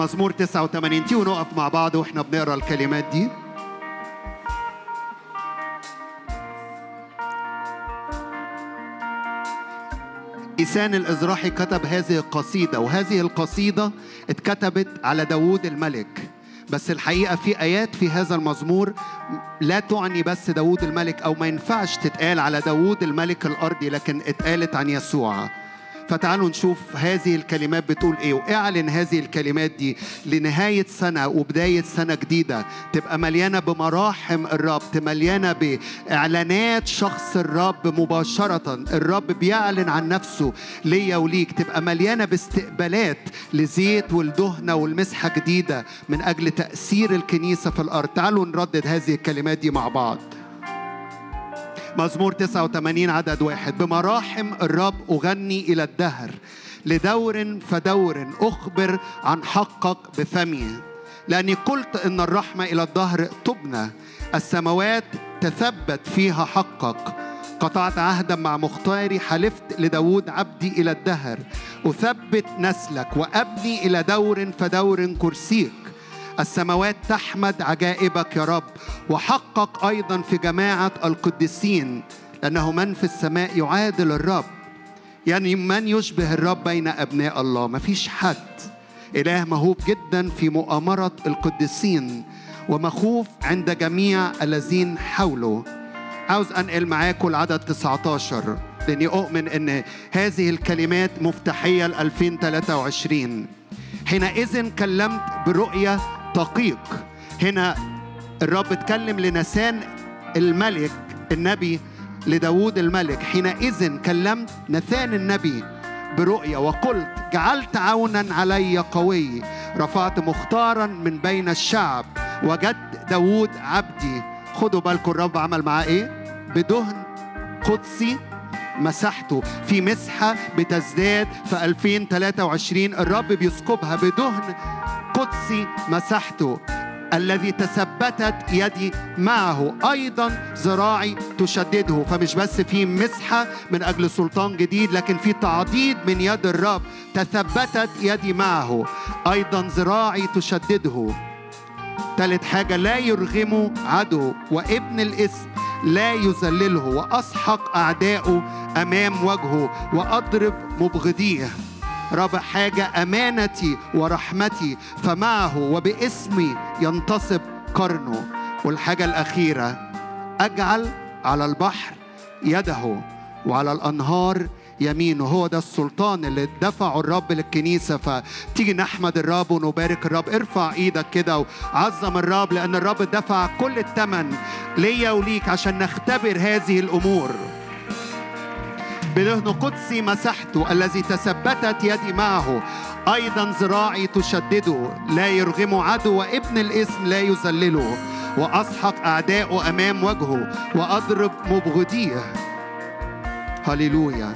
مزمور 89 تيجوا نقف مع بعض وإحنا بنقرأ الكلمات دي. إيسان الإزراحي كتب هذه القصيدة وهذه القصيدة اتكتبت على داوود الملك. بس الحقيقة في آيات في هذا المزمور لا تعني بس داوود الملك أو ما ينفعش تتقال على داوود الملك الأرضي لكن اتقالت عن يسوع. فتعالوا نشوف هذه الكلمات بتقول إيه. وإعلن هذه الكلمات دي لنهاية سنة وبداية سنة جديدة. تبقى مليانة بمراحم الرب مليانة بإعلانات شخص الرب مباشرة. الرب بيعلن عن نفسه ليا وليك. تبقى مليانة باستقبالات لزيت والدهنة والمسحة جديدة من أجل تأثير الكنيسة في الأرض. تعالوا نردد هذه الكلمات دي مع بعض. مزمور 89 عدد واحد. بمراحم الرب أغني إلى الدهر. لدور فدور أخبر عن حقك بفمي. لأني قلت إن الرحمة إلى الدهر تبنى. السماوات تثبت فيها حقك قطعت عهدا مع مختاري. حلفت لداود عبدي إلى الدهر. أثبت نسلك وأبني إلى دور فدور كرسيك السماوات تحمد عجائبك يا رب وحقق أيضا في جماعة القديسين لأنه من في السماء يعادل الرب. يعني من يشبه الرب بين أبناء الله؟ ما فيش حد. إله مهوب جدا في مؤامرة القديسين ومخوف عند جميع الذين حوله. عاوز أنقل معاكم العدد 19 لأني أؤمن إن هذه الكلمات مفتاحية ل 2023 حينئذ كلمت برؤية دقيق هنا الرب اتكلم لنسان الملك النبي لداود الملك. حينئذ كلمت نثان النبي برؤيا وقلت جعلت عونا علي قوي رفعت مختارا من بين الشعب وجد داود عبدي. خدوا بالكم الرب عمل معاه إيه؟ بدهن قدسي مسحته في مسحة بتزداد في 2023 الرب بيسكبها بدهن قدسي مسحته الذي تثبتت يدي معه. أيضا ذراعي تشدده فمش بس في مسحة من أجل سلطان جديد لكن في تعضيد من يد الرب تثبتت يدي معه. أيضا ذراعي تشدده. ثالث حاجة لا يرغمه عدو وابن الاسم لا يذلله وأسحق اعدائه أمام وجهه وأضرب مبغضيه. رابع حاجة أمانتي ورحمتي فمعه وباسمي ينتصب قرنه. والحاجة الأخيرة أجعل على البحر يده وعلى الأنهار يمينه. هو ده السلطان اللي دفعه الرب للكنيسة. فتيجي نحمد الرب ونبارك الرب. ارفع إيدك كده وعظم الرب لأن الرب دفع كل الثمن ليا وليك عشان نختبر هذه الأمور. بدهن قدسي مسحته الذي تثبتت يدي معه. أيضا ذراعي تشدده لا يرغم عدو وابن الاسم لا يذلله وأسحق أعداءه أمام وجهه وأضرب مبغضيه. هللويا.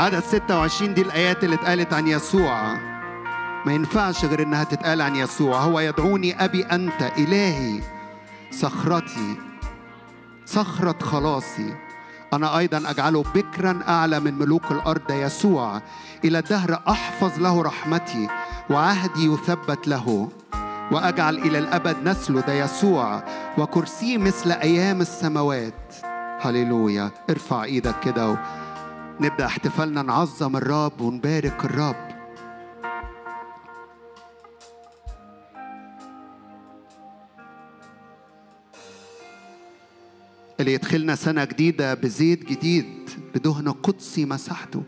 عدد 26 دي الآيات اللي اتقالت عن يسوع. ما ينفعش غير إنها تتقال عن يسوع. هو يدعوني أبي أنت إلهي صخرتي صخرة خلاصي. أنا أيضا أجعله بكرا أعلى من ملوك الأرض يسوع. إلى الدهر أحفظ له رحمتي وعهدي يثبت له. وأجعل إلى الأبد نسله ده يسوع وكرسيه مثل أيام السماوات. هللويا. ارفع إيدك كده نبدأ احتفالنا نعظم الرب ونبارك الرب. اللي يدخلنا سنة جديدة بزيت جديد بدهن قدسي مسحته.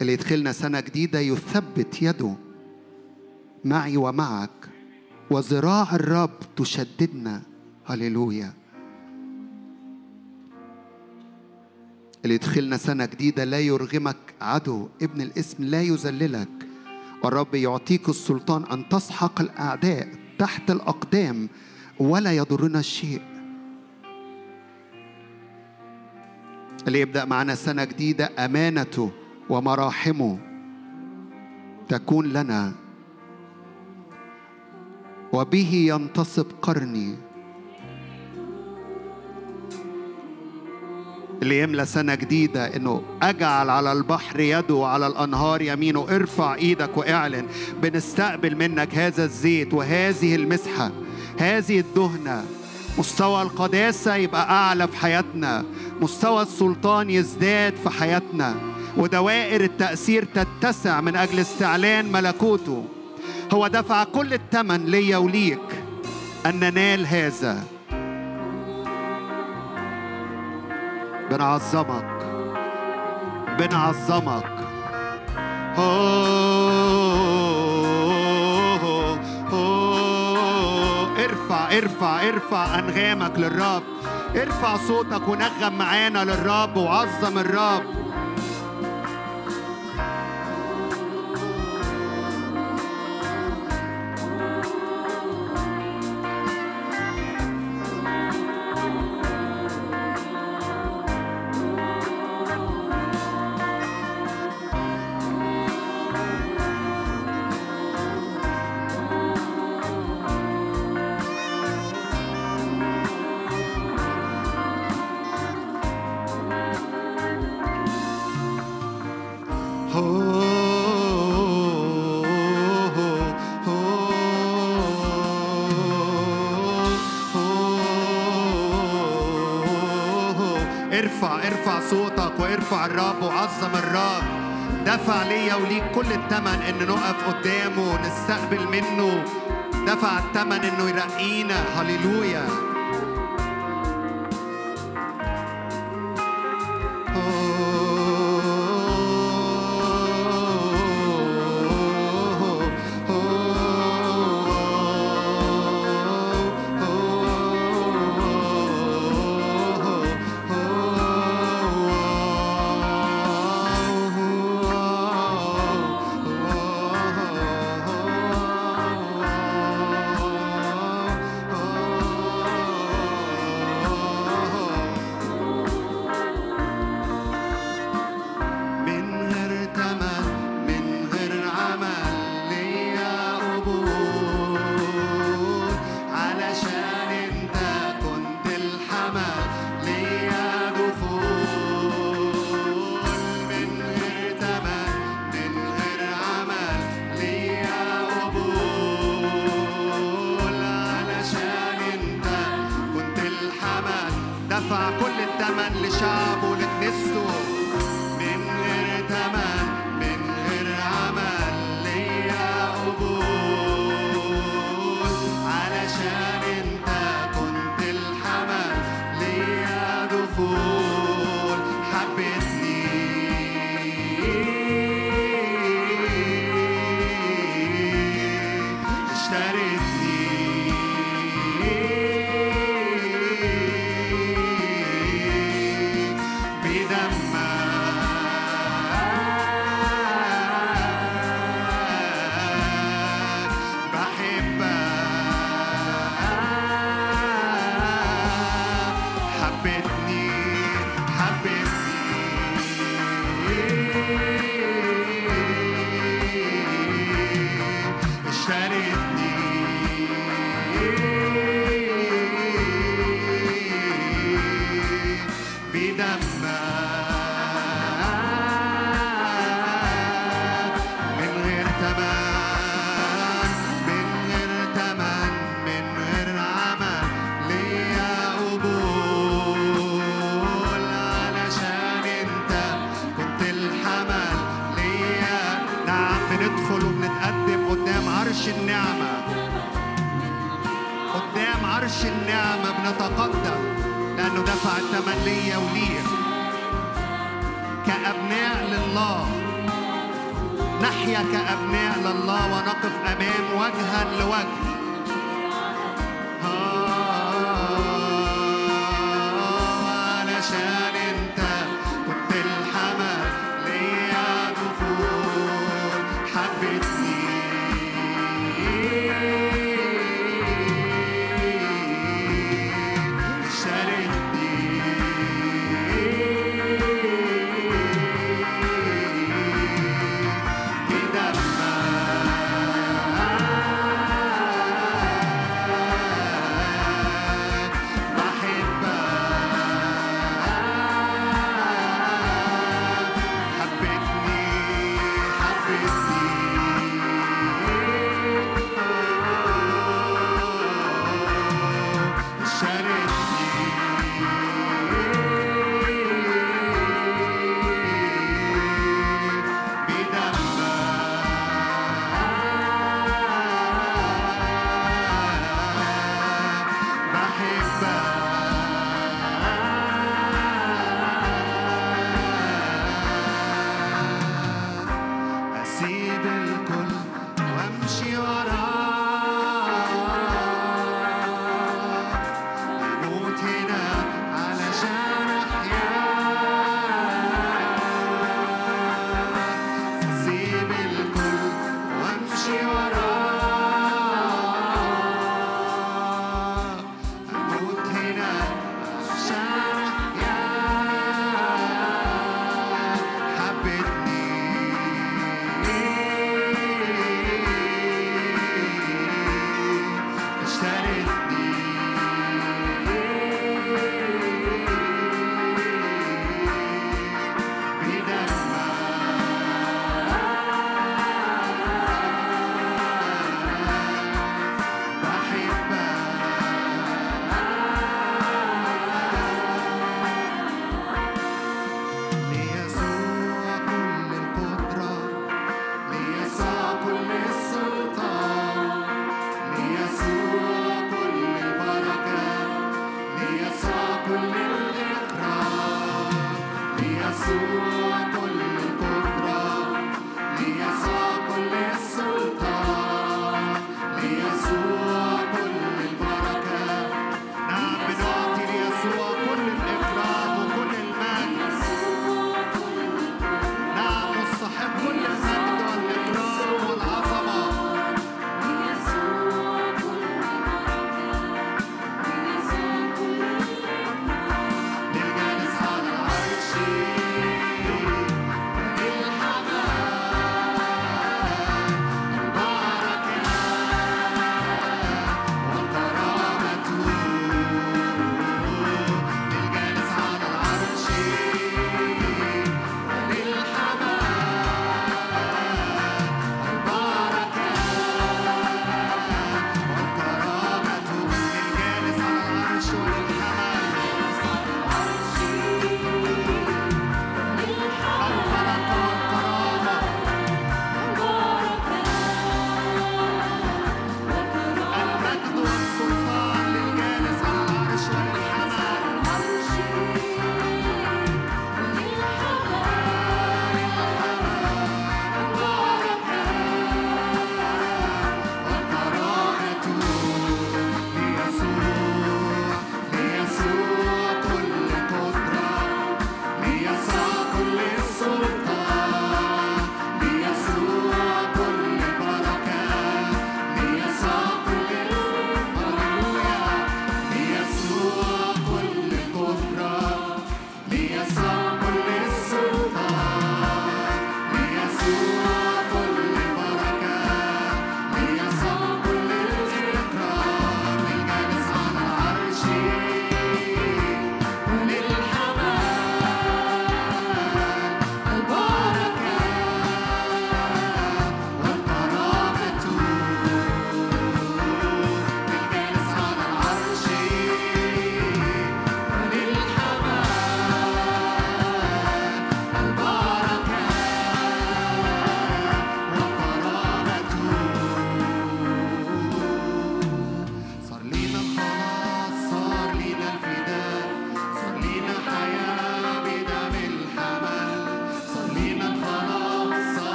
اللي يدخلنا سنة جديدة يثبت يده. معي ومعك وذراع الرب تشددنا. هللويا. اللي يدخلنا سنة جديدة لا يرغمك عدو. ابن الاسم لا يذللك. والرب يعطيك السلطان أن تسحق الأعداء تحت الأقدام. ولا يضرنا الشيء اللي يبدأ معنا سنة جديدة أمانته ومراحمه تكون لنا. وبه ينتصب قرني. اللي يملى سنة جديدة إنه أجعل على البحر يده وعلى الأنهار يمينه. ارفع إيدك واعلن. بنستقبل منك هذا الزيت وهذه المسحة. هذه الدهنة. مستوى القداسة يبقى أعلى في حياتنا. مستوى السلطان يزداد في حياتنا. ودوائر التأثير تتسع من أجل استعلان ملكوته. هو دفع كل الثمن ليا وليك. أن ننال هذا. بنعظمك. بنعظمك. ارفع ارفع ارفع أنغامك للرب. ارفع صوتك ونغم معانا للرب وعظم الرب. ارفع الرب وعظم الرب. دفع ليا وليك كل الثمن إن نقف قدامه ونستقبل منه. دفع الثمن إنه يرقينا. هللويا.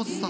لانك مستحق مستحق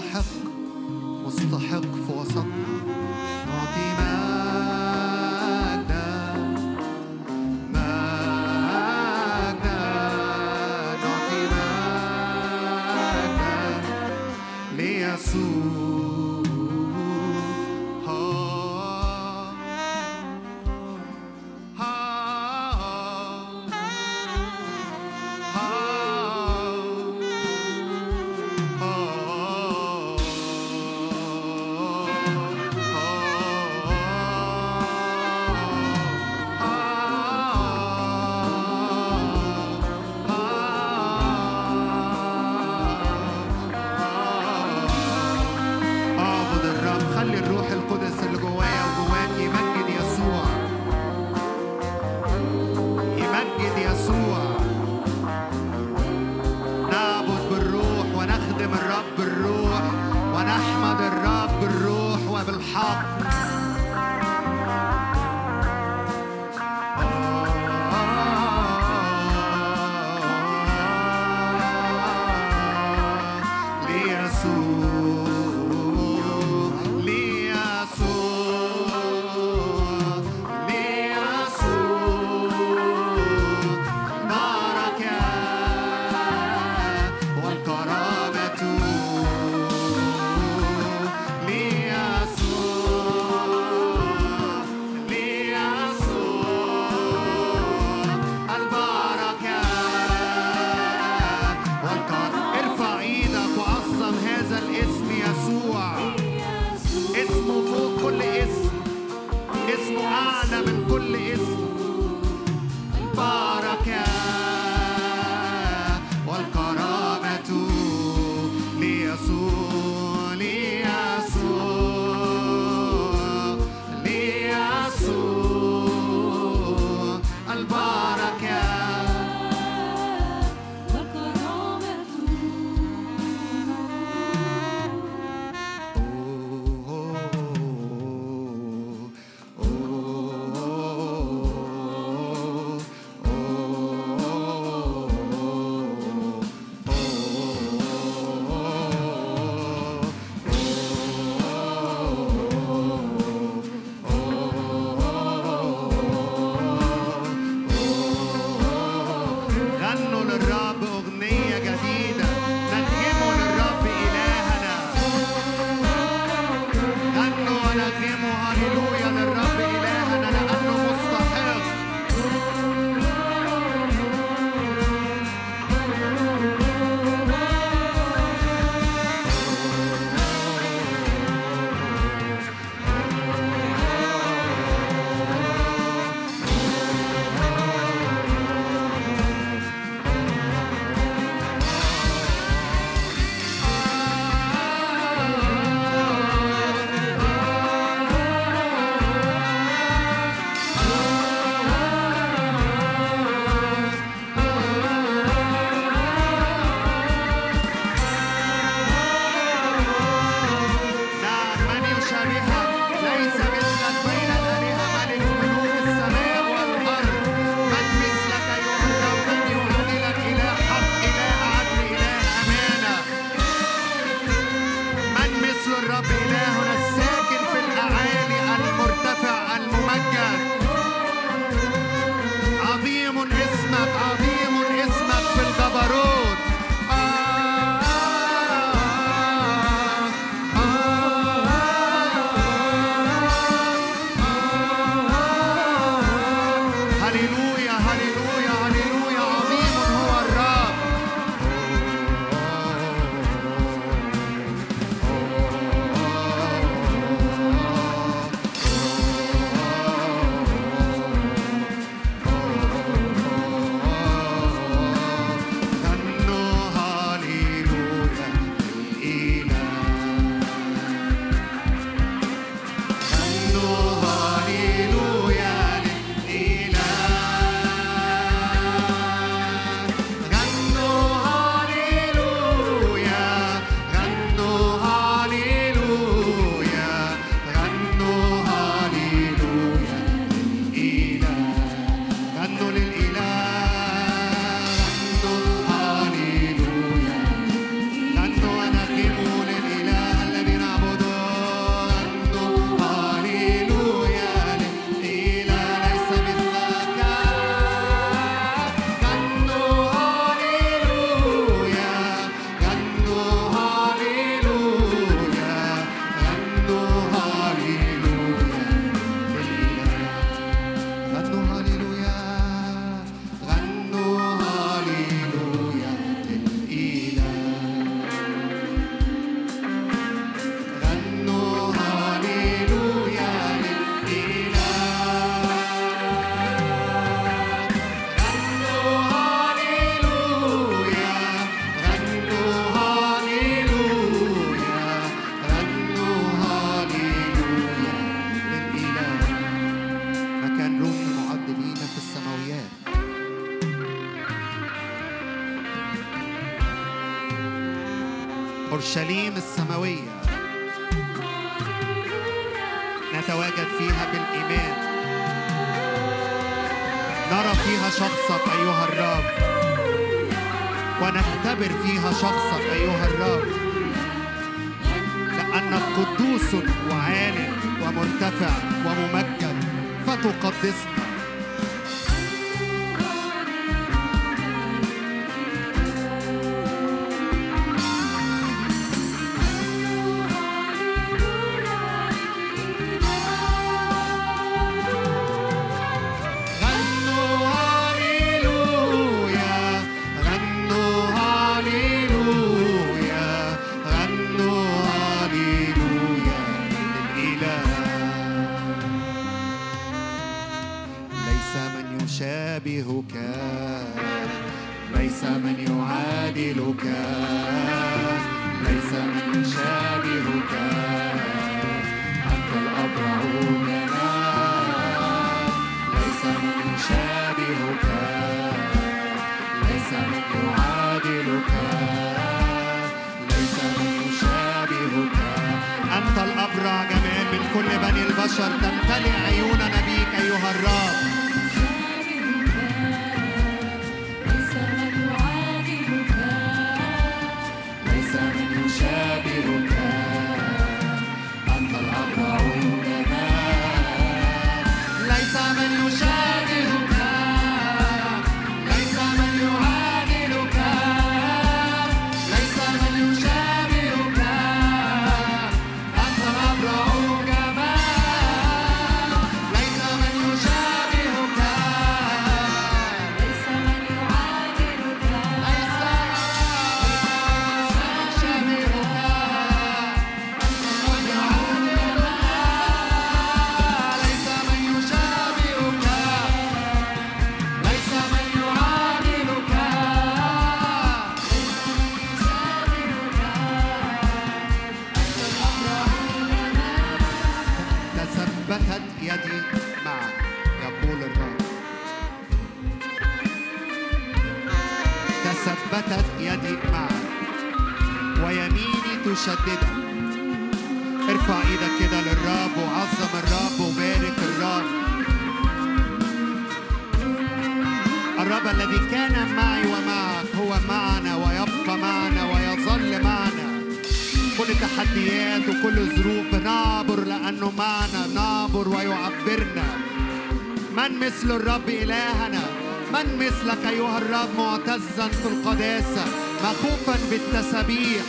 معتزا في القداسة مخوفا بالتسابيح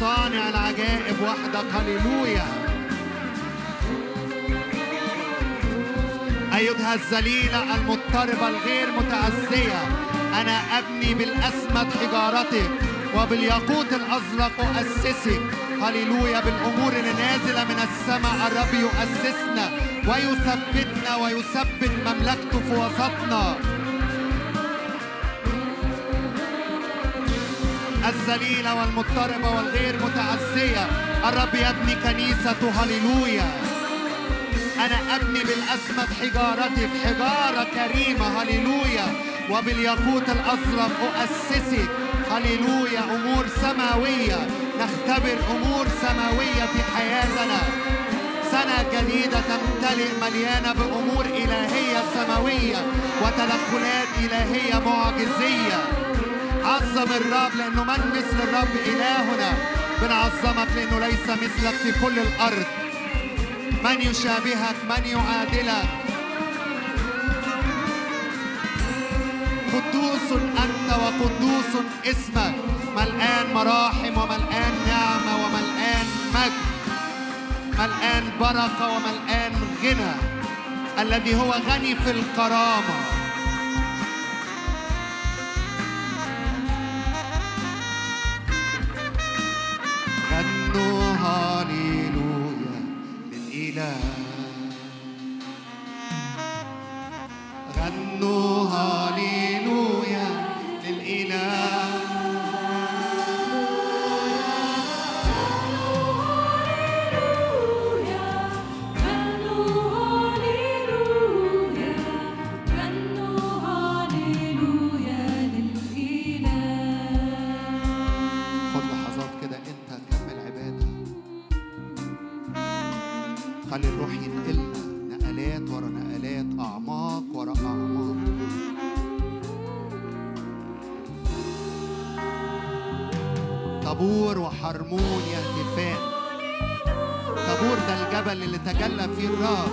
صانع العجائب وحدك هللويا أيتها الذليلة المضطربة الغير متعزية أنا أبني بالأسمد حجارتك وبالياقوت الأزرق أؤسسك هللويا بالأمور اللي نازلة من السماء الرب يؤسسنا ويثبتنا ويثبت مملكته في وسطنا. الذليلة والمضطربة والغير متعزية. الرب يبني كنيسته هللويا. أنا أبني بالأسمد حجارتي بحجارة كريمة هللويا. وبالياقوت الأزرق أؤسسك هللويا أمور سماوية. نختبر أمور سماوية في حياتنا. سنة جديدة تمتلئ مليانة بأمور إلهية سماوية وتدخلات إلهية معجزية. عظم الرب لأنه من مثل الرب إلهنا. بنعظمك لأنه ليس مثلك في كل الأرض. من يشابهك من يعادلك. قدوس أنت وقدوس اسمك. ملآن مراحم وملآن نعمة وملآن مجد. ملآن بركة وملآن غنى. الذي هو غني في الكرامة. غنوا هاليلويا طابور وحرمون يهتفان طابور ده الجبل اللي تجلى فيه الرب.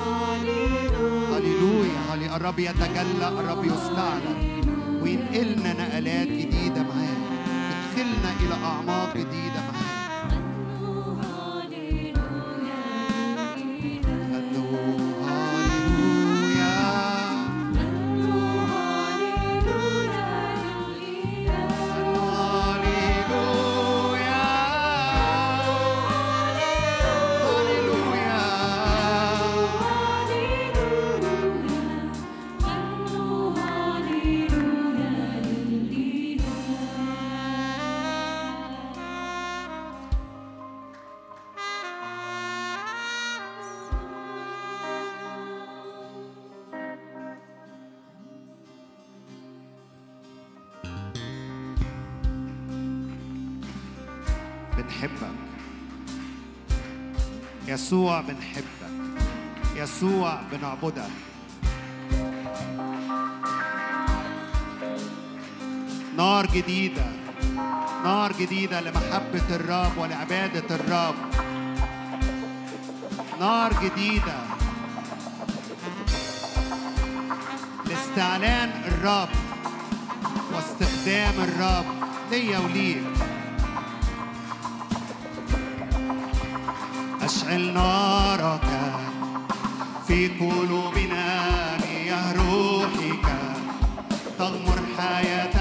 هللويا الرب يتجلى الرب يستعلن. وينقلنا نقلات جديدة معاه. يدخلنا إلى أعماق جديدة. بنحبك يسوع بنعبدك نار جديدة. نار جديدة لمحبة الرب ولعبادة الرب. نار جديدة. لاستعلان الرب واستخدام الرب ليا وليك. أشعل نارك في قلوبنا مياه روحك تغمر حياتنا.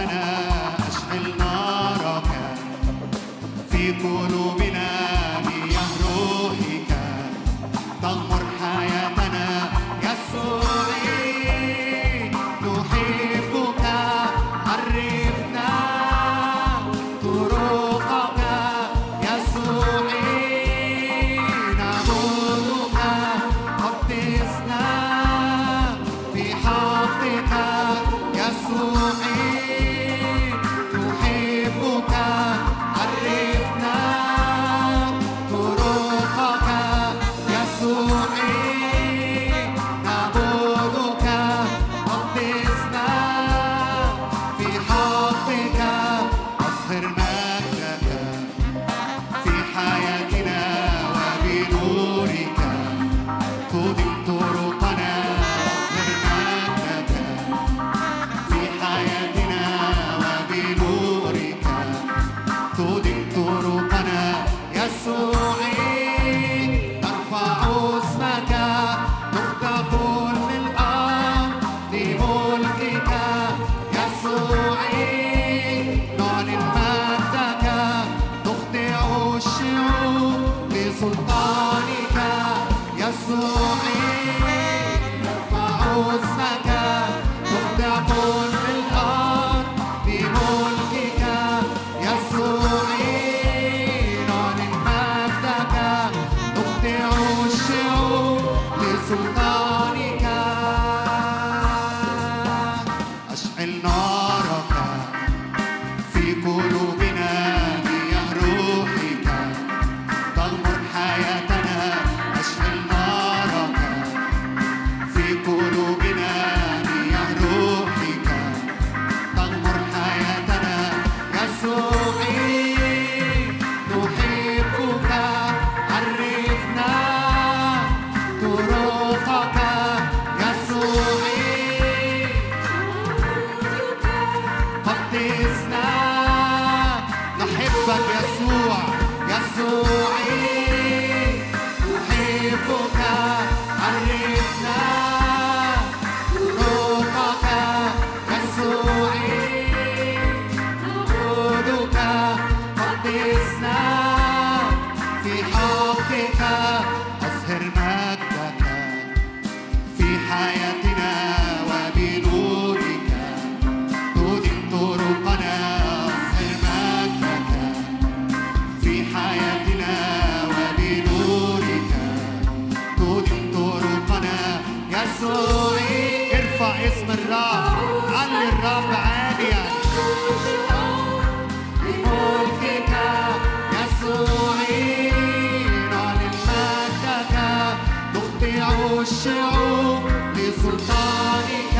والشعوب بسلطانك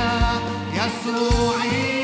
يسوعي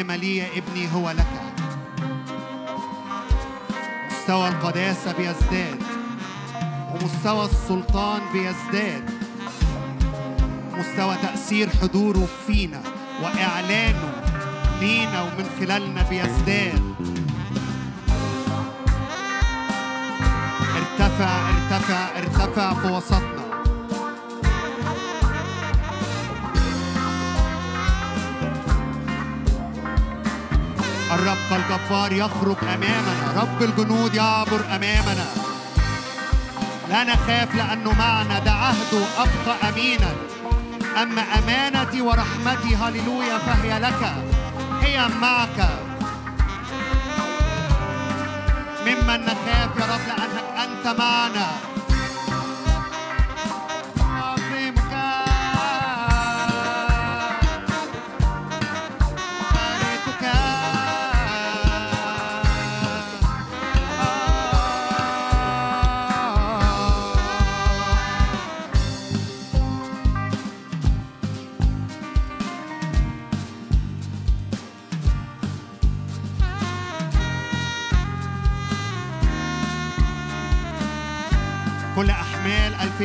كلمة لي يا ابني هو لك. مستوى القداسة بيزداد ومستوى السلطان بيزداد. مستوى تأثير حضوره فينا وإعلانه لينا ومن خلالنا بيزداد. ارتفع ارتفع ارتفع في وسطنا الجبار يخرج أمامنا. رب الجنود يعبر أمامنا. لا نخاف لأنه معنا ده عهده أبقى أمينا أما أمانتي ورحمتي هللويا فهي لك. هي معك. ممن نخاف يا رب لأنك أنت معنا.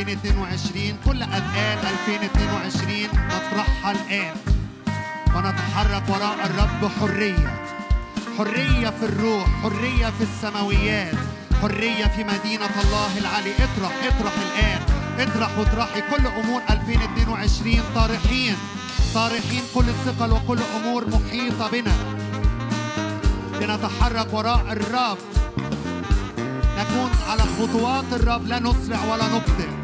2022 كل أذقان 2022 نطرحها الآن. ونتحرك وراء الرب حرية. حرية في الروح حرية في السماويات حرية في مدينة الله العلي اطرح اطرح الآن. اطرح واطرحي. كل أمور 2022 طارحين. طارحين كل الثقل وكل أمور محيطة بنا. لنتحرك وراء الرب. نكون على خطوات الرب. لا نسرع ولا نبطئ.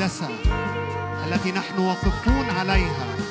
المقدسة التي نحن واقفون عليها.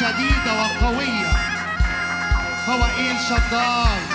شديدة وقوية. هو إيل شداي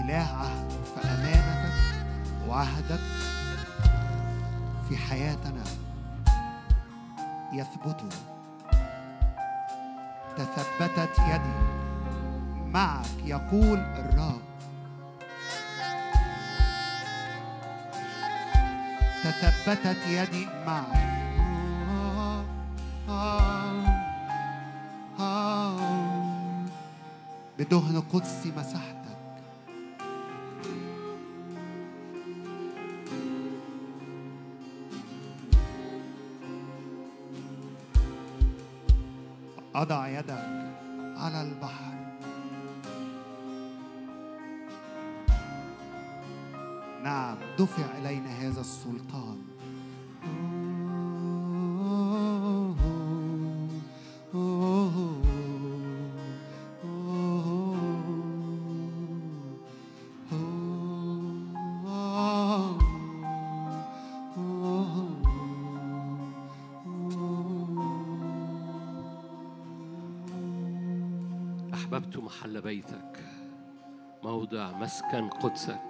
إله عهد فأمانتك وعهدك في حياتنا يثبت تثبتت يدي معك يقول الرب. تثبتت يدي معك. بدهن قدسي مسحتك مسكن قدسك.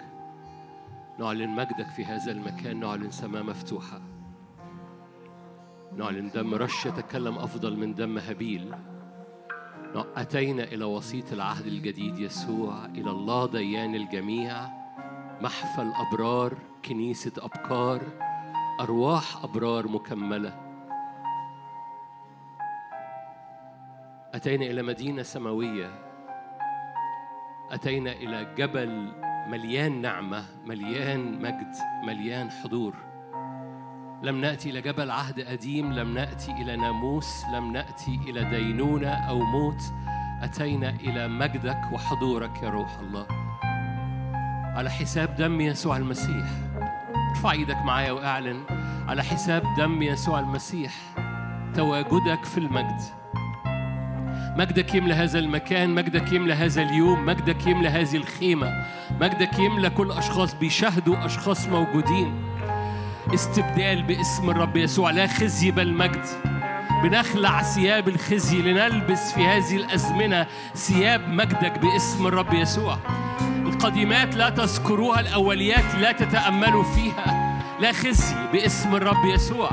نعلن مجدك في هذا المكان نعلن سماء مفتوحة. نعلن دم رش يتكلم أفضل من دم هابيل أتينا إلى وسيط العهد الجديد يسوع إلى الله ديان الجميع. محفل أبرار كنيسة أبكار أرواح أبرار مكملة. أتينا إلى مدينة سماوية. أتينا إلى جبل مليان نعمة مليان مجد مليان حضور. لم نأتي إلى جبل عهد قديم لم نأتي إلى ناموس لم نأتي إلى دينونة أو موت. أتينا إلى مجدك وحضورك يا روح الله. على حساب دم يسوع المسيح. ارفع إيدك معايا وأعلن. على حساب دم يسوع المسيح. تواجدك في المجد. مجدك يملى هذا المكان مجدك يملى هذا اليوم مجدك يملى هذه الخيمة. مجدك يملى كل أشخاص بيشاهدوا أشخاص موجودين. استبدال باسم الرب يسوع لا خزي بل مجد. بنخلع ثياب الخزي لنلبس في هذه الأزمنة ثياب مجدك باسم الرب يسوع. القديمات لا تذكروها الأوليات لا تتأملوا فيها. لا خزي باسم الرب يسوع.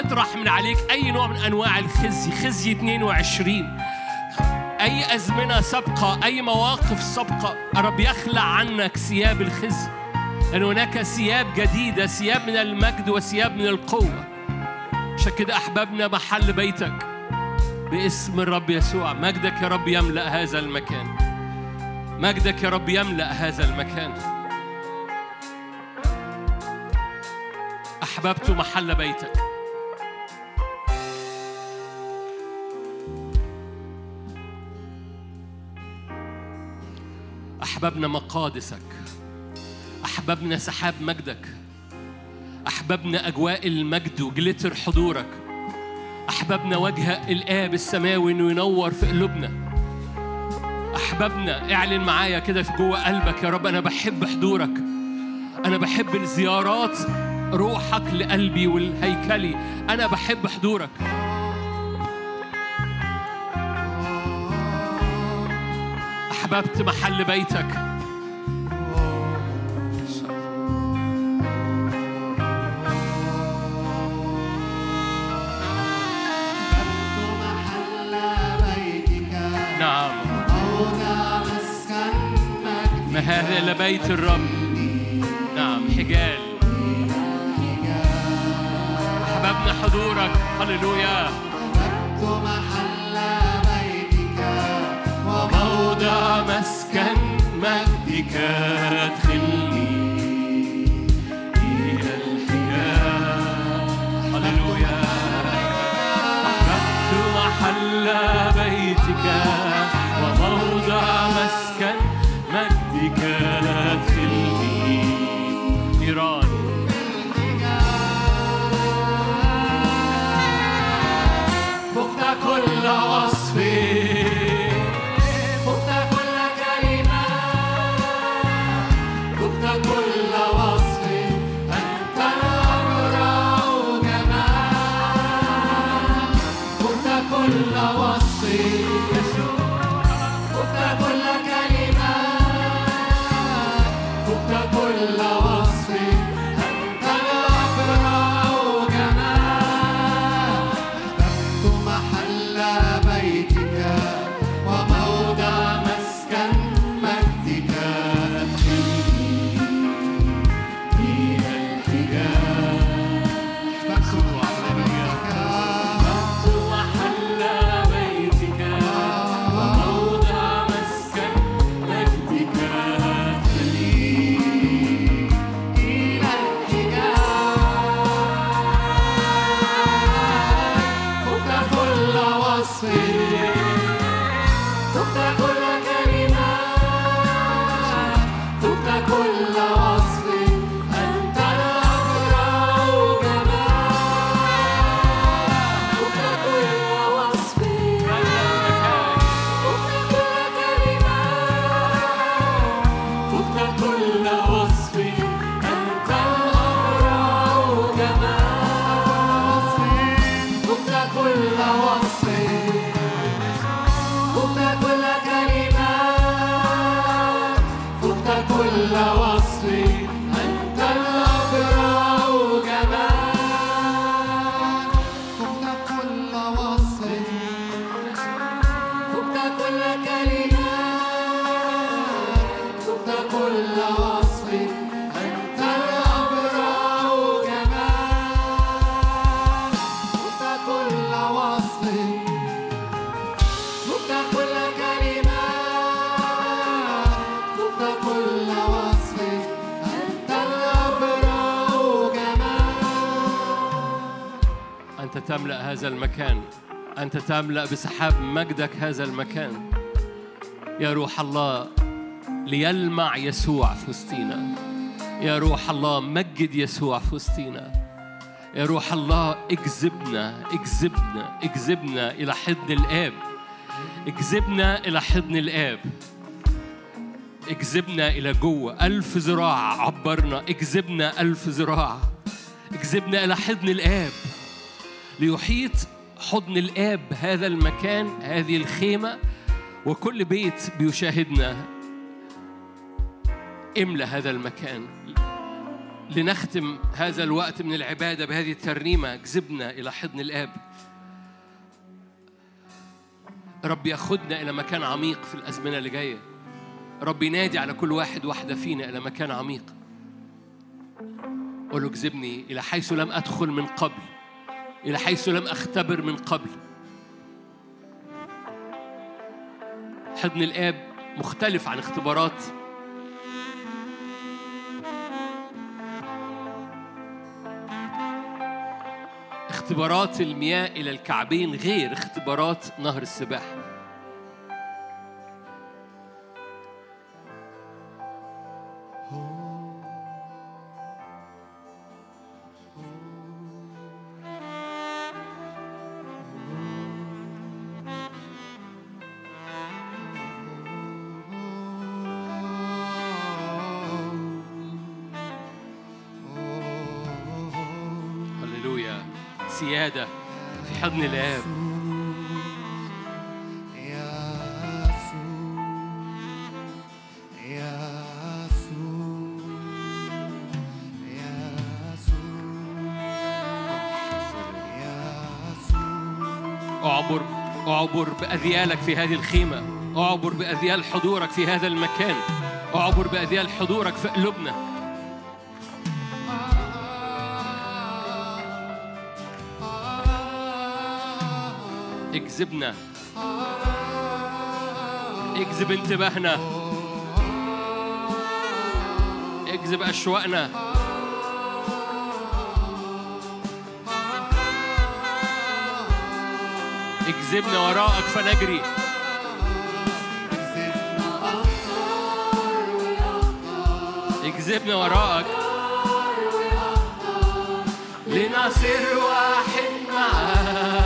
اطرح من عليك أي نوع من أنواع الخزي خزي 22 أي أزمنة سابقة أي مواقف سابقة. الرب يخلع عنك ثياب الخزي. لأن هناك ثياب جديدة ثياب من المجد وثياب من القوة. عشان كده أحبابنا محل بيتك باسم الرب يسوع. مجدك يا رب يملأ هذا المكان. مجدك يا رب يملأ هذا المكان. أحببت محل بيتك. أحببنا مقادسك أحببنا سحاب مجدك أحببنا أجواء المجد وجلتر حضورك أحببنا وجه الآب السماوي إنه ينور في قلوبنا أحببنا اعلن معايا كده في جوه قلبك يا رب أنا بحب حضورك أنا بحب الزيارات روحك لقلبي والهيكلي أنا بحب حضورك. أحببت محل بيتك. نعم. إلا بيت الرب نعم حجال. أحببنا حضورك. هللويا. موضع مسكن مجدك أدخلني الحجاب هللويا هذا المكان. أنت تملأ بسحاب مجدك هذا المكان. يا روح الله ليلمع يسوع في وسطينا يا روح الله مجد يسوع في وسطينا يا روح الله اجذبنا اجذبنا اجذبنا إلى حضن الآب. اجذبنا إلى حضن الآب. اجذبنا إلى جوه. ألف ذراع عبرنا. اجذبنا ألف ذراع. اجذبنا إلى حضن الآب. ليحيط حضن الآب هذا المكان هذه الخيمة وكل بيت بيشاهدنا املى هذا المكان. لنختم هذا الوقت من العبادة بهذه الترنيمة. اجذبنا إلى حضن الآب. رب ياخدنا إلى مكان عميق في الأزمنة اللي جاية. رب ينادي على كل واحد واحدة فينا إلى مكان عميق. قول له اجذبني إلى حيث لم أدخل من قبل. إلى حيث لم أختبر من قبل. حضن الآب مختلف عن اختبارات. اختبارات المياه إلى الكعبين غير اختبارات نهر السباحة. سيادة في حضن الآب. أعبر أعبر بأذيالك في هذه الخيمة. أعبر بأذيال حضورك في هذا المكان. أعبر بأذيال حضورك في قلوبنا. اجذبنا اجذب انتباهنا اجذب أشواقنا. اجذبنا وراءك فنجري. اجذبنا وراءك. لنصير واحد معاك.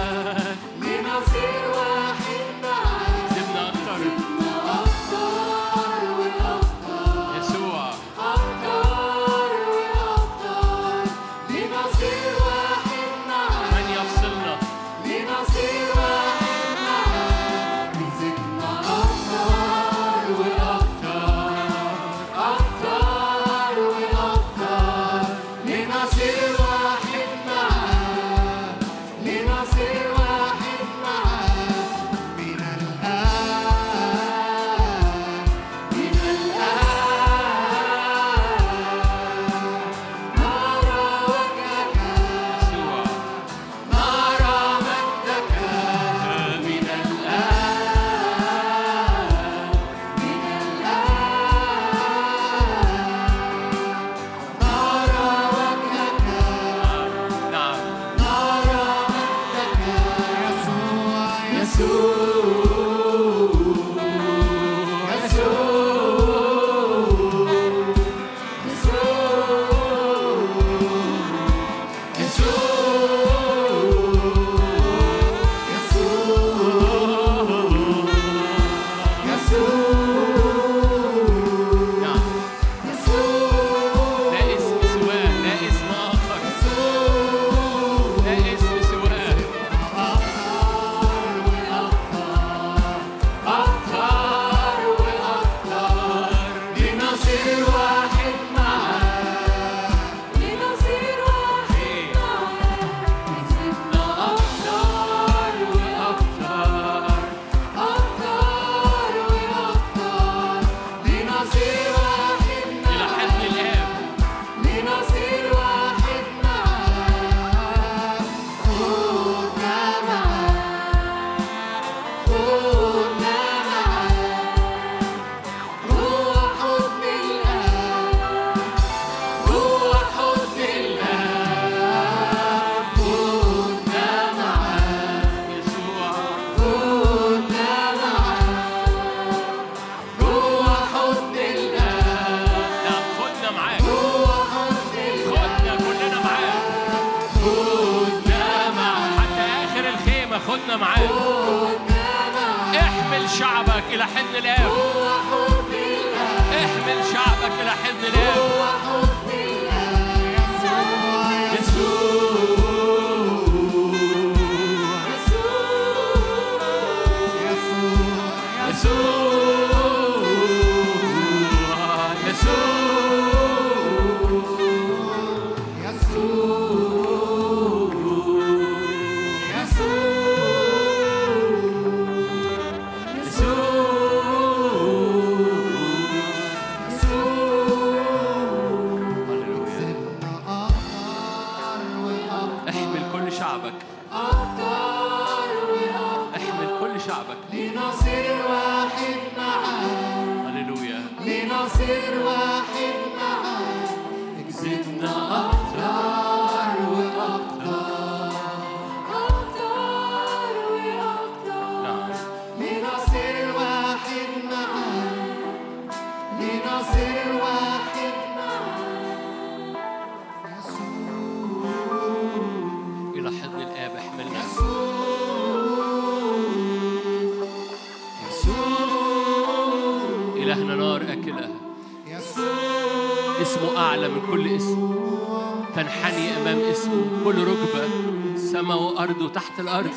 سماء وأرض وتحت الأرض.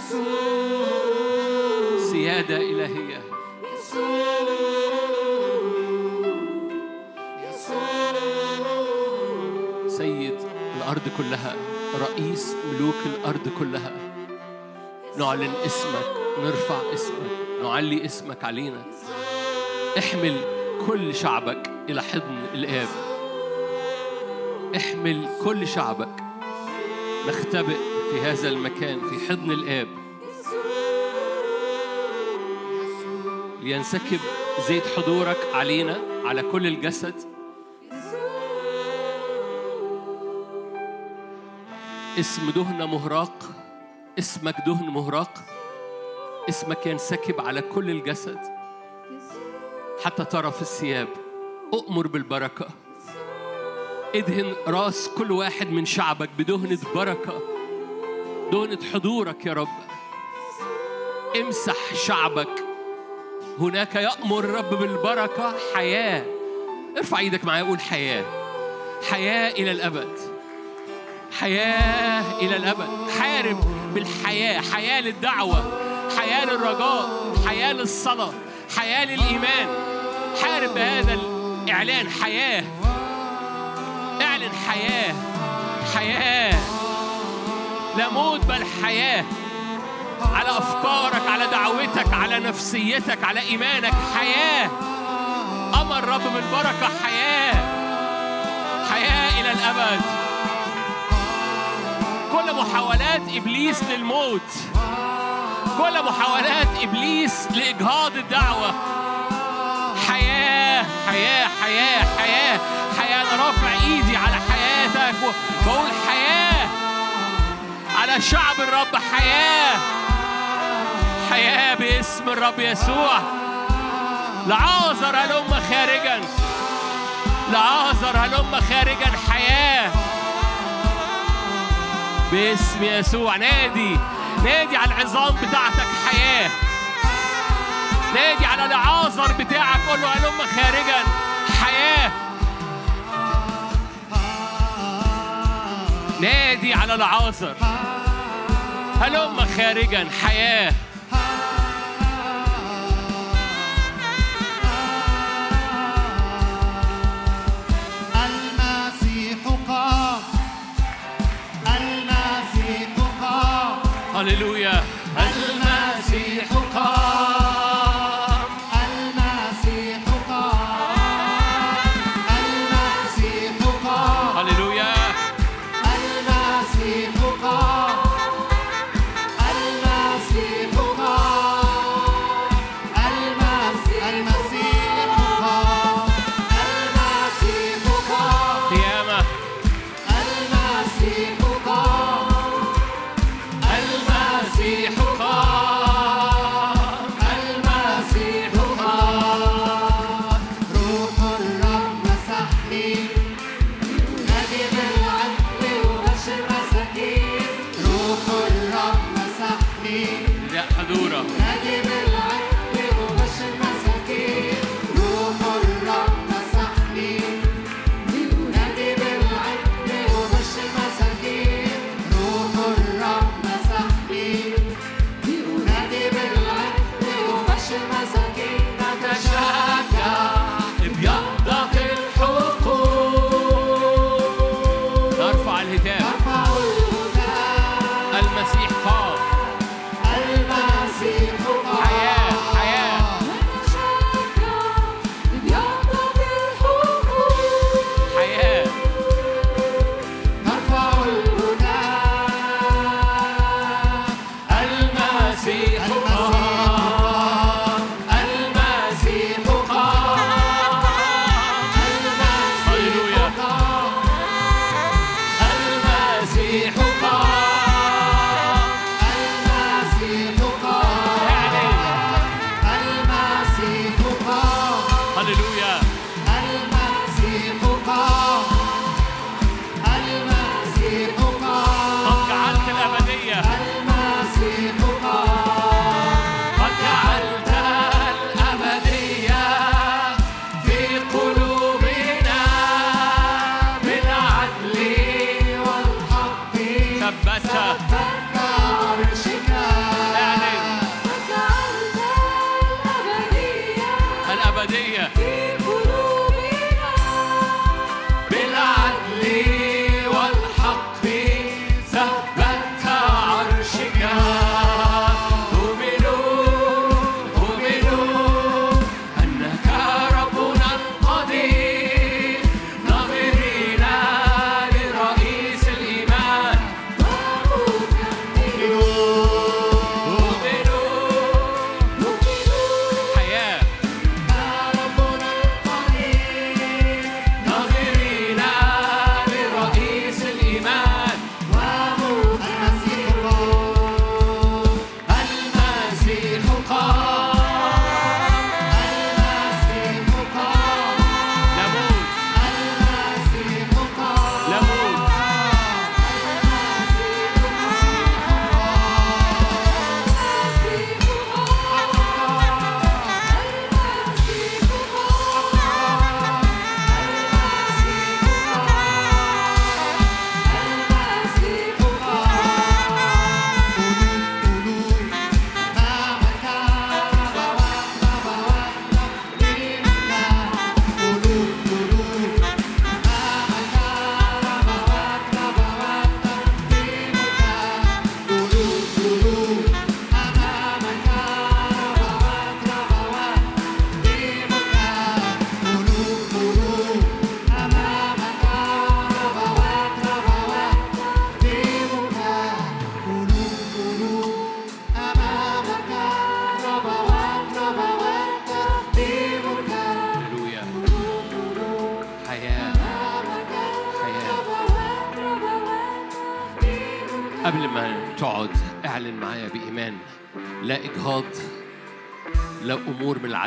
سيادة إلهية. سيد الأرض كلها رئيس ملوك الأرض كلها. نعلن اسمك نرفع اسمك نعلي اسمك علينا. احمل كل شعبك إلى حضن الآب. احمل كل شعبك. نختبئ في هذا المكان في حضن الآب. لينسكب زيت حضورك علينا على كل الجسد. اسم دهن مهراق اسمك دهن مهراق. اسمك ينسكب على كل الجسد. حتى طرف الثياب. أؤمر بالبركة. إدهن رأس كل واحد من شعبك بدهنة بركة. دهنة حضورك يا رب. امسح شعبك. هناك يأمر الرب بالبركة حياة. ارفع إيدك معايا قول حياة. حياة إلى الأبد. حياة إلى الأبد. حارب بالحياة. حياة للدعوة. حياة للرجاء. حياة للصلاة. حياة للإيمان. حارب بهذا الإعلان. حياة. اعلن حياة. حياة. لا موت بل حياة على أفكارك على دعوتك على نفسيتك على إيمانك. حياة. أمر رب بالبركة حياة. حياة إلى الأبد. كل محاولات إبليس للموت. كل محاولات إبليس لإجهاض الدعوة. حياة حياة حياة حياة. حياة أنا رافع إيدي على حياتك. وبقول حياة. على شعب الرب. حياة. حياة باسم الرب يسوع. لعازر هلم خارجا. لعازر هلم خارجا. حياة. باسم يسوع. نادي. نادي على العظام بتاعتك. حياة. نادي على العازر بتاعك. قول له هلم خارجا. حياة. نادي على العازر هلم خارجا؟ حياة. Hallelujah.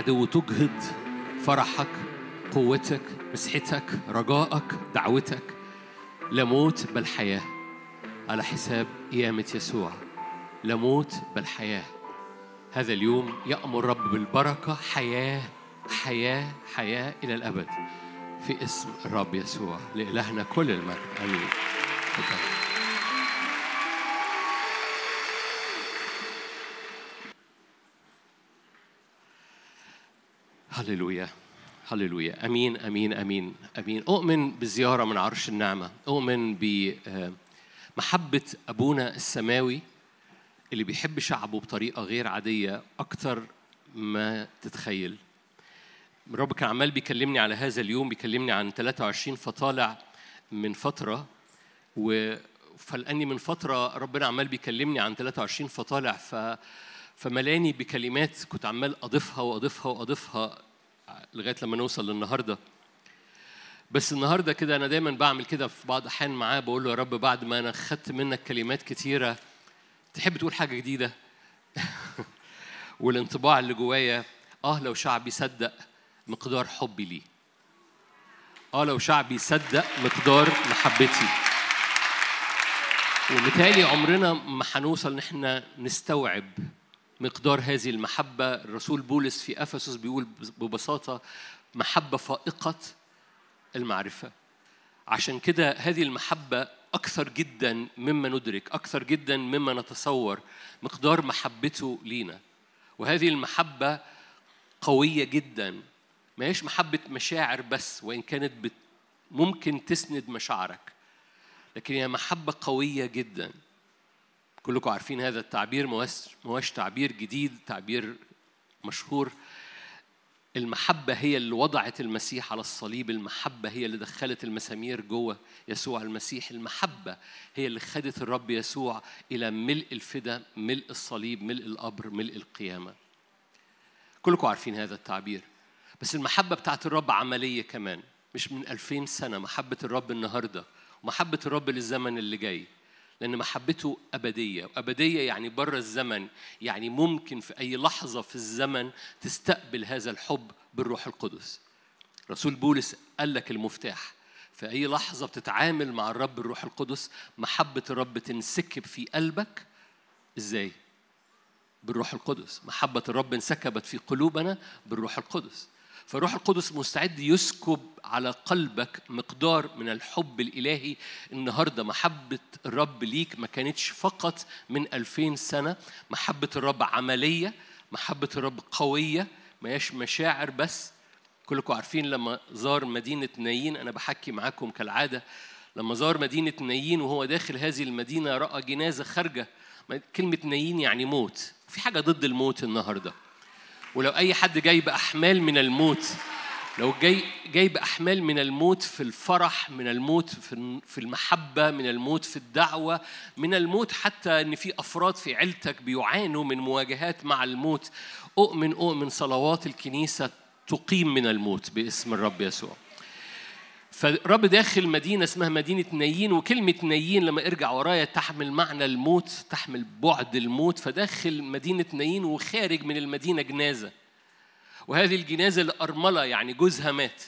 العدو تجهض فرحك قوتك مسحتك رجائك دعوتك. لا موت بل حياة على حساب قيامة يسوع. لا موت بل حياة هذا اليوم يأمر رب بالبركة. حياة حياة حياة إلى الأبد. في اسم الرب يسوع. لإلهنا كل المجد آمين. هللويا هللويا. أمين أمين أمين أمين. أؤمن بزيارة من عرش النعمة. أؤمن بمحبه أبونا السماوي اللي بيحب شعبه بطريقة غير عادية أكتر ما تتخيل. الرب كان عمال بيكلمني على هذا اليوم بيكلمني عن 23 فطالع من فترة و فلاني من فترة ربنا عمال بيكلمني عن 23 فطالع ف فملاني بكلمات كنت عمال أضيفها وأضيفها وأضيفها لغاية لما نوصل للنهاردة. بس النهارده كده أنا دايما بعمل كده في بعض الاحيان معاه بقول له يا رب بعد ما أنا خدت منك كلمات كتيرة تحب تقول حاجة جديدة؟ والانطباع اللي جوايا آه لو شعبي يصدق مقدار حبي ليه. آه لو شعبي يصدق مقدار محبتي. وبالتالي عمرنا ما هنوصل إن إحنا نستوعب مقدار هذه المحبة. الرسول بولس في أفسس بيقول ببساطة محبة فائقة المعرفة عشان كده هذه المحبة أكثر جدا مما ندرك أكثر جدا مما نتصور مقدار محبته لينا. وهذه المحبة قوية جدا. ما هيش محبة مشاعر بس وإن كانت ممكن تسند مشاعرك. لكن هي محبة قوية جدا. كلكم عارفين هذا التعبير مواش تعبير جديد تعبير مشهور. المحبة هي اللي وضعت المسيح على الصليب المحبة هي اللي دخلت المسامير جوه يسوع المسيح المحبة هي اللي خدت الرب يسوع إلى ملء الفدا ملء الصليب ملء القبر ملء القيامة. كلكم عارفين هذا التعبير. بس المحبة بتاعت الرب عملية كمان مش من ألفين سنة محبة الرب النهاردة ومحبة الرب للزمن اللي جاي. لأن محبته أبدية. وأبدية يعني بره الزمن. يعني ممكن في أي لحظة في الزمن تستقبل هذا الحب بالروح القدس. رسول بولس قال لك المفتاح. في أي لحظة بتتعامل مع الرب الروح القدس محبة الرب تنسكب في قلبك. إزاي؟ بالروح القدس. محبة الرب انسكبت في قلوبنا بالروح القدس. فالروح القدس مستعد يسكب على قلبك مقدار من الحب الإلهي. النهاردة محبة الرب ليك ما كانتش فقط من ألفين سنة. محبة الرب عملية محبة الرب قوية ما هياش مشاعر بس. كلكم عارفين لما زار مدينة نايين أنا بحكي معاكم كالعادة لما زار مدينة نايين وهو داخل هذه المدينة رأى جنازة خارجة. كلمة نايين يعني موت. في حاجة ضد الموت النهارده. ولو أي حد جاي بأحمال من الموت لو جاي جاي بأحمال من الموت في الفرح من الموت في المحبة من الموت في الدعوة من الموت حتى إن في أفراد في عيلتك بيعانوا من مواجهات مع الموت أؤمن أؤمن صلوات الكنيسة تقيم من الموت باسم الرب يسوع. فالرب داخل مدينة اسمها مدينة نايين وكلمة نايين لما ارجع ورايا تحمل معنى الموت تحمل بعد الموت فداخل مدينة نايين وخارج من المدينة جنازة. وهذه الجنازة لأرملة يعني جوزها مات.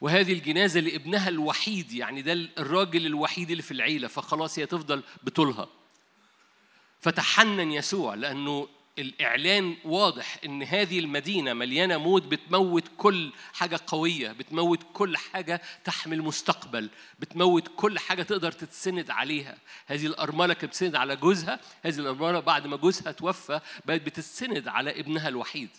وهذه الجنازة لابنها الوحيد يعني ده الراجل الوحيد اللي في العيلة فخلاص هي تفضل بطولها. فتحنن يسوع لأنه الإعلان واضح إن هذه المدينة مليانة موت بتموت كل حاجة قوية بتموت كل حاجة تحمل مستقبل بتموت كل حاجة تقدر تتسند عليها. هذه الأرملة كانت بتسند على جوزها هذه الأرملة بعد ما جوزها توفى بقت بتتسند على ابنها الوحيد.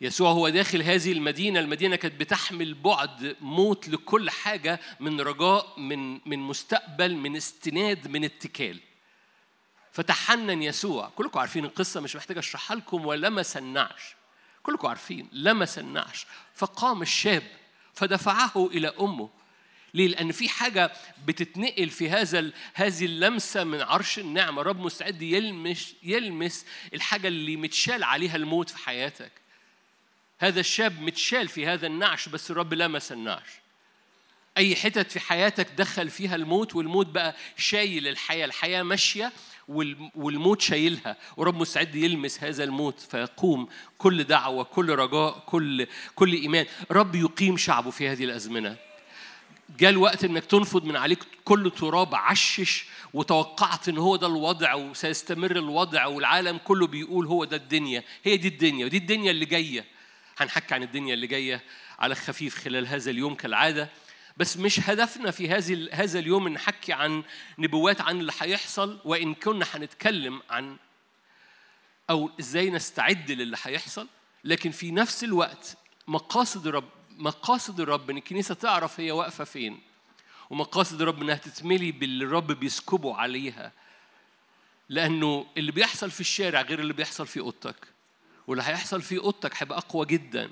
يسوع هو داخل هذه المدينة المدينة كانت بتحمل بعد موت لكل حاجة من رجاء من من مستقبل من استناد من اتكال. فتحنن يسوع. كلكم عارفين القصة مش محتاج أشرحها لكم. ولمس النعش كلكم عارفين لمس النعش فقام الشاب فدفعه إلى أمه. ليه؟ لأن في حاجة بتتنقل في هذا هذه اللمسة من عرش النعمة، الرب مستعد يلمس يلمس الحاجة اللي متشال عليها الموت في حياتك. هذا الشاب متشال في هذا النعش بس الرب لمس النعش. أي حتت في حياتك دخل فيها الموت والموت بقى شايل الحياة، الحياة ماشية والموت شايلها. ورب مستعد يلمس هذا الموت فيقوم كل دعوة كل رجاء كل كل إيمان. رب يقيم شعبه في هذه الأزمنة. جاء الوقت إنك تنفض من عليك كل تراب عشش وتوقعت إن هو ده الوضع وسيستمر الوضع والعالم كله بيقول هو ده الدنيا. هي دي الدنيا ودي الدنيا اللي جاية. هنحكي عن الدنيا اللي جاية على خفيف خلال هذا اليوم كالعادة. بس مش هدفنا في هذه هذا اليوم نحكي عن نبوات عن اللي هيحصل وإن كنا هنتكلم عن أو إزاي نستعد للي هيحصل لكن في نفس الوقت مقاصد الرب مقاصد الرب إن الكنيسة تعرف هي واقفة فين ومقاصد الرب إنها تتملي باللي الرب بيسكبه عليها. لأنه اللي بيحصل في الشارع غير اللي بيحصل في أوضتك. واللي هيحصل في أوضتك هيبقى أقوى جدا.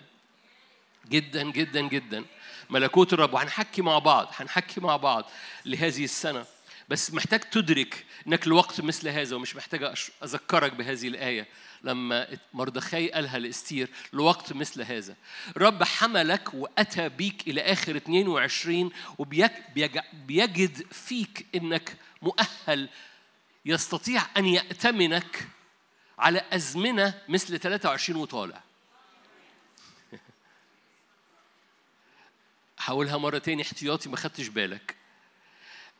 جدا جدا جدا. ملكوت الرب وهنحكي مع بعض هنحكي مع بعض لهذه السنة. بس محتاج تدرك إنك لوقت مثل هذا ومش محتاج أذكرك بهذه الآية. لما مردخاي قالها لإستير لوقت مثل هذا. رب حملك وأتى بيك إلى آخر 22 وبيجد فيك إنك مؤهل يستطيع أن يأتمنك على أزمنة مثل 23 وطالع. هقولها مرة تاني احتياطي ما خدتش بالك.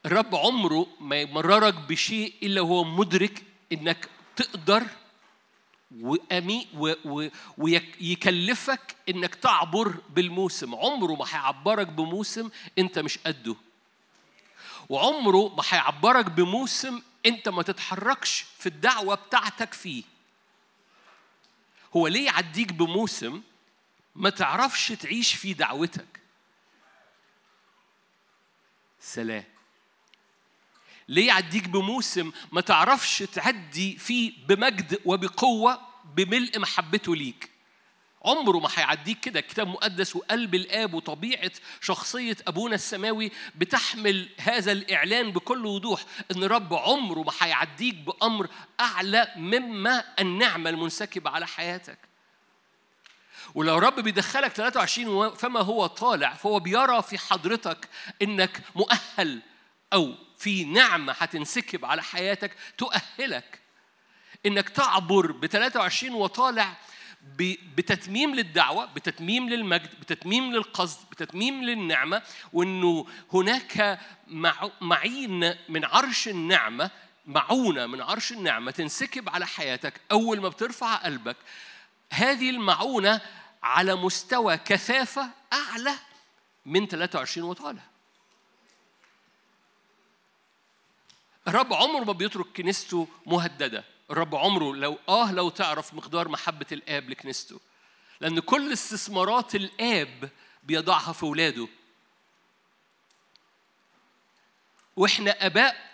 الرب عمره ما يمررك بشيء إلا هو مدرك إنك تقدر وأمي ويكلفك إنك تعبر بالموسم. عمره ما هيعبرك بموسم أنت مش قده. وعمره ما هيعبرك بموسم أنت ما تتحركش في الدعوة بتاعتك فيه. هو ليه يعديك بموسم ما تعرفش تعيش فيه دعوتك؟ سلام. ليه يعديك بموسم ما تعرفش تعدي فيه بمجد وبقوة بملء محبته ليك؟ عمره ما هيعديك كده. الكتاب المقدس وقلب الآب وطبيعة شخصية أبونا السماوي بتحمل هذا الإعلان بكل وضوح إن رب عمره ما هيعديك بأمر أعلى مما النعمة المنسكبة على حياتك. ولو رب بيدخلك 23 فما هو طالع فهو بيرى في حضرتك إنك مؤهل أو في نعمة هتنسكب على حياتك تؤهلك. إنك تعبر ب 23 وطالع بتتميم للدعوة بتتميم للمجد بتتميم للقصد بتتميم للنعمة وإنه هناك مع- معين من عرش النعمة معونة من عرش النعمة تنسكب على حياتك أول ما بترفع قلبك هذه المعونة على مستوى كثافة أعلى من 23 وطالع الرب عمره ما بيترك كنيسته مهددة. الرب عمره لو آه لو تعرف مقدار محبة الآب لكنيسته. لأن كل استثمارات الآب بيضعها في اولاده وإحنا آباء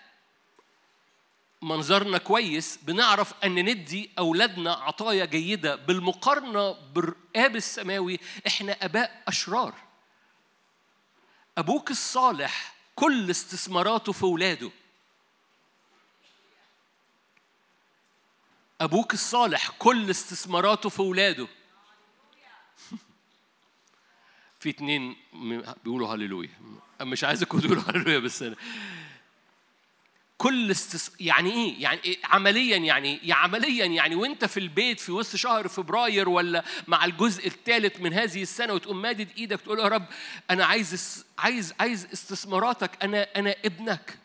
منظرنا كويس بنعرف أن ندي أولادنا عطايا جيدة بالمقارنة بالاب السماوي. إحنا أباء أشرار. أبوك الصالح كل استثماراته في أولاده. أبوك الصالح كل استثماراته في أولاده. في اتنين بيقولوا هللويا. مش عايزكم تقولوا هللويا بس أنا كل استس... يعني إيه؟ يعني إيه؟ عمليا يعني إيه؟ عمليا يعني وأنت في البيت في وسط شهر فبراير ولا مع الجزء الثالث من هذه السنة وتقوم مادد إيدك تقول يا رب أنا عايز. عايز عايز استثماراتك أنا أنا ابنك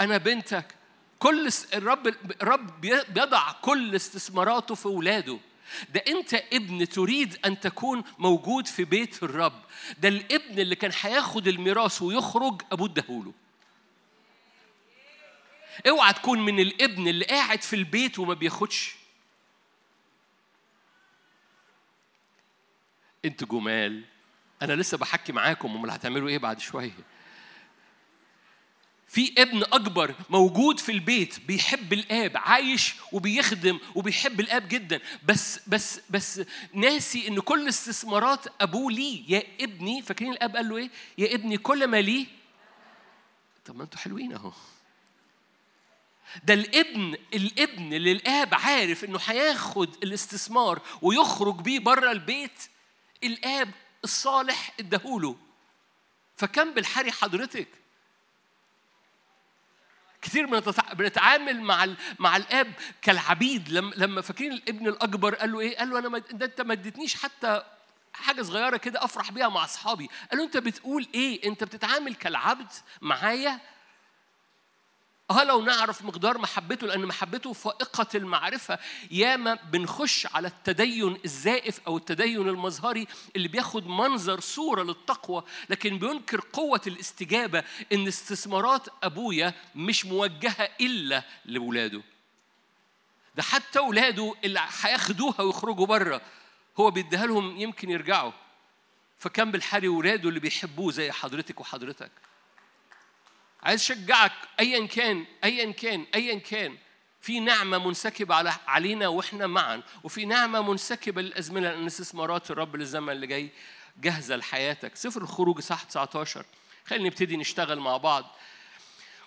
أنا بنتك كل. الرب الرب بي- بيضع كل استثماراته في أولاده ده أنت ابن تريد أن تكون موجود في بيت الرب ده الابن اللي كان هياخد الميراث ويخرج ابوه اداهوله اوعى تكون من الابن اللي قاعد في البيت وما بياخدش. أنتوا جمال أنا لسه بحكي معاكم امال هتعملوا إيه بعد شوية؟ في ابن اكبر موجود في البيت بيحب الاب عايش وبيخدم وبيحب الاب جدا. بس بس بس ناسي إن كل استثمارات أبوه ليه. يا ابني فاكرين الاب قال له إيه؟ يا ابني كل ما ليه. طب ما أنتوا حلوين أهو. ده الابن الابن اللي الاب عارف إنه هياخد الاستثمار ويخرج بيه بره البيت الآب الصالح اداهوله. فكم بالحري حضرتك؟ كتير بنتع- بنتعامل مع مع الآب كالعبيد. لما لما فاكرين الابن الأكبر قال له إيه؟ قال له أنا ما ده أنت ما اديتنيش حتى حاجة صغيرة كده أفرح بيها مع أصحابي. قال له أنت بتقول إيه؟ أنت بتتعامل كالعبد معايا؟ آه لو نعرف مقدار محبته لأن محبته فائقة المعرفة ياما بنخش على التدين الزائف أو التدين المظهري اللي بياخد منظر صورة للتقوى لكن بينكر قوة الاستجابة إن استثمارات أبويا مش موجهة إلا لاولاده ده حتى اولاده اللي هياخدوها ويخرجوا بره هو بيديها لهم يمكن يرجعوا. فكان بالحري ولاده اللي بيحبوه زي حضرتك وحضرتك. عايز أشجعك. ايا كان ايا كان ايا كان. في نعمة منسكبة على علينا وإحنا معا وفي نعمة منسكبة للأزمنة لأن استثمارات الرب للزمن اللي جاي جاهزه لحياتك. سفر الخروج صح 19 خلينا نبتدي نشتغل مع بعض.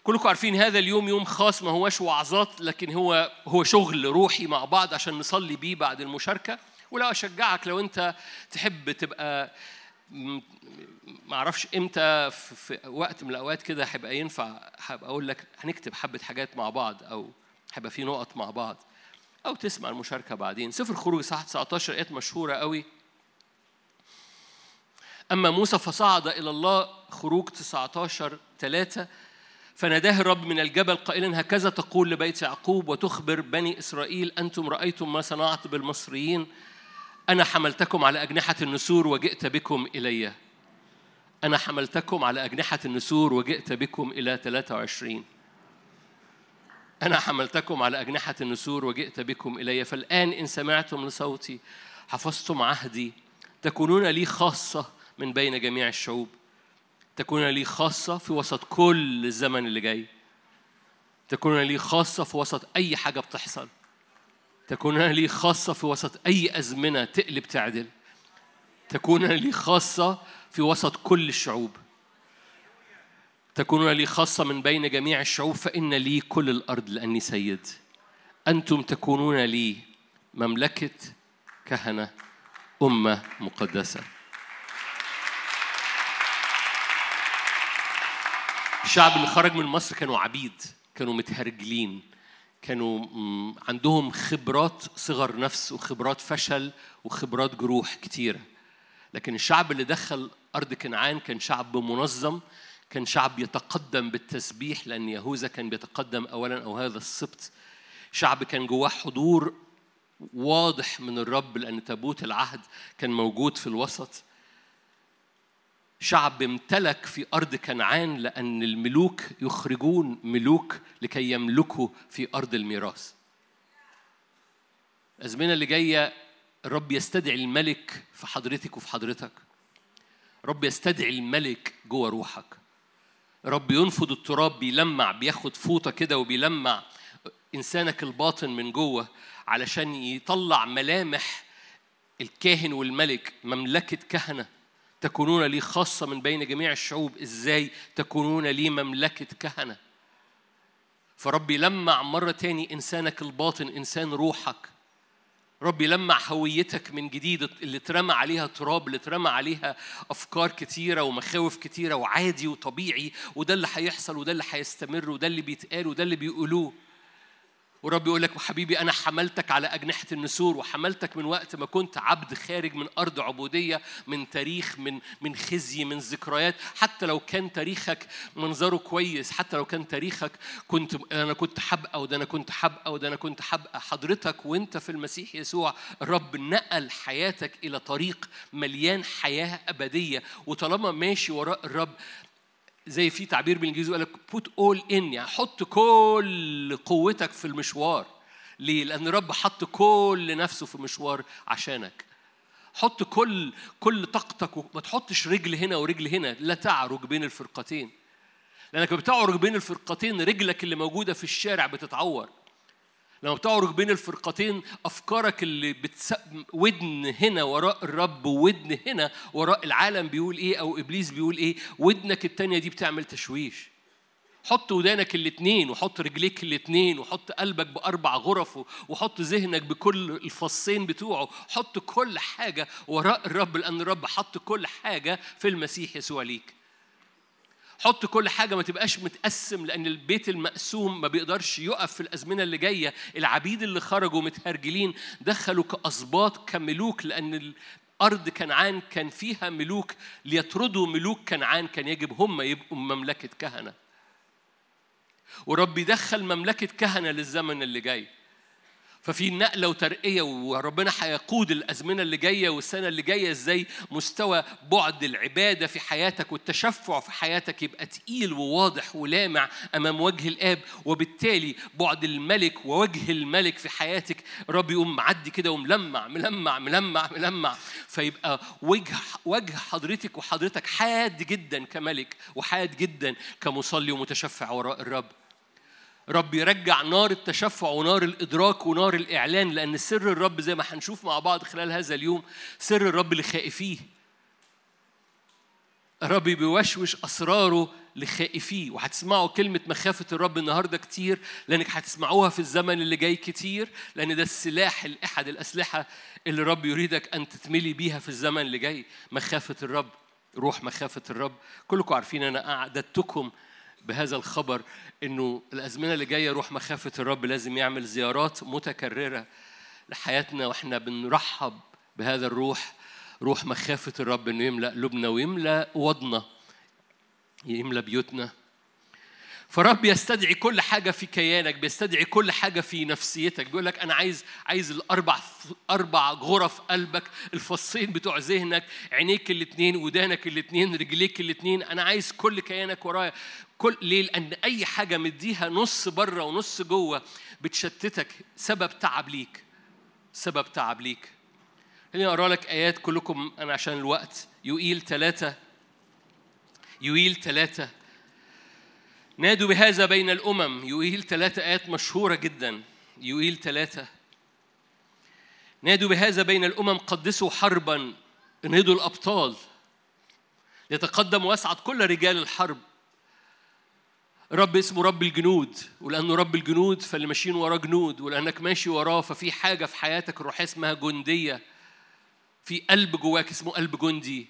كلكم عارفين هذا اليوم يوم خاص ما هوش وعظات لكن هو هو شغل روحي مع بعض عشان نصلي بيه بعد المشاركة. ولو أشجعك لو أنت تحب تبقى ما أعرفش إمتى في وقت من الاوقات كده هيبقى ينفع هبقى أقول لك هنكتب حبة حاجات مع بعض أو هيبقى في نقط مع بعض أو تسمع المشاركة بعدين. سفر الخروج صح 19 آيات مشهورة قوي. أما موسى فصعد إلى الله خروج 19 3 فناداه الرب من الجبل قائلا هكذا تقول لبيت يعقوب وتخبر بني إسرائيل أنتم رأيتم ما صنعت بالمصريين؟ أنا حملتكم على أجنحة النسور وجئت بكم إلي. أنا حملتكم على أجنحة النسور وجئت بكم إلى 23 أنا حملتكم على أجنحة النسور وجئت بكم إلي. فالآن إن سمعتم لصوتي حفظتم عهدي تكونون لي خاصة من بين جميع الشعوب. تكونون لي خاصة في وسط كل الزمن اللي جاي. تكونون لي خاصة في وسط أي حاجة بتحصل. تكونون لي خاصة في وسط أي أزمنة تقلب تعدل. تكون لي خاصة في وسط كل الشعوب. تكون لي خاصة من بين جميع الشعوب فإن لي كل الأرض لأني سيد. أنتم تكونون لي مملكة كهنة أمة مقدسة. الشعب اللي خرج من مصر كانوا عبيد كانوا متهرجلين. كانوا عندهم خبرات صغر نفس وخبرات فشل وخبرات جروح كتيرة. لكن الشعب اللي دخل أرض كنعان كان شعب منظم كان شعب يتقدم بالتسبيح لأن يهوذا كان بيتقدم أولا أو هذا السبط شعب كان جواه حضور واضح من الرب لأن تابوت العهد كان موجود في الوسط. شعب امتلك في أرض كنعان لأن الملوك يخرجون ملوك لكي يملكوا في أرض الميراث. الأزمنة اللي جاية الرب يستدعي الملك في حضرتك وفي حضرتك. رب يستدعي الملك جوه روحك. رب ينفض التراب بيلمع بياخد فوطة كده وبيلمع إنسانك الباطن من جوه علشان يطلع ملامح الكاهن والملك مملكة كهنة. تكونون لي خاصة من بين جميع الشعوب إزاي تكونون لي مملكة كهنة؟ فرب يلمع مرة تاني إنسانك الباطن إنسان روحك. رب يلمع هويتك من جديد اللي اترمى عليها تراب اللي اترمى عليها أفكار كتيرة ومخاوف كتيرة وعادي وطبيعي وده اللي هيحصل وده اللي هيستمر وده اللي بيتقال وده اللي بيقولوه. ورب يقول لك حبيبي أنا حملتك على أجنحة النسور وحملتك من وقت ما كنت عبد خارج من أرض عبودية من تاريخ من من خزي من ذكريات. حتى لو كان تاريخك منظره كويس حتى لو كان تاريخك كنت أنا كنت حبقى وده أنا كنت حبقى وده أنا كنت حبقى. حضرتك وأنت في المسيح يسوع الرب نقل حياتك إلى طريق مليان حياة أبدية. وطالما ماشي وراء الرب زي في تعبير بالإنجليزي يقول لك put all in. يعني حط كل قوتك في المشوار. ليه؟ لأن الرب حط كل نفسه في مشوار عشانك. حط كل كل طاقتك وما تحطش رجل هنا ورجل هنا. لا تعرج بين الفرقتين. لأنك بتعرج بين الفرقتين رجلك اللي موجودة في الشارع بتتعور. لما بتعرج بين الفرقتين أفكارك اللي بتس... ودن هنا وراء الرب وودن هنا وراء العالم بيقول إيه أو إبليس بيقول إيه ودنك التانية دي بتعمل تشويش. حط ودانك الاتنين وحط رجليك الاتنين وحط قلبك بأربع غرف وحط ذهنك بكل الفصين بتوعه. حط كل حاجة وراء الرب لأن الرب حط كل حاجة في المسيح يسوع ليك. حط كل حاجة ما تبقاش متقسم لأن البيت المقسوم ما بيقدرش يقف في الأزمنة اللي جاية. العبيد اللي خرجوا متهرجلين دخلوا كأسباط كملوك لأن أرض كنعان كان فيها ملوك. ليطردوا ملوك كنعان كان يجب هم يبقوا مملكة كهنة. ورب يدخل مملكة كهنة للزمن اللي جاي. ففي نقلة وترقية وربنا هيقود الأزمنة اللي جاية والسنة اللي جاية إزاي مستوى بعد العبادة في حياتك والتشفع في حياتك يبقى تقيل وواضح ولامع أمام وجه الآب. وبالتالي بعد الملك ووجه الملك في حياتك رب يقوم معدي كده وملمع ملمع ملمع ملمع. فيبقى وجه وجه حضرتك وحضرتك حاد جدا كملك وحاد جدا كمصلي ومتشفع وراء الرب. رب يرجع نار التشفع ونار الإدراك ونار الإعلان لأن سر الرب زي ما هنشوف مع بعض خلال هذا اليوم سر الرب لخائفيه الرب بيوشوش أسراره لخائفيه وهتسمعوا كلمة مخافة الرب النهاردة كتير لأنك هتسمعوها في الزمن اللي جاي كتير لأن ده السلاح أحد الأسلحة اللي الرب يريدك أن تتملي بيها في الزمن اللي جاي. مخافة الرب روح مخافة الرب. كلكم عارفين أنا أعددتكم بهذا الخبر إنه الأزمنة اللي جاية روح مخافة الرب لازم يعمل زيارات متكررة لحياتنا وإحنا بنرحب بهذا الروح. روح مخافة الرب إنه يملأ قلوبنا ويملأ وضنا يملأ بيوتنا. فرب يستدعي كل حاجة في كيانك بيستدعي كل حاجة في نفسيتك. بيقول لك أنا عايز عايز الأربع أربع غرف قلبك الفصين بتوع ذهنك عينيك الاثنين ودانك الاثنين رجليك الاثنين أنا عايز كل كيانك ورايا. كل ليه لأن أي حاجة مديها نص بره ونص جوه بتشتتك سبب تعب ليك سبب تعب ليك. خليني أقرأ لك آيات كلكم أنا عشان الوقت. يوئيل ثلاثة يوئيل ثلاثة. نادوا بهذا بين الأمم. يوئيل ثلاثة آيات مشهورة جدا. يوئيل ثلاثة. نادوا بهذا بين الأمم قدسوا حربا انهضوا الأبطال. يتقدم ويصعد كل رجال الحرب. رب اسمه رب الجنود ولأنه رب الجنود فاللي ماشيين وراه جنود ولأنك ماشي وراه ففي حاجة في حياتك الروحية اسمها جندية. في قلب جواك اسمه قلب جندي.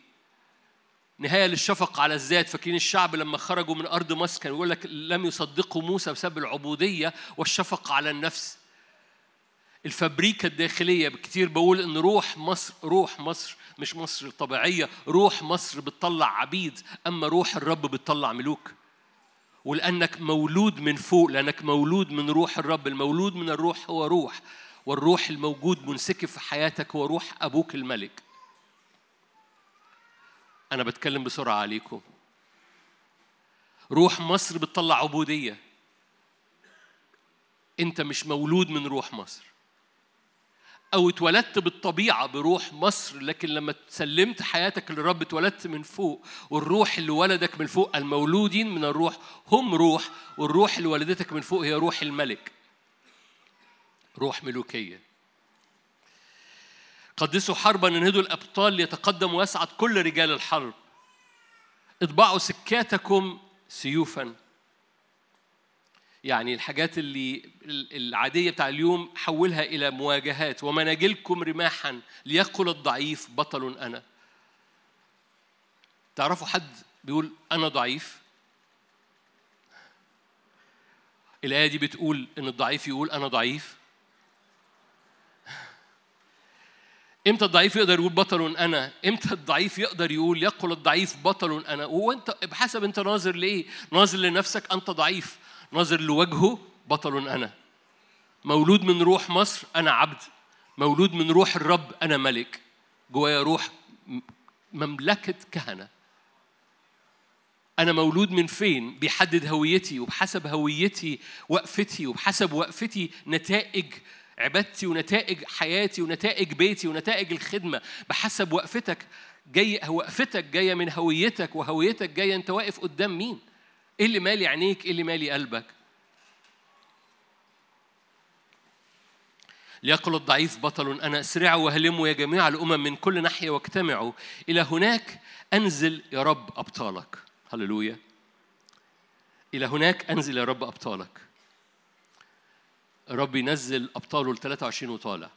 نهاية للشفقة على الذات. فاكرين الشعب لما خرجوا من أرض مصر كان يقول لك لم يصدقوا موسى بسبب العبودية والشفقة على النفس. الفبريكة الداخلية كتير بقول إن روح مصر روح مصر مش مصر الطبيعية روح مصر بتطلع عبيد أما روح الرب بتطلع ملوك. ولأنك مولود من فوق لأنك مولود من روح الرب. المولود من الروح هو روح والروح الموجود منسكب في حياتك هو روح أبوك الملك. أنا بتكلم بسرعة عليكم. روح مصر بتطلع عبودية. أنت مش مولود من روح مصر. أو اتولدت بالطبيعة بروح مصر لكن لما سلمت حياتك للرب اتولدت من فوق والروح اللي ولدك من فوق المولودين من الروح هم روح والروح اللي ولدتك من فوق هي روح الملك. روح ملوكية. قدسوا حربا انهدوا الأبطال ليتقدم ويصعد كل رجال الحرب. اطبعوا سكاتكم سيوفا. يعني الحاجات اللي العادية بتاع اليوم حولها إلى مواجهات. ومناجلكم رماحا ليقل الضعيف بطل أنا. تعرفوا حد بيقول أنا ضعيف؟ الآية دي بتقول إن الضعيف يقول أنا ضعيف. إمتى الضعيف يقدر يقول بطل أنا؟ إمتى الضعيف يقدر يقول يقول الضعيف بطل أنا؟ وأنت بحسب أنت ناظر لإيه؟ ناظر لنفسك أنت ضعيف. ناظر لوجهه بطل أنا. مولود من روح مصر أنا عبد. مولود من روح الرب أنا ملك. جوايا روح مملكة كهنة. أنا مولود من فين؟ بيحدد هويتي وبحسب هويتي وقفتي وبحسب وقفتي نتائج عبادتي ونتائج حياتي ونتائج بيتي ونتائج الخدمة. بحسب وقفتك. جاي وقفتك جاية من هويتك وهويتك جاية أنت واقف قدام مين؟ إيه اللي مالي عينيك؟ إيه اللي مالي قلبك؟ ليقل الضعيف بطل أنا أسرعوا وهلموا يا جميع الأمم من كل ناحية واجتمعوا. إلى هناك أنزل يا رب أبطالك. هللويا. إلى هناك أنزل يا رب أبطالك. الرب ينزل أبطاله ل 23 وطالع.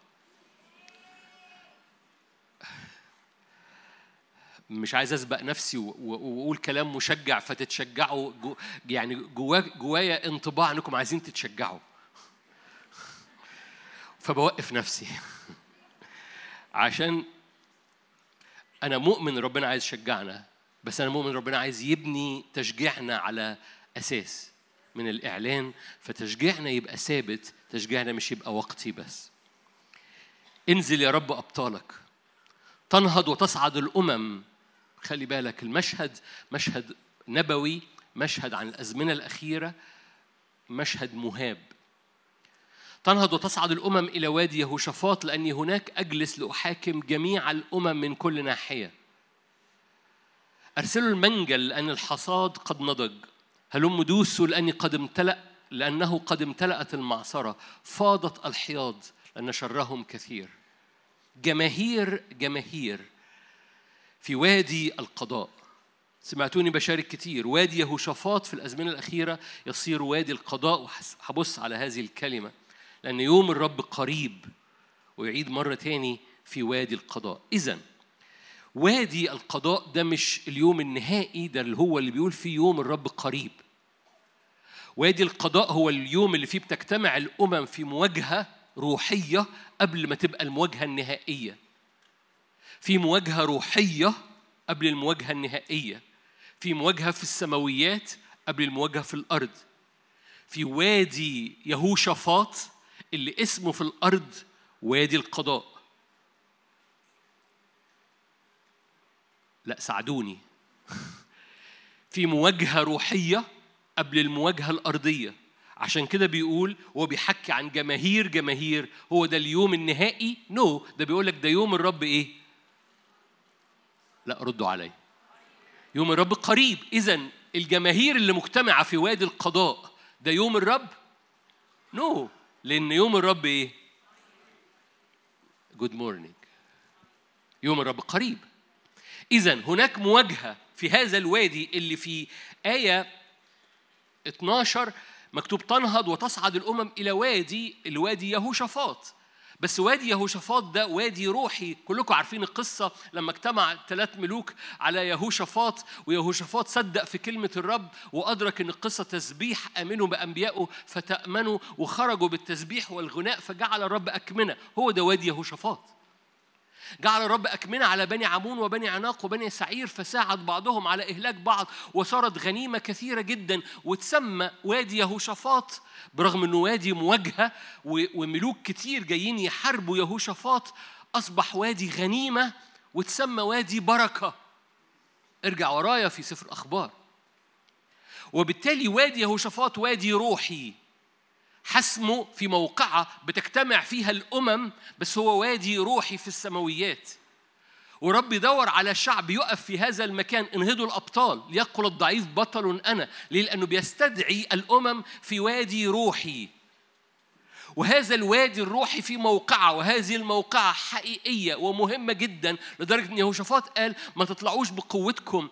مش عايز أسبق نفسي وأقول كلام مشجع فتتشجعوا جو يعني جوا جوايا انطباع إنكم عايزين تتشجعوا. فبوقف نفسي. عشان أنا مؤمن ربنا عايز يشجعنا بس أنا مؤمن ربنا عايز يبني تشجيعنا على أساس من الإعلان فتشجيعنا يبقى ثابت تشجيعنا مش يبقى وقتي بس. انزل يا رب أبطالك. تنهض وتصعد الأمم خلي بالك المشهد مشهد نبوي مشهد عن الأزمنة الأخيرة مشهد مهاب. تنهض وتصعد الأمم إلى وادي يهوشافاط لأني هناك أجلس لأحاكم جميع الأمم من كل ناحية. أرسلوا المنجل لأن الحصاد قد نضج. هلم دوسوا لأني قد امتلأ لأنه قد امتلأت المعصرة. فاضت الحياض لأن شرهم كثير. جماهير جماهير في وادي القضاء. سمعتوني بشارك كتير. وادي يهوشافاط في الأزمنة الأخيرة يصير وادي القضاء وهبص على هذه الكلمة لأن يوم الرب قريب ويعيد مرة تاني في وادي القضاء. إذا وادي القضاء ده مش اليوم النهائي ده اللي هو اللي بيقول فيه يوم الرب قريب. وادي القضاء هو اليوم اللي فيه بتجتمع الأمم في مواجهة روحية قبل ما تبقى المواجهة النهائية. في مواجهة روحية قبل المواجهة النهائية في مواجهة في السماويات قبل المواجهة في الأرض. في وادي يهوشافاط اللي اسمه في الأرض وادي القضاء. لا ساعدوني. في مواجهة روحية قبل المواجهة الأرضية. عشان كده بيقول هو بيحكي عن جماهير جماهير. هو ده اليوم النهائي؟ نو no. ده بيقول لك ده يوم الرب إيه؟ لا ردوا علي. يوم الرب قريب اذا الجماهير اللي مجتمعة في وادي القضاء ده يوم الرب؟ no no. لأن يوم الرب إيه؟ good morning يوم الرب قريب. اذا هناك مواجهة في هذا الوادي اللي في آية 12 مكتوب تنهض وتصعد الأمم إلى وادي الوادي يهوشافاط. بس وادي يهوشافاط ده وادي روحي. كلكم عارفين القصة لما اجتمع ثلاث ملوك على يهوشافاط ويهوشافاط صدق في كلمة الرب وأدرك أن القصة تسبيح آمنوا بأنبيائه فتأمنوا وخرجوا بالتسبيح والغناء فجعل الرب أكمنة. هو ده وادي يهوشافاط. جعل الرب أكمنة على بني عمون وبني عناق وبني سعير فساعد بعضهم على إهلاك بعض وصارت غنيمة كثيرة جدا وتسمى وادي يهوشافاط. برغم أنه وادي مواجهة وملوك كتير جايين يحاربوا يهوشافاط أصبح وادي غنيمة وتسمى وادي بركة. ارجع ورايا في سفر الأخبار وبالتالي وادي يهوشافاط وادي روحي. حسمه في موقعة بتجتمع فيها الأمم بس هو وادي روحي في السماويات. ورب يدور على شعب يقف في هذا المكان انهضوا الأبطال. ليقل الضعيف بطل أنا ليه؟ لأنه بيستدعي الأمم في وادي روحي. وهذا الوادي الروحي في موقعة وهذه الموقعة حقيقية ومهمة جدا لدرجة أن يهوشافاط قال ما تطلعوش بقوتكم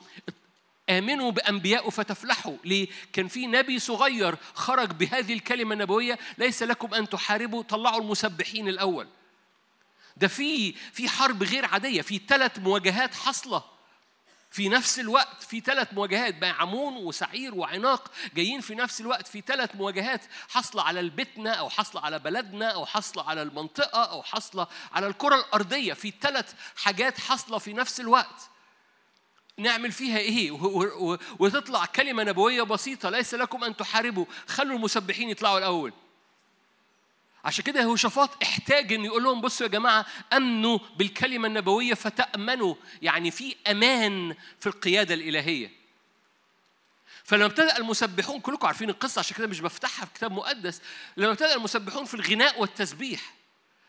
آمنوا بأنبيائه فتفلحوا. ليه؟ كان في نبي صغير خرج بهذه الكلمة النبوية ليس لكم أن تحاربوا طلعوا المسبحين الأول. ده في في حرب غير عادية في ثلاث مواجهات حاصلة. في نفس الوقت في ثلاث مواجهات بقى عمون وسعير وعناق جايين في نفس الوقت. في ثلاث مواجهات حاصلة على البيتنا أو حاصلة على بلدنا أو حاصلة على المنطقة أو حاصلة على الكرة الأرضية. في ثلاث حاجات حاصلة في نفس الوقت. نعمل فيها إيه؟ وتطلع كلمة نبوية بسيطة ليس لكم أن تحاربوا. خلوا المسبحين يطلعوا الأول. عشان كده يهوشافاط احتاج ان يقول لهم بصوا يا جماعة آمنوا بالكلمة النبوية فتأمنوا. يعني في أمان في القيادة الإلهية. فلما ابتدأ المسبحون كلكم عارفين القصة عشان كده مش بفتحها في كتاب مقدس. لما ابتدأ المسبحون في الغناء والتسبيح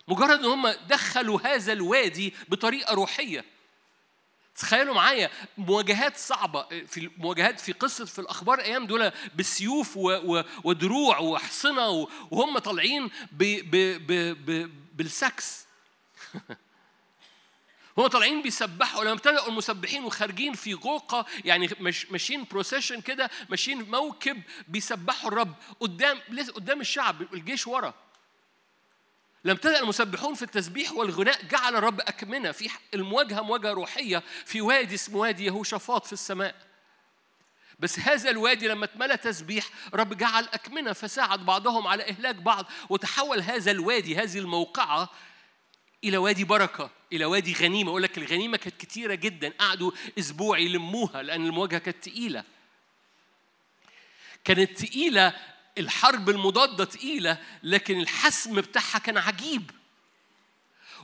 مجرد إن هم دخلوا هذا الوادي بطريقة روحية تخيلوا معايا مواجهات صعبة في مواجهات في قصة في الأخبار أيام دول بالسيوف ودروع وأحصنة وهم طالعين بالسكس. هم طالعين بيسبحوا لما ابتدأوا المسبحين وخارجين في جوقة يعني مش ماشيين procession كده ماشيين موكب بيسبحوا الرب قدام قدام الشعب الجيش ورا. لما ابتدأ المسبحون في التسبيح والغناء جعل الرب أكمنة في المواجهة مواجهة روحية في وادي اسمه وادي يهوشافاط في السماء. بس هذا الوادي لما اتملى تسبيح رب جعل أكمنة فساعد بعضهم على إهلاك بعض وتحول هذا الوادي هذه الموقعة إلى وادي بركة إلى وادي غنيمة. أقول لك الغنيمة كانت كتيرة جدا قعدوا أسبوع يلموها لأن المواجهة كانت تقيلة. كانت تقيلة الحرب المضادة تقيلة لكن الحسم بتاعها كان عجيب.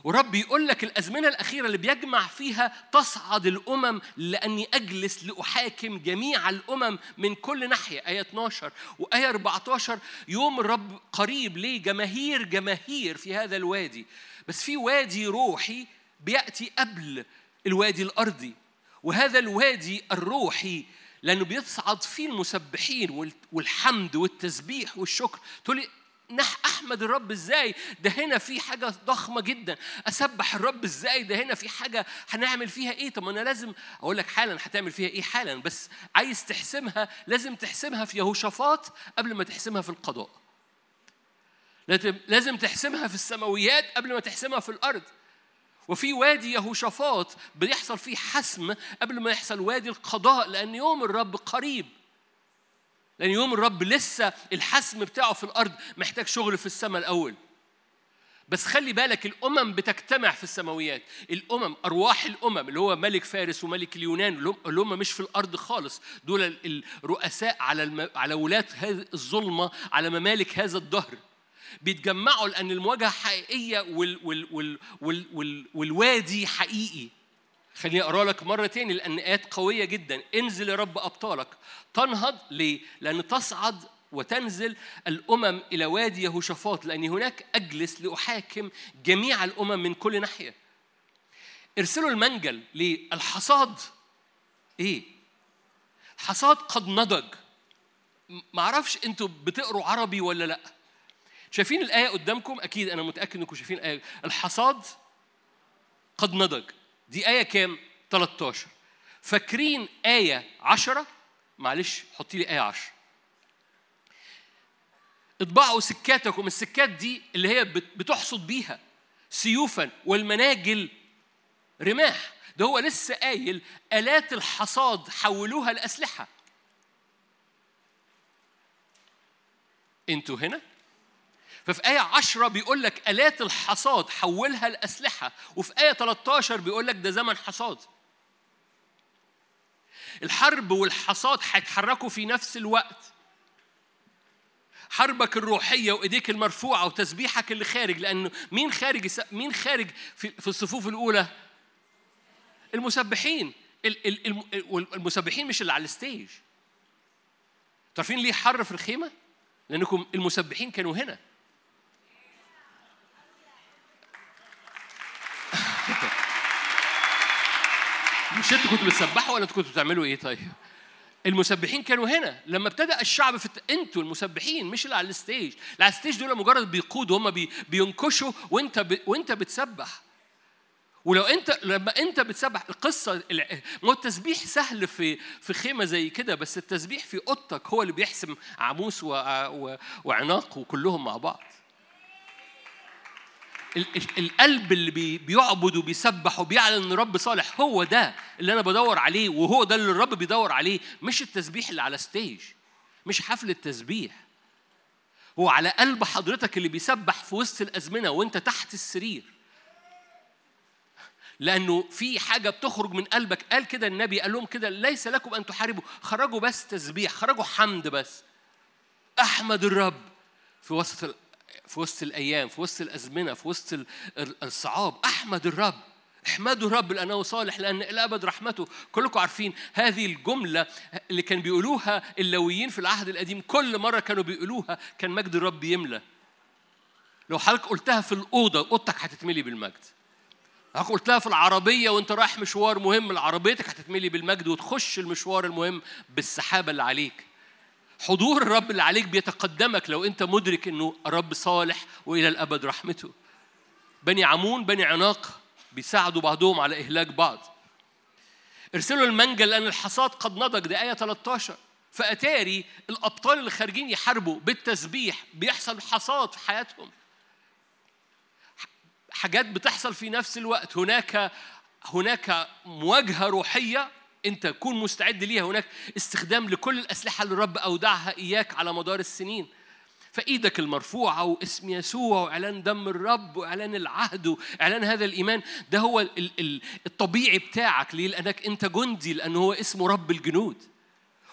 ورب يقول لك الأزمنة الأخيرة اللي بيجمع فيها تصعد الأمم لأني أجلس لأحاكم جميع الأمم من كل ناحية. آية 12 وآية 14 يوم الرب قريب ليه جماهير جماهير في هذا الوادي. بس في وادي روحي بيأتي قبل الوادي الأرضي. وهذا الوادي الروحي لأنه بيصعد فيه المسبحين وال- والحمد والتسبيح والشكر. تقول لي نح أحمد الرب إزاي؟ ده هنا في حاجة ضخمة جدا. أسبح الرب إزاي؟ ده هنا في حاجة هنعمل فيها إيه؟ طب أنا لازم أقول لك حالا هتعمل فيها إيه حالا بس عايز تحسمها لازم تحسمها في يهوشافاط قبل ما تحسمها في القضاء. لازم تحسمها في السماويات قبل ما تحسمها في الأرض. وفي وادي يهوشافاط بيحصل فيه حسم قبل ما يحصل وادي القضاء لأن يوم الرب قريب. لأن يوم الرب لسه الحسم بتاعه في الأرض محتاج شغل في السماء الأول. بس خلي بالك الأمم بتجتمع في السماويات. الأمم أرواح الأمم اللي هو ملك فارس وملك اليونان اللي هم- مش في الأرض خالص. دول ال- الرؤساء على. على ولاة الظلمة على ممالك هذا الدهر. بيتجمعوا لأن المواجهة حقيقية وال... وال... وال... وال... وال... والوادي حقيقي. خليني أقرأ لك مرة تاني لأن آيات قوية جدا. انزل يا رب أبطالك. تنهض ليه؟ لأن تصعد وتنزل الأمم إلى وادي يهوشافاط لاني هناك أجلس لأحاكم جميع الأمم من كل ناحية. ارسلوا المنجل للحصاد إيه؟ الحصاد قد نضج. معرفش أنتوا بتقروا عربي ولا لأ. شايفين الآية قدامكم؟ أكيد أنا متأكد إنكم شايفين الآية. الحصاد قد نضج. دي آية كام؟ 13 فاكرين آية 10 معلش حطي لي آية 10 اطبعوا سكاتكم. السكات دي اللي هي بت- بتحصد بيها سيوفا والمناجل رماح. ده هو لسه قايل آلات الحصاد حولوها لأسلحة. أنتوا هنا؟ ففي آية 10 بيقول لك آلات الحصاد حولها لأسلحة وفي آية 13 بيقول لك ده زمن حصاد. الحرب والحصاد هيتحركوا في نفس الوقت. حربك الروحية وإيديك المرفوعة وتسبيحك اللي خارج لأنه مين خارج مين خارج في في الصفوف الأولى؟ المسبحين. ال- ال- الم- والمسبحين مش اللي على ال stage. تعرفين ليه حر في الخيمة؟ لأنكم المسبحين كانوا هنا. مش أنتوا كنتوا بتسبحوا ولا كنتوا بتعملوا إيه طيب؟ المسبحين كانوا هنا لما ابتدأ الشعب في. أنتوا المسبحين مش اللي على ال stage، اللي على ال stage دول مجرد بيقودوا هم بي... بينكشوا وانت ب... وانت بتسبح. ولو انت لما انت بتسبح القصة ما هو التسبيح سهل في في خيمة زي كده بس التسبيح في أوضتك هو اللي بيحسم عمون و... و... وعناق وكلهم مع بعض. ال- ال- القلب اللي بي- بيعبد وبيسبح وبيعلن إن الرب صالح هو ده اللي أنا بدور عليه وهو ده اللي الرب بيدور عليه مش التسبيح اللي على stage مش حفل التسبيح. هو على قلب حضرتك اللي بيسبح في وسط الأزمنة وأنت تحت السرير. لأنه في حاجة بتخرج من قلبك. قال كده النبي قال لهم كده ليس لكم أن تحاربوا. خرجوا بس تسبيح خرجوا حمد بس. أحمد الرب في وسط. في وسط الأيام في وسط الأزمنة في وسط ال- ال- الصعاب. أحمد الرب احمدوا الرب لأنه صالح لأن الابد رحمته. كلكم عارفين هذه الجملة اللي كان بيقولوها اللويين في العهد القديم كل مرة كانوا بيقولوها كان مجد الرب يملى لو حضرتك قلتها في الأوضة أوضتك هتتملي بالمجد. حضرتك قلتها في العربية وأنت رايح مشوار مهم عربيتك هتتملي بالمجد وتخش المشوار المهم بالسحابة اللي عليك. حضور الرب اللي عليك بيتقدمك لو انت مدرك انه الرب صالح وإلى الأبد رحمته. بني عمون بني عناق بيساعدوا بعضهم على إهلاك بعض. ارسلوا المنجل لأن الحصاد قد نضج ده إيه 13 فأتاري الأبطال اللي خارجين يحاربوا بالتسبيح بيحصل حصاد في حياتهم. حاجات بتحصل في نفس الوقت. هناك هناك مواجهة روحية أنت كون مستعد ليها. هناك استخدام لكل الأسلحة اللي الرب أودعها إياك على مدار السنين. فإيدك المرفوعة واسم يسوع وإعلان دم الرب وإعلان العهد وإعلان هذا الإيمان ده هو ال- ال- الطبيعي بتاعك. ليه؟ لأنك أنت جندي لأنه هو اسمه رب الجنود.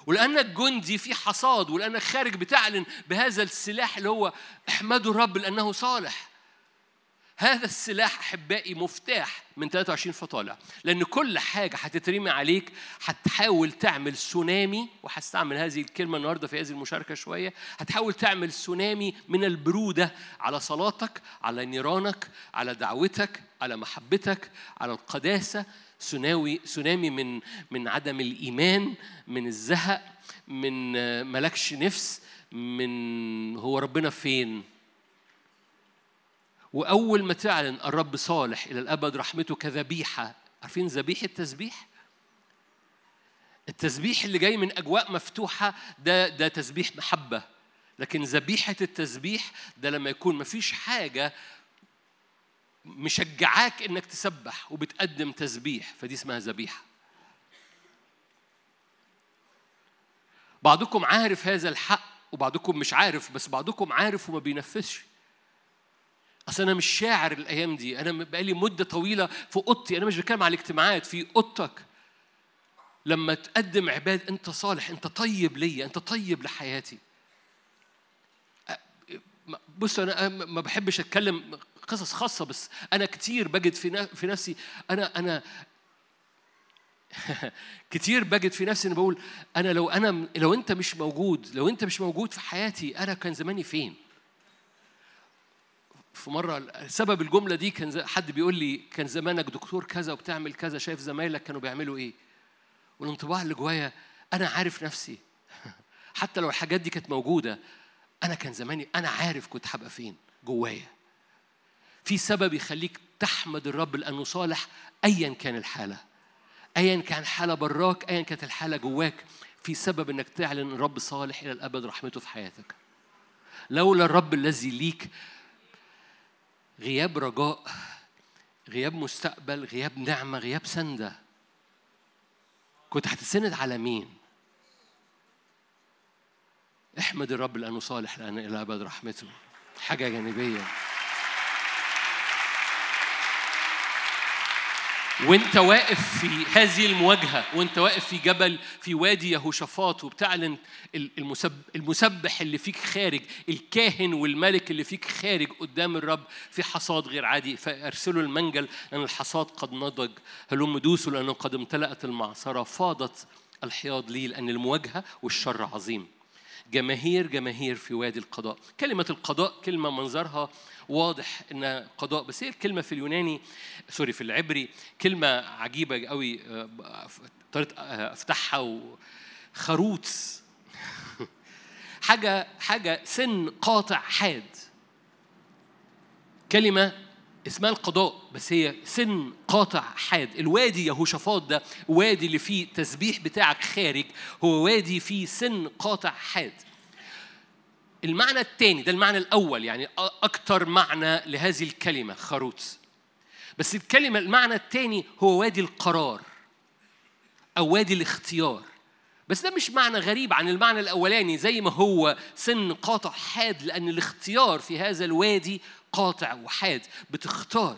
ولأنك جندي في حصاد ولأنك خارج بتعلن بهذا السلاح اللي هو احمدوا الرب لأنه صالح. هذا السلاح أحبائي مفتاح من 23 فطالع. لأن كل حاجة هتترمي عليك هتحاول تعمل سونامي وهستعمل هذه الكلمة النهارده في هذه المشاركة شوية. هتحاول تعمل سونامي من البرودة على صلاتك على نيرانك على دعوتك على محبتك على القداسة. سناوي سونامي من من عدم الإيمان من الزهق من ملكش نفس من هو ربنا فين؟ وأول ما تعلن الرب صالح إلى الأبد رحمته كذبيحة. عارفين ذبيحة تسبيح؟ التسبيح اللي جاي من أجواء مفتوحة ده ده تسبيح محبة لكن ذبيحة التسبيح ده لما يكون مفيش حاجة مشجعاك إنك تسبح وبتقدم تسبيح فدي اسمها ذبيحة. بعضكم عارف هذا الحق وبعضكم مش عارف بس بعضكم عارف وما بينفذش. أصل أنا مش شاعر الأيام دي. أنا بقالي مدة طويلة في أوضتي. أنا مش بتكلم على الاجتماعات في أوضتك. لما تقدم عباد أنت صالح أنت طيب ليا أنت طيب لحياتي. بص أنا أنا ما بحبش أتكلم قصص خاصة بس أنا كتير بجد في في نفسي. أنا أنا كتير بجد في نفسي اني بقول أنا لو أنا لو أنت مش موجود لو أنت مش موجود في حياتي أنا كان زماني فين؟ في مرة سبب الجملة دي كان حد بيقول لي كان زمانك دكتور كذا وبتعمل كذا شايف زمايلك كانوا بيعملوا إيه؟ والانطباع اللي جوايا أنا عارف نفسي. حتى لو الحاجات دي كانت موجودة أنا كان زماني أنا عارف كنت هبقى فين جوايا. في سبب يخليك تحمد الرب لأنه صالح أيا كان الحالة. أيا كان حالة براك أيا كانت الحالة جواك. في سبب إنك تعلن الرب صالح إلى الأبد رحمته في حياتك. لولا الرب الذي ليك غياب رجاء غياب مستقبل غياب نعمة غياب سندة. كنت هتسند على مين؟ احمد الرب لأنه صالح لأن إلى أبد رحمته. حاجة جانبية. وانت واقف في هذه المواجهة وانت واقف في جبل في وادي يهوشافاط وبتعلن المسب المسبح اللي فيك خارج الكاهن والملك اللي فيك خارج قدام الرب في حصاد غير عادي فارسلوا المنجل لأن الحصاد قد نضج. هلم دوسوا لأنه قد امتلأت المعصرة فاضت الحياض لي لأن المواجهة والشر عظيم. جماهير جماهير في وادي القضاء. كلمة القضاء كلمة منظرها واضح إنها قضاء بس هي الكلمة في اليوناني سوري في العبري كلمة عجيبة قوي آه، اضطريت آه، أفتحها وخروت حاجة حاجة سن قاطع حاد. كلمة اسمها القضاء بس هي سن قاطع حاد. الوادي يهوشافاط ده وادي اللي فيه تسبيح بتاعك خارج هو وادي فيه سن قاطع حاد. المعنى الثاني ده المعنى الأول يعني أكتر معنى لهذه الكلمة خروت بس الكلمة المعنى الثاني هو وادي القرار أو وادي الاختيار. بس ده مش معنى غريب عن المعنى الأولاني زي ما هو سن قاطع حاد لأن الاختيار في هذا الوادي قاطع وحاد بتختار.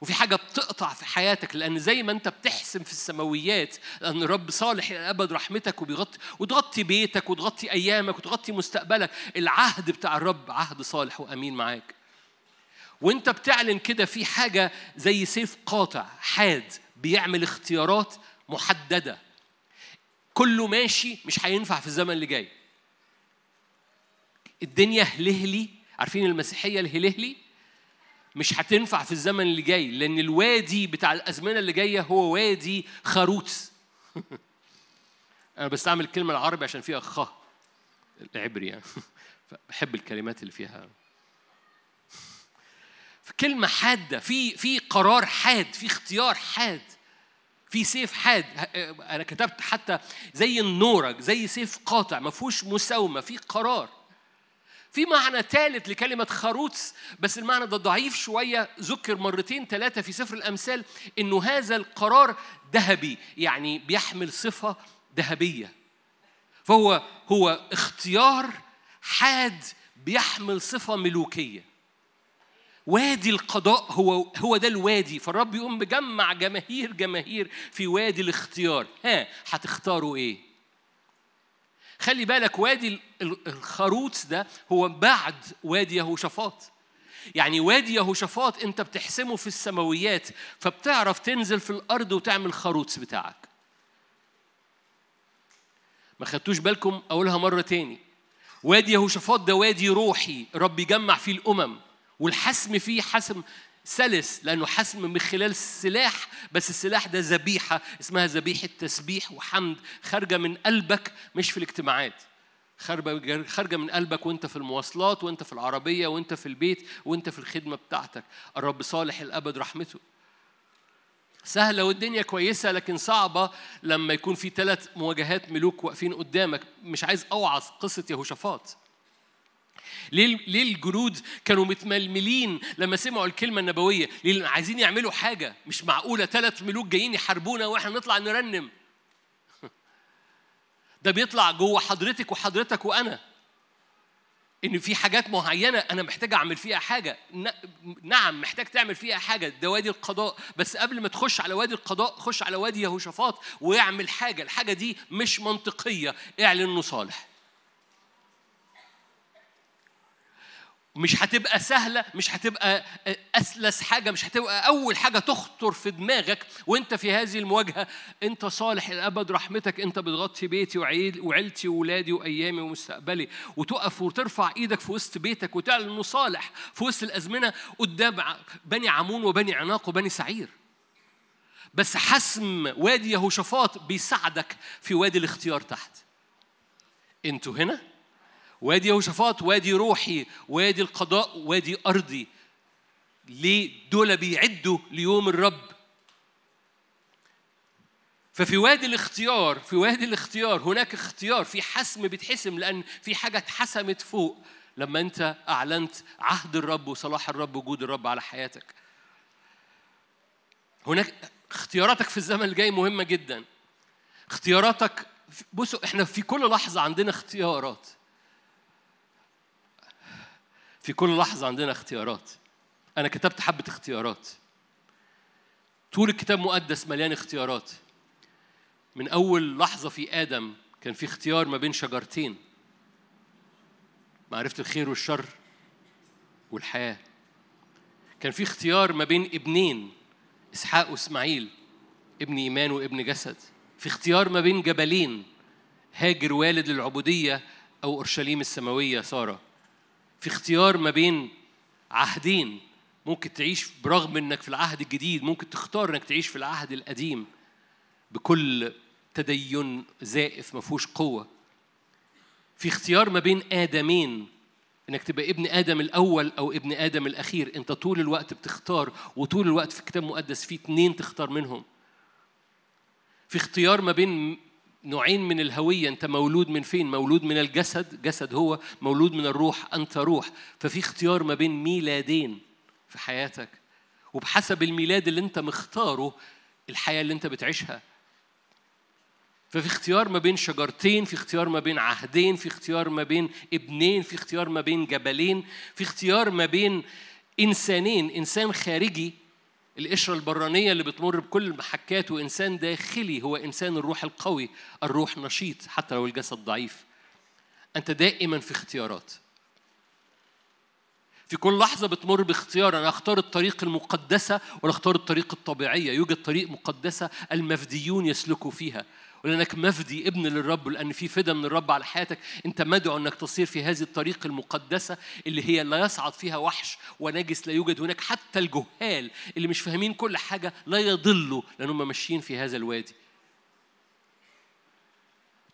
وفي حاجة بتقطع في حياتك لأن زي ما أنت بتحسم في السماويات لأن الرب صالح إلى أبد رحمتك وبيغطي وتغطي بيتك وتغطي أيامك وتغطي مستقبلك. العهد بتاع الرب عهد صالح وأمين معاك. وأنت بتعلن كده في حاجة زي سيف قاطع حاد بيعمل اختيارات محددة. كله ماشي مش هينفع في الزمن اللي جاي. الدنيا هلهلي عارفين المسيحية الهلهلي؟ مش هتنفع في الزمن اللي جاي لأن الوادي بتاع الأزمنة اللي جاية هو وادي خروت أنا بستعمل الكلمة العربي عشان فيها خ العبري يعني. بحب الكلمات اللي فيها. في كلمة حادة في في قرار حاد في اختيار حاد. في سيف حاد. أنا كتبت حتى زي النورج زي سيف قاطع ما فيهوش مساومة في قرار. في معنى ثالث لكلمة خروس بس المعنى ده ضعيف شوية. ذكر مرتين ثلاثة في سفر الأمثال إنه هذا القرار ذهبي يعني بيحمل صفة ذهبية. فهو هو اختيار حاد بيحمل صفة ملوكية. وادي القضاء هو هو ده الوادي. فالرب يقوم مجمع جماهير جماهير في وادي الاختيار. ها هتختاروا إيه؟ خلي بالك وادي ال- ال- الخروت ده هو بعد وادي يهوشافاط. يعني وادي يهوشافاط أنت بتحسمه في السماويات فبتعرف تنزل في الأرض وتعمل خروت بتاعك. ما خدتوش بالكم أقولها مرة تاني. وادي يهوشافاط ده وادي روحي. رب يجمع فيه الأمم. والحسم فيه حسم سلس لأنه حسم من خلال السلاح بس السلاح ده ذبيحة اسمها ذبيحة تسبيح وحمد خارجة من قلبك مش في الاجتماعات. خارجة من قلبك وانت في المواصلات وانت في العربية وانت في البيت وانت في الخدمة بتاعتك. الرب صالح الأبد رحمته. سهلة والدنيا كويسة لكن صعبة لما يكون في ثلاث مواجهات ملوك واقفين قدامك. مش عايز أوعظ قصة يهوشافاط. ليه ليه الجنود كانوا متململين لما سمعوا الكلمة النبوية؟ ليه عايزين يعملوا حاجة مش معقولة؟ ثلاث ملوك جايين يحاربونا وإحنا نطلع نرنم. ده بيطلع جوه حضرتك وحضرتك وأنا. إن في حاجات معينة أنا محتاج أعمل فيها حاجة. نعم محتاج تعمل فيها حاجة. ده وادي القضاء. بس قبل ما تخش على وادي القضاء خش على وادي يهوشافاط واعمل حاجة. الحاجة دي مش منطقية. اعلن انه صالح مش هتبقى سهلة مش هتبقى أسلس حاجة مش هتبقى أول حاجة تخطر في دماغك وأنت في هذه المواجهة أنت صالح الأبد رحمتك أنت بتغطي بيتي وعيل وعيلتي وولادي وأيامي ومستقبلي وتقف وترفع إيدك في وسط بيتك وتعلن إنه صالح في وسط الأزمنة قدام بني عمون وبني عناق وبني سعير. بس حسم وادي يهوشافاط بيساعدك في وادي الاختيار تحت. أنتوا هنا؟ وادي يهوشافاط وادي روحي وادي القضاء وادي أرضي. ليه دول بيعدوا ليوم الرب؟ ففي وادي الاختيار في وادي الاختيار هناك اختيار. في حسم بيتحسم لأن في حاجة اتحسمت فوق. لما أنت أعلنت عهد الرب وصلاح الرب وجود الرب على حياتك. هناك اختياراتك في الزمن الجاي مهمة جدا. اختياراتك بصوا إحنا في كل لحظة عندنا اختيارات. في كل لحظة عندنا اختيارات. أنا كتبت حبة اختيارات. طول الكتاب مقدس مليان اختيارات. من أول لحظة في آدم كان في اختيار ما بين شجرتين. معرفة الخير والشر والحياة. كان في اختيار ما بين ابنين إسحاق وإسماعيل ابن إيمان وابن جسد. في اختيار ما بين جبلين هاجر والد للعبودية أو أورشليم السماوية سارة. في اختيار ما بين عهدين. ممكن تعيش برغم إنك في العهد الجديد ممكن تختار إنك تعيش في العهد القديم بكل تدين زائف ما فيهوش قوة. في اختيار ما بين آدمين إنك تبقى ابن آدم الأول أو ابن آدم الأخير. أنت طول الوقت بتختار وطول الوقت في الكتاب المقدس في اتنين تختار منهم. في اختيار ما بين نوعين من الهوية أنت مولود من فين؟ مولود من الجسد جسد هو مولود من الروح أنت روح ففي اختيار ما بين ميلادين في حياتك وبحسب الميلاد اللي أنت مختاره الحياة اللي أنت بتعيشها ففي اختيار ما بين شجرتين في اختيار ما بين عهدين في اختيار ما بين ابنين في اختيار ما بين جبلين في اختيار ما بين إنسانين إنسان خارجي القشرة البرانية اللي بتمر بكل المحكات وإنسان داخلي هو إنسان الروح القوي الروح نشيط حتى لو الجسد ضعيف. أنت دائما في اختيارات. في كل لحظة بتمر باختيار أنا أختار الطريق المقدسة ولا أختار الطريق الطبيعية؟ يوجد طريق مقدسة المفديون يسلكوا فيها. ولأنك مفدي ابن للرب لأن في فدا من الرب على حياتك أنت مدعو أنك تصير في هذه الطريق المقدسة اللي هي لا يصعد فيها وحش ونجس لا يوجد هناك. حتى الجهال اللي مش فاهمين كل حاجة لا يضلوا لأنهم ماشيين في هذا الوادي.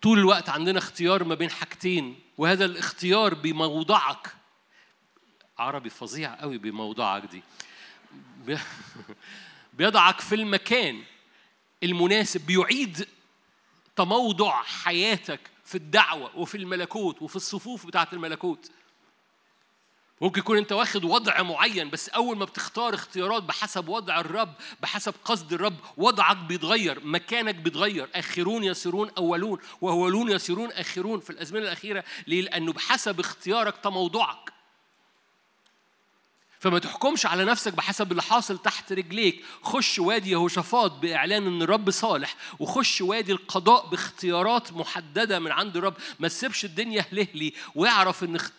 طول الوقت عندنا اختيار ما بين حاجتين وهذا الاختيار بموضعك. عربي فظيع قوي بموضعك دي. بي- بيضعك في المكان المناسب بيعيد تموضع حياتك في الدعوة وفي الملكوت وفي الصفوف بتاعة الملكوت. ممكن يكون انت واخد وضع معين بس أول ما بتختار اختيارات بحسب وضع الرب بحسب قصد الرب وضعك بيتغير مكانك بيتغير. آخرون يصيرون أولون واولون يصيرون آخرون في الأزمنة الأخيرة. ليه؟ لأنه بحسب اختيارك تموضعك. فما تحكمش على نفسك بحسب اللي حاصل تحت رجليك. خش وادي يهوشافاط بإعلان إن الرب صالح وخش وادي القضاء باختيارات محددة من عند الرب. ما تسيبش الدنيا هلهلي واعرف اخت-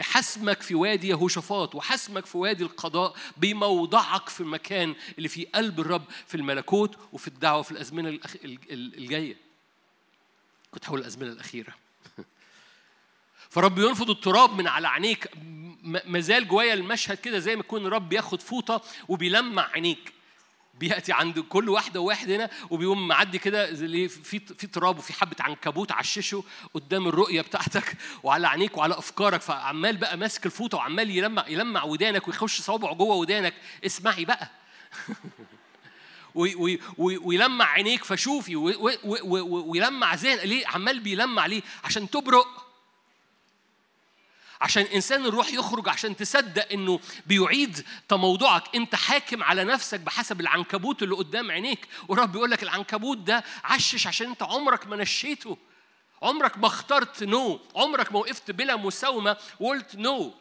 حسمك في وادي يهوشافاط وحسمك في وادي القضاء بموضعك في المكان اللي في قلب الرب في الملكوت وفي الدعوة في الأزمنة الأخ- ال- ال- الجاية. كنت هقول الأزمنة الأخيرة. فرب ينفض التراب من على عينيك. مازال جوايا المشهد كده زي ما يكون الرب بياخد فوطة وبيلمع عينيك. بيأتي عند كل واحدة وواحد هنا وبيقوم معدي كده في في تراب وفي حبة عنكبوت عششه قدام الرؤية بتاعتك وعلى عينيك وعلى أفكارك. فعمال بقى ماسك الفوطة وعمال يلمع يلمع ودانك ويخش صوابعه جوه ودانك. اسمعي بقى. وي- وي- وي- ويلمع عينيك. فشوفي وي- وي- وي- وي- ويلمع ذهن. ليه؟ عمال بيلمع ليه؟ عشان تبرق. عشان إنسان الروح يخرج عشان تصدق إنه بيعيد تموضعك. أنت حاكم على نفسك بحسب العنكبوت اللي قدام عينيك. والرب بيقول لك العنكبوت ده عشش عشان أنت عمرك ما نشيته. عمرك ما اخترت نو. عمرك ما وقفت بلا مساومة. وقلت نو.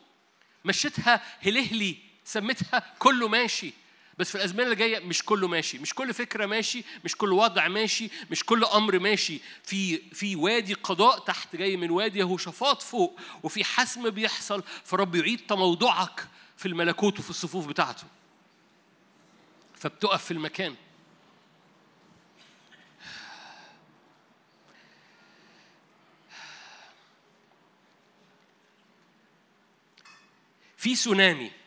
مشيتها هلهلي. سميتها كله ماشي. بس في الأزمنة اللي جاية مش كله ماشي مش كل فكرة ماشي مش كل وضع ماشي مش كل أمر ماشي. في في وادي قضاء تحت جاي من وادي يهوشافاط فوق وفي حسم بيحصل فرب يعيد تموضعك في الملكوت وفي الصفوف بتاعته. فبتقف في المكان. في سونامي.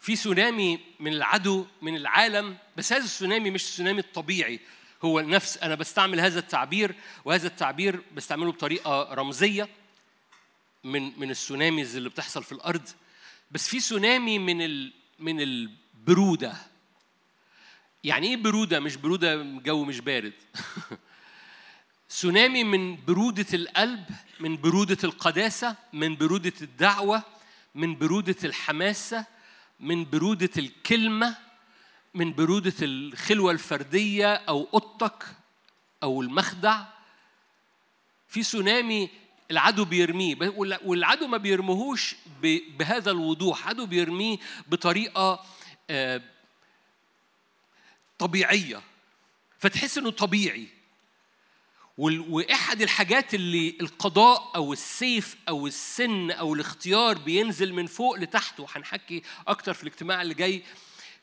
في سونامي من العدو من العالم بس هذا السونامي مش السونامي الطبيعي. هو نفس أنا بستعمل هذا التعبير وهذا التعبير بستعمله بطريقة رمزية من من السوناميز اللي بتحصل في الأرض. بس في سونامي من ال من البرودة. يعني إيه برودة؟ مش برودة جو مش بارد. سونامي من برودة القلب من برودة القداسة من برودة الدعوة من برودة الحماسة من برودة الكلمة من برودة الخلوة الفردية أو أوضتك أو المخدع. في سونامي العدو بيرميه وال- والعدو ما بيرميهوش بهذا الوضوح. عدو بيرميه بطريقة آه، طبيعية. فتحس إنه طبيعي. وإحد الحاجات اللي القضاء أو السيف أو السن أو الاختيار بينزل من فوق لتحت وهنحكي أكتر في الاجتماع اللي جاي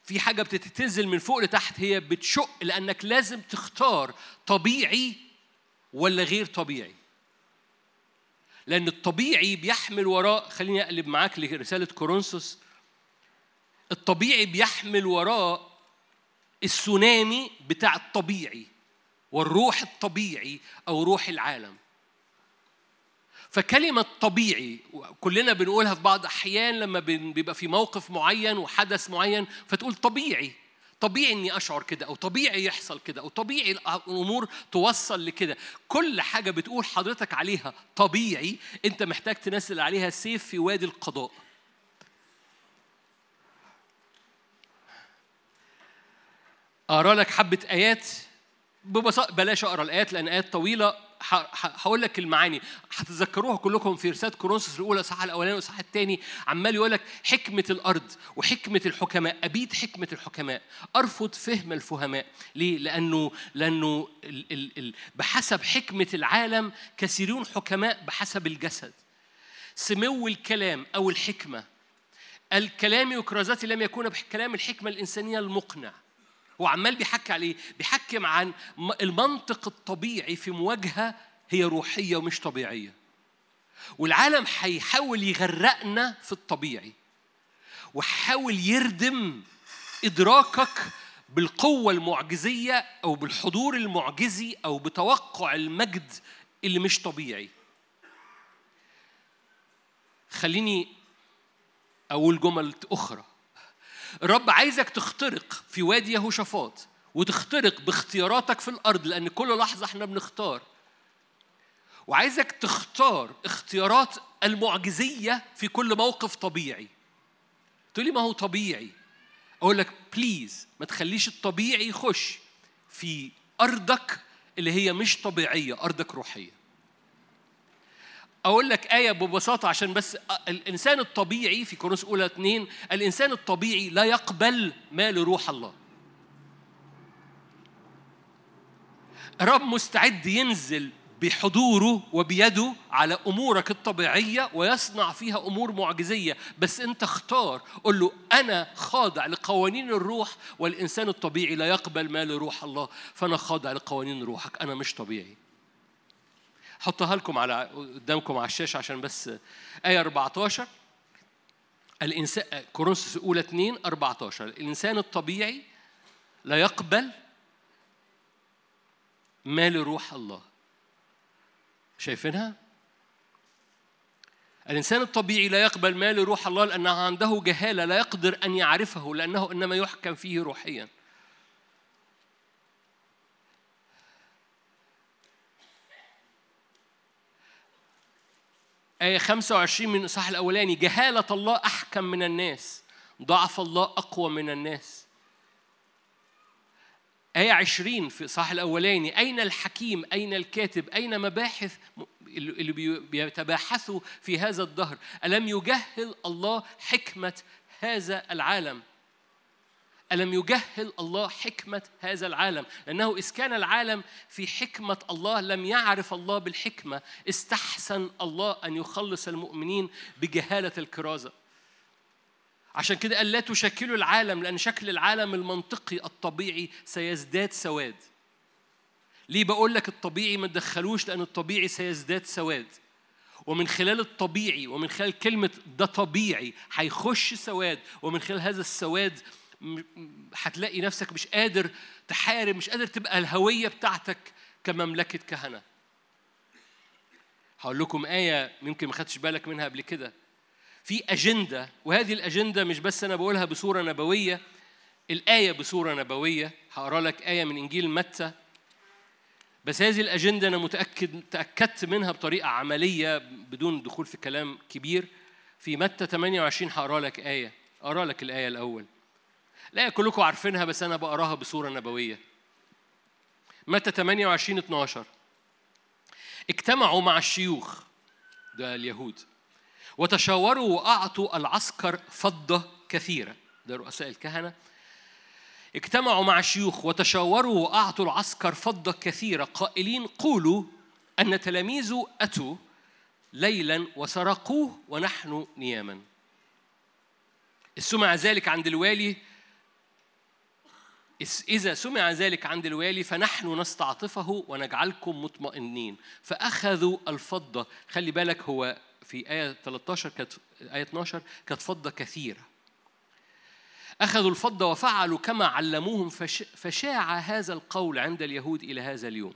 في حاجة بتتنزل من فوق لتحت هي بتشق لأنك لازم تختار طبيعي ولا غير طبيعي. لأن الطبيعي بيحمل وراء خليني أقلب معاك لرسالة كورنثوس الطبيعي بيحمل وراء السونامي بتاع الطبيعي. والروح الطبيعي أو روح العالم. فكلمة طبيعي كلنا بنقولها في بعض أحيان لما بيبقى في موقف معين وحدث معين فتقول طبيعي. طبيعي إني أشعر كده أو طبيعي يحصل كده أو طبيعي الأمور توصل لكده. كل حاجة بتقول حضرتك عليها طبيعي أنت محتاج تنزل عليها سيف في وادي القضاء. اقرا لك حبة آيات ببساطة بلاش أقرأ الآيات لأن آيات طويلة. ح- ح- هقول لك المعاني. هتتذكروها كلكم في رسالة كورنثوس الأولى الاصحاح الأولاني والاصحاح الثاني عمال يقول لك حكمة الأرض وحكمة الحكماء ابيد حكمة الحكماء. أرفض فهم الفهماء. ليه؟ لأنه لأنه ال ال ال بحسب حكمة العالم كثيرون حكماء بحسب الجسد. سمو الكلام أو الحكمة. الكلام وكرازاتي لم يكون بكلام الحكمة الإنسانية المقنع. هو عمال بيحكي عليه بيحكم عن المنطق الطبيعي في مواجهة هي روحية ومش طبيعية. والعالم هيحاول يغرقنا في الطبيعي وحاول يردم إدراكك بالقوة المعجزية أو بالحضور المعجزي أو بتوقع المجد اللي مش طبيعي. خليني أقول جمل أخرى. الرب عايزك تخترق في وادي يهوشافاط وتخترق باختياراتك في الأرض لأن كل لحظة إحنا بنختار. وعايزك تختار اختيارات المعجزية في كل موقف طبيعي. تقول لي ما هو طبيعي؟ أقول لك بليز ما تخليش الطبيعي يخش في أرضك اللي هي مش طبيعية أرضك روحية. أقول لك آية ببساطة عشان بس الإنسان الطبيعي في كورنثوس اولى اتنين الإنسان الطبيعي لا يقبل ما لروح الله. الرب مستعد ينزل بحضوره وبيده على أمورك الطبيعية ويصنع فيها أمور معجزية. بس أنت اختار قول له أنا خاضع لقوانين الروح والإنسان الطبيعي لا يقبل ما لروح الله. فأنا خاضع لقوانين روحك أنا مش طبيعي. حطها لكم على قدامكم على الشاشة عشان بس آية 14 الانسان كورنثوس الأولى 2 14 الإنسان الطبيعي لا يقبل ما لروح الله. شايفينها؟ الإنسان الطبيعي لا يقبل ما لروح الله لأنه عنده جهالة لا يقدر أن يعرفه لأنه إنما يحكم فيه روحيا. آية 25 من الإصحاح الأولاني جهالة الله أحكم من الناس ضعف الله أقوى من الناس. آية 20 في الإصحاح الأولاني أين الحكيم؟ أين الكاتب؟ أين مباحث؟ اللي بي- بيتباحثوا في هذا الدهر. ألم يجهل الله حكمة هذا العالم؟ ألم يجهل الله حكمة هذا العالم؟ لأنه إذ كان العالم في حكمة الله لم يعرف الله بالحكمة استحسن الله أن يخلص المؤمنين بجهالة الكرازة. عشان كده قال لا تشكلوا العالم لأن شكل العالم المنطقي الطبيعي سيزداد سواد. ليه بقول لك الطبيعي ما تدخلوش؟ لأن الطبيعي سيزداد سواد. ومن خلال الطبيعي ومن خلال كلمة ده طبيعي هيخش سواد ومن خلال هذا السواد هتلاقي نفسك مش قادر تحارب مش قادر تبقى الهوية بتاعتك كمملكة كهنة. هقول لكم آية يمكن ما خدتش بالك منها قبل كده. في أجندة وهذه الأجندة مش بس أنا بقولها بصورة نبوية الآية بصورة نبوية. هقرأ لك آية من إنجيل متى. بس هذه الأجندة أنا متأكد تأكدت منها بطريقة عملية بدون دخول في كلام كبير. في متى 28 هقرأ لك آية. أقرأ لك الآية الأول. الآية كلكم عارفينها بس أنا بقراها بصورة نبوية. متى 28 12 اجتمعوا مع الشيوخ ده اليهود وتشاوروا وأعطوا العسكر فضة كثيرة. ده رؤساء الكهنة. اجتمعوا مع الشيوخ وتشاوروا وأعطوا العسكر فضة كثيرة. قائلين قولوا أن تلاميذه أتوا ليلا وسرقوه ونحن نياما. سمع ذلك عند الوالي إذا سمع ذلك عند الوالي فنحن نستعطفه ونجعلكم مطمئنين. فأخذوا الفضة. خلي بالك هو في آية 13 كانت آية 12 كانت فضة كثيرة. أخذوا الفضة وفعلوا كما علموهم فش فشاع هذا القول عند اليهود إلى هذا اليوم.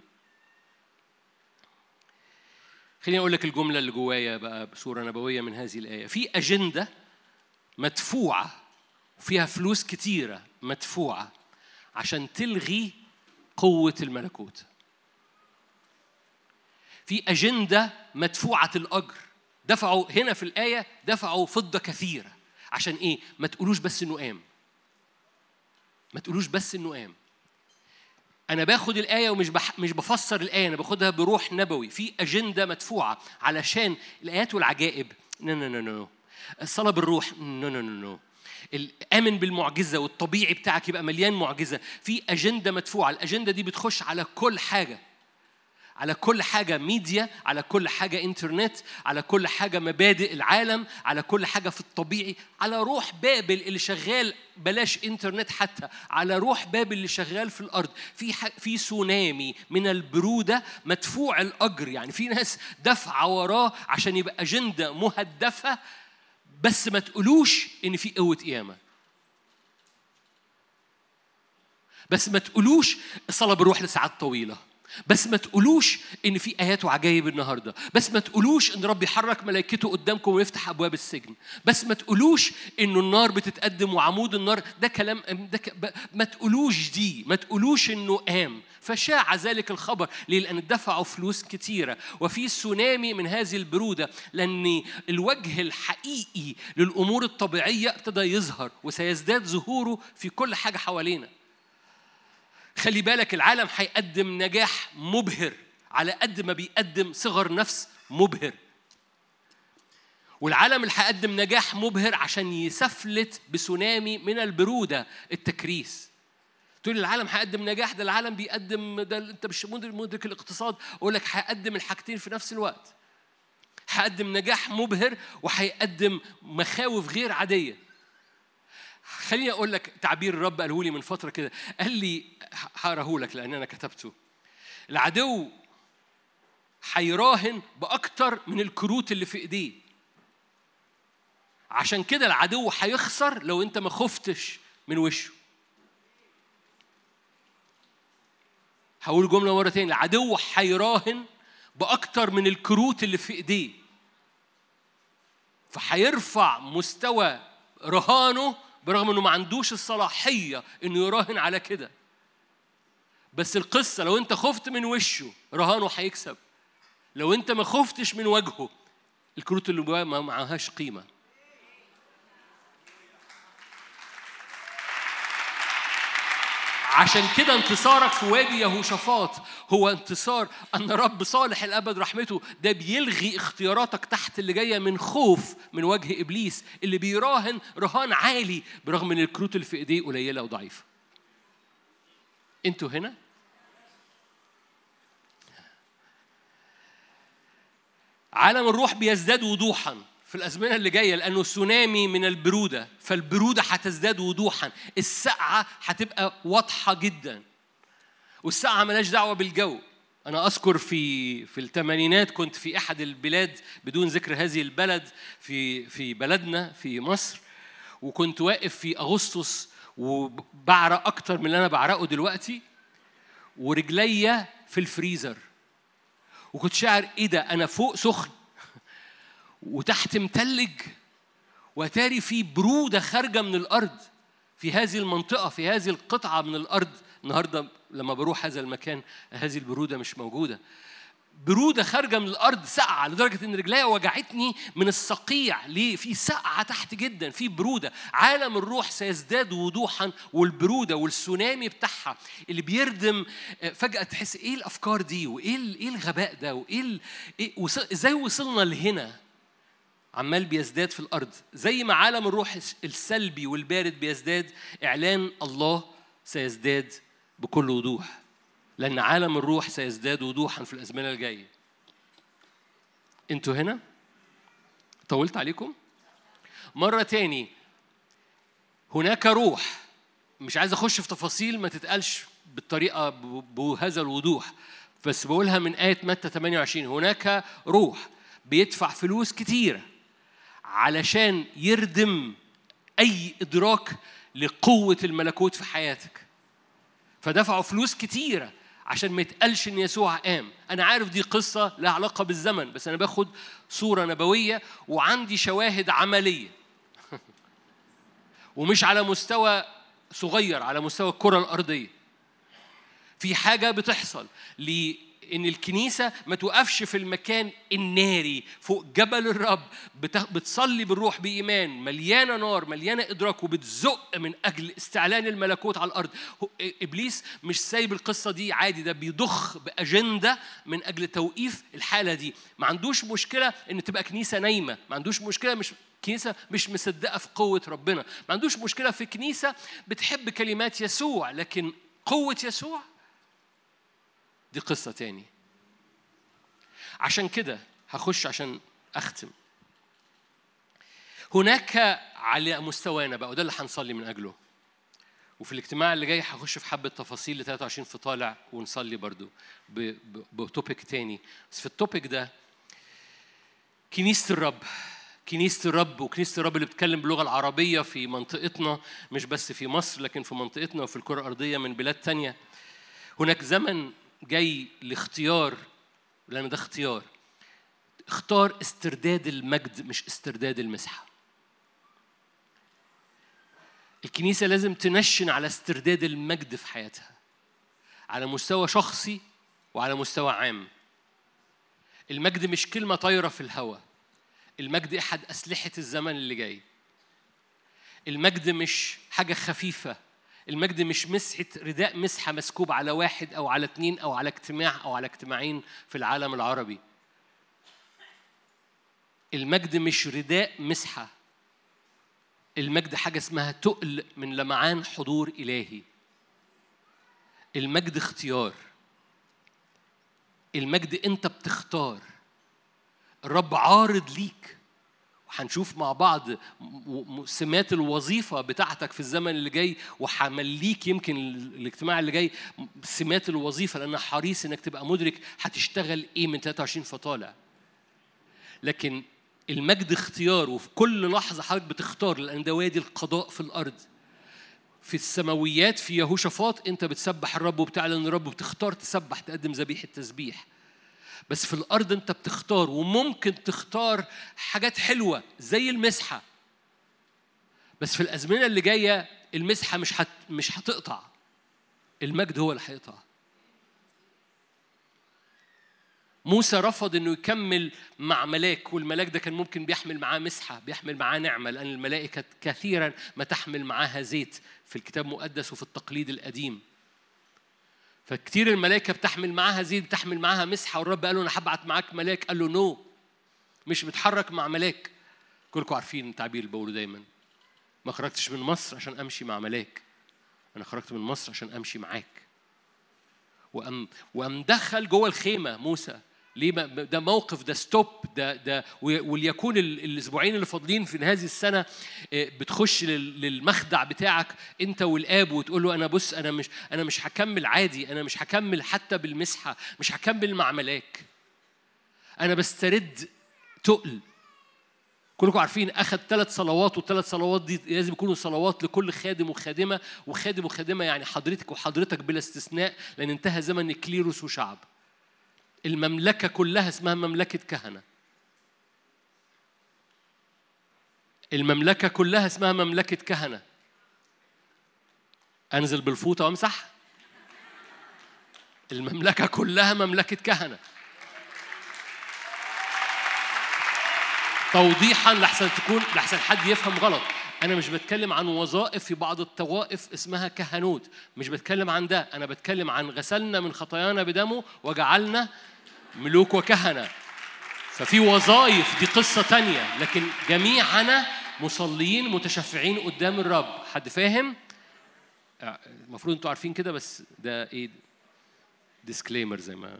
خليني أقول لك الجملة اللي جوايا بقى بصورة نبوية من هذه الآية. في أجندة مدفوعة وفيها فلوس كتيرة مدفوعة. عشان تلغي قوة الملكوت. في أجندة مدفوعة الأجر. دفعوا هنا في الآية دفعوا فضة كثيرة. عشان إيه؟ ما تقولوش بس إنه قام. ما تقولوش بس إنه قام. أنا باخد الآية ومش بح... مش بفسر الآية أنا باخدها بروح نبوي. في أجندة مدفوعة علشان الآيات والعجائب. no no no no الصلاة بالروح. no no no no الآمن بالمعجزة والطبيعي بتاعك يبقى مليان معجزة. في أجندة مدفوعة. الأجندة دي بتخش على كل حاجة. على كل حاجة ميديا على كل حاجة إنترنت على كل حاجة مبادئ العالم على كل حاجة في الطبيعي. على روح بابل اللي شغال بلاش إنترنت حتى. على روح بابل اللي شغال في الأرض. في. في سونامي من البرودة مدفوع الأجر. يعني في ناس دفعة وراه عشان يبقى أجندة مهدفة بس ما تقولوش إن في قوة قيامة. بس ما تقولوش الصلاة بالروح لساعات طويلة. بس ما تقولوش إن في آيات وعجائب النهارده. بس ما تقولوش إن رب يحرك ملائكته قدامكم ويفتح أبواب السجن. بس ما تقولوش إنه النار بتتقدم وعمود النار. ده كلام ده ك... ما تقولوش دي. ما تقولوش إنه قام فشاع ذلك الخبر؟ لأن دفعوا فلوس كتيرة. وفي سونامي من هذه البرودة لأن الوجه الحقيقي للأمور الطبيعية ابتدى يظهر. وسيزداد ظهوره في كل حاجة حوالينا. خلي بالك العالم هيقدم نجاح مبهر على قد ما بيقدم صغر نفس مبهر. والعالم اللي هيقدم نجاح مبهر عشان يسفلت بسونامي من البرودة التكريس. تقول العالم هيقدم نجاح؟ ده العالم بيقدم ده انت مش مدرك الاقتصاد. أقول لك هيقدم الحاجتين في نفس الوقت. هيقدم نجاح مبهر وهيقدم مخاوف غير عادية. خليني أقول لك تعبير الرب قاله لي من فترة كده. قال لي هقراه لك لأن أنا كتبته. العدو هيراهن بأكتر من الكروت اللي في إيديه. عشان كده العدو هيخسر لو أنت ما خفتش من وشه. هقول جملة مرة تاني العدو هيراهن بأكتر من الكروت اللي في إيديه. فهيرفع مستوى رهانه برغم إنه ما عندوش الصلاحية إنه يراهن على كده. بس القصة لو أنت خفت من وشه رهانه هيكسب. لو أنت ما خفتش من وجهه الكروت اللي جواه ما معهاش قيمة. عشان كده انتصارك في وادي يهوشافاط هو انتصار أن رب صالح الأبد رحمته ده بيلغي اختياراتك تحت اللي جاية من خوف من وجه إبليس اللي بيراهن رهان عالي برغم إن الكروت اللي في إيديه قليلة وضعيفة. أنتوا هنا؟ عالم الروح بيزداد وضوحا. في الأزمنة اللي جاية لأنه سونامي من البرودة. فالبرودة هتزداد وضوحا. السقعه هتبقى واضحة جدا. والسقعه ملهاش دعوة بالجو. أنا أذكر في في الثمانينات كنت في أحد البلاد بدون ذكر هذه البلد في في بلدنا في مصر. وكنت واقف في أغسطس وبعرق أكتر من اللي أنا بعرقه دلوقتي ورجليا في الفريزر. وكنت شاعر إيه ده؟ أنا فوق سخن. وتحت متلج وتاري في برودة خارجة من الأرض في هذه المنطقة في هذه القطعة من الأرض النهاردة لما بروح هذا المكان هذه البرودة مش موجودة برودة خارجة من الأرض سقعة لدرجة إن رجليا وجعتني من الصقيع ليه؟ في سقعة تحت جدا في برودة عالم الروح سيزداد وضوحا والبرودة والسونامي بتاعها اللي بيردم فجأة تحس إيه الأفكار دي وإيه إيه الغباء ده وإيه. إيه. إزاي وصلنا لهنا؟ عمال بيزداد في الأرض. زي ما عالم الروح السلبي والبارد بيزداد إعلان الله سيزداد بكل وضوح. لأن عالم الروح سيزداد وضوحا في الأزمنة الجاية. أنتوا هنا؟ طولت عليكم؟ مرة تاني هناك روح. مش عايز أخش في تفاصيل ما تتقالش بالطريقة بهذا الوضوح. بس بقولها من آية متى 28 هناك روح بيدفع فلوس كتيرة. علشان يردم أي إدراك لقوة الملكوت في حياتك. فدفعوا فلوس كتيرة عشان ما يتقالش إن يسوع قام. أنا عارف دي قصة لها علاقة بالزمن بس أنا باخد صورة نبوية وعندي شواهد عملية. ومش على مستوى صغير على مستوى الكرة الأرضية. في حاجة بتحصل إن الكنيسة ما توقفش في المكان الناري فوق جبل الرب بتصلي بالروح بإيمان مليانة نار مليانة إدراك وبتزق من أجل استعلان الملكوت على الأرض. إبليس مش سايب القصة دي عادي ده بيضخ بأجندة من أجل توقيف الحالة دي. ما عندوش مشكلة إن تبقى كنيسة نايمة ما عندوش مشكلة مش كنيسة مش مصدقة في قوة ربنا. ما عندوش مشكلة في كنيسة بتحب كلمات يسوع لكن قوة يسوع دي قصة تاني. عشان كده هخش عشان أختم. هناك على مستوانا بقى وده اللي هنصلي من أجله. وفي الاجتماع اللي جاي هخش في حبة تفاصيل ل 23 في طالع ونصلي برضو بتوبيك تاني. بس في ال topic ده كنيسة الرب كنيسة الرب وكنيسة الرب اللي بتتكلم باللغة العربية في منطقتنا مش بس في مصر لكن في منطقتنا وفي الكرة الأرضية من بلاد تانية. هناك زمن جاي لاختيار لأن ده اختيار. اختار استرداد المجد مش استرداد المسحة. الكنيسة لازم تنشن على استرداد المجد في حياتها على مستوى شخصي وعلى مستوى عام. المجد مش كلمة طايرة في الهواء المجد أحد أسلحة الزمن اللي جاي. المجد مش حاجة خفيفة. المجد مش مسحة رداء مسحة مسكوب على واحد أو على اتنين أو على اجتماع أو على اجتماعين في العالم العربي. المجد مش رداء مسحة. المجد حاجة اسمها تقل من لمعان حضور إلهي. المجد اختيار. المجد أنت بتختار. الرب عارض ليك. وهنشوف مع بعض سمات الوظيفة بتاعتك في الزمن اللي جاي وهمليك يمكن ال- الاجتماع اللي جاي سمات الوظيفة لأن حريص إنك تبقى مدرك هتشتغل إيه من 23 فطالع. لكن المجد اختيار وفي كل لحظة حضرتك بتختار لأن ده وادي القضاء في الأرض. في السماويات في يهوشافاط أنت بتسبح الرب وبتعلن الرب وبتختار تسبح تقدم ذبيحة تسبيح. بس في الأرض أنت بتختار وممكن تختار حاجات حلوة زي المسحة. بس في الأزمنة اللي جاية المسحة مش هت مش هتقطع. المجد هو اللي هيقطع. موسى رفض إنه يكمل مع ملاك والملاك ده كان ممكن بيحمل معاه مسحة بيحمل معاه نعمة لأن الملائكة كثيرا ما تحمل معاها زيت في الكتاب المقدس وفي التقليد القديم. فكتير الملائكة بتحمل معاها زيت بتحمل معاها مسحة والرب قال له أنا هبعت معاك ملاك. قال له no مش بتحرك مع ملاك. كلكم عارفين التعبير اللي بقوله دايما. ما خرجتش من مصر عشان أمشي مع ملاك. أنا خرجت من مصر عشان أمشي معاك. وقام وقام دخل جوه الخيمة موسى. ليه ده موقف ده stop ده ده وليكون ال- الأسبوعين اللي فاضلين في هذه السنة آه، بتخش لل- للمخدع بتاعك أنت والآب وتقول له أنا بص أنا مش أنا مش هكمل عادي أنا مش هكمل حتى بالمسحة مش هكمل مع ملاك. أنا بسترد تقل. كلكم عارفين أخذ ثلاث صلوات والثلاث صلوات دي لازم يكونوا صلوات لكل خادم وخادمة وخادم وخادمة يعني حضرتك وحضرتك بلا استثناء لأن انتهى زمن الكليروس وشعب. المملكة كلها اسمها مملكة كهنة. المملكة كلها اسمها مملكة كهنة. أنزل بالفوطة وامسح. المملكة كلها مملكة كهنة. توضيحا لحسن تكون لحسن حد يفهم غلط. أنا مش بتكلم عن وظائف في بعض الطوائف اسمها كهنوت. مش بتكلم عن ده أنا بتكلم عن غسلنا من خطايانا بدمه وجعلنا ملوك وكهنة. ففي وظائف دي قصة تانية لكن جميعنا مصليين متشفعين قدام الرب. حد فاهم؟ آه، المفروض أنتوا عارفين كده بس ده إيه؟ ديسكليمر زي ما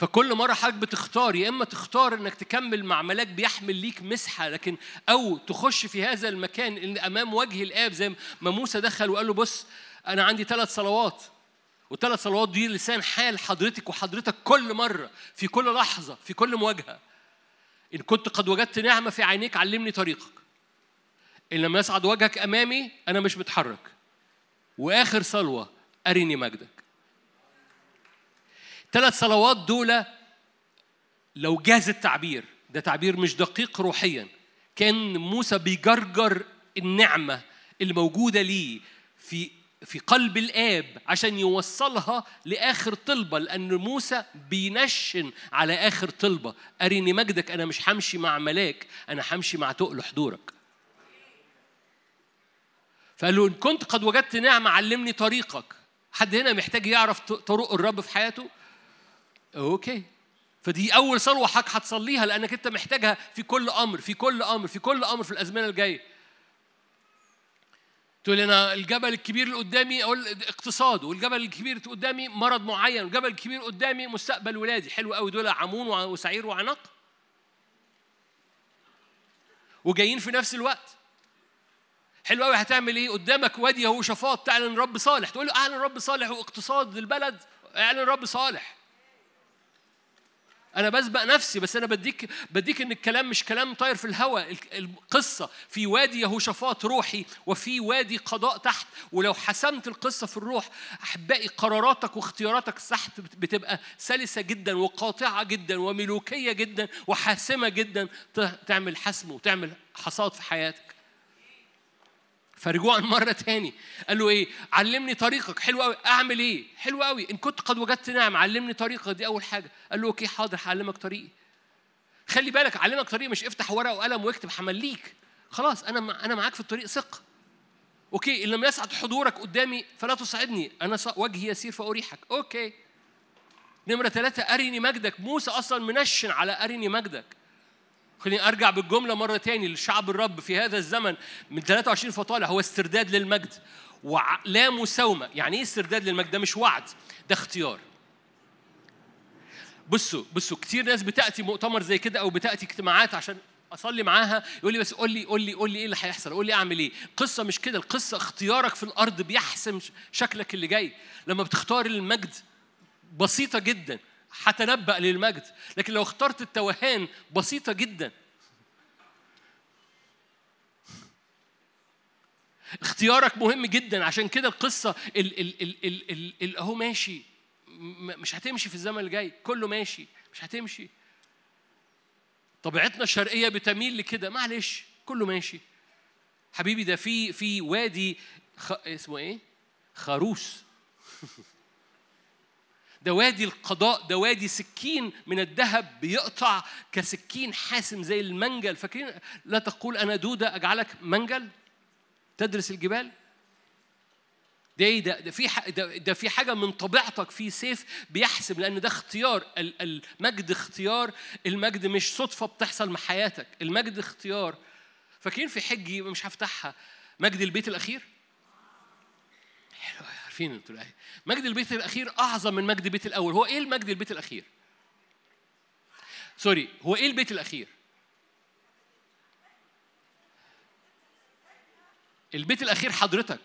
فكل مرة حضرتك بتختار يا إما تختار إنك تكمل مع ملاك بيحمل ليك مسحة لكن أو تخش في هذا المكان اللي أمام وجه الآب زي ما موسى دخل وقال له بص أنا عندي ثلاث صلوات والثلاث صلوات دي لسان حال حضرتك وحضرتك كل مرة في كل لحظة في كل مواجهة. إن كنت قد وجدت نعمة في عينيك علمني طريقك. إن لم يصعد وجهك أمامي أنا مش متحرك. وآخر صلوة أرني مجدك. ثلاث صلوات دول لو جاز التعبير ده تعبير مش دقيق روحيا. كان موسى بيجرجر النعمة اللي موجودة ليه في في قلب الآب عشان يوصلها لآخر طلبة لأن موسى بينشن على آخر طلبة. أرني مجدك أنا مش همشي مع ملاك أنا همشي مع تقل حضورك. فقال له إن كنت قد وجدت نعمة علمني طريقك. حد هنا محتاج يعرف طرق الرب في حياته؟ okay. فدي أول صلوه حضرتك هتصليها لأنك أنت محتاجها في كل أمر في كل أمر في كل أمر في الأزمنة الجاية. تقول أنا الجبل الكبير اللي قدامي أقول اقتصاد والجبل الكبير اللي قدامي مرض معين. والجبل الكبير قدامي مستقبل ولادي. حلو قوي دول عمون وسعير وعنق. وجايين في نفس الوقت. حلو قوي هتعمل إيه؟ قدامك وادي يهوشافاط تعلن رب صالح. تقول له أعلن رب صالح واقتصاد البلد. أعلن رب صالح. أنا بسبق نفسي بس أنا بديك بديك إن الكلام مش كلام طاير في الهواء القصة في وادي يهوشافاط روحي وفي وادي قضاء تحت. ولو حسمت القصة في الروح أحبائي قراراتك واختياراتك تحت بتبقى سلسة جدا وقاطعة جدا وملوكية جدا وحاسمة جدا. تعمل حسم وتعمل حصاد في حياتك. فرجوعا مرة تاني. قال له إيه؟ علمني طريقك. حلو قوي أعمل إيه؟ حلو قوي إن كنت قد وجدت نعمة علمني طريقك. دي أول حاجة. قال له okay حاضر هعلمك طريقي. خلي بالك علمك طريق مش افتح ورقة وقلم واكتب همليك. خلاص أنا مع- أنا معاك في الطريق ثق. okay ان لم يصعد حضورك قدامي فلا تصعدني أنا ص- وجهي يسير فأريحك. okay. نمرة ثلاثة أرني مجدك. موسى أصلا منشن على أرني مجدك. خليني أرجع بالجملة مرة تاني لشعب الرب في هذا الزمن من 23 فطالع هو استرداد للمجد ولا مساومة. يعني إيه استرداد للمجد؟ ده مش وعد ده اختيار. بصوا بصوا كتير ناس بتأتي مؤتمر زي كده أو بتأتي اجتماعات عشان أصلي معاها يقول لي بس قول لي قول لي قول لي إيه اللي هيحصل؟ قول لي أعمل إيه؟ القصة مش كده القصة اختيارك في الأرض بيحسم شكلك اللي جاي. لما بتختار المجد بسيطة جدا. هتنبأ للمجد. لكن لو اخترت التوهان بسيطة جدا. اختيارك مهم جدا. عشان كده القصة ال اهو ماشي. مش هتمشي في الزمن الجاي. كله ماشي. مش هتمشي. طبيعتنا الشرقية بتميل لكده. معلش كله ماشي. حبيبي ده في في وادي خ... اسمه إيه؟ خروس. ده وادي القضاء ده وادي سكين من الذهب بيقطع كسكين حاسم زي المنجل. فاكرين؟ لا تقول أنا دودة أجعلك منجل؟ تدرس الجبال؟ ده إيه؟ ده ده في ده, ده في حاجة من طبيعتك في سيف بيحسم لأن ده اختيار. ال- المجد اختيار. المجد مش صدفة بتحصل مع حياتك المجد اختيار. فاكرين في حجي مش هفتحها؟ مجد البيت الأخير؟ عارفين أنتوا الايه مجد البيت الأخير أعظم من مجد البيت الأول. هو إيه المجد البيت الأخير؟ سوري هو إيه البيت الأخير؟ البيت الأخير حضرتك.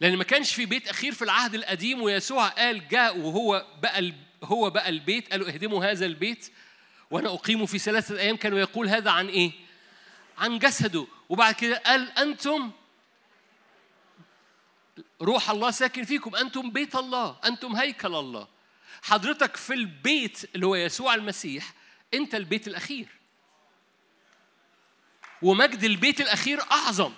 لأن ما كانش في بيت أخير في العهد القديم ويسوع قال جاء وهو بقى هو بقى البيت. قالوا أهدموا هذا البيت وأنا اقيمه في ثلاثة أيام. كانوا يقول هذا عن إيه؟ عن جسده. وبعد كده قال أنتم روح الله ساكن فيكم. أنتم بيت الله أنتم هيكل الله. حضرتك في البيت اللي هو يسوع المسيح أنت البيت الأخير. ومجد البيت الأخير أعظم.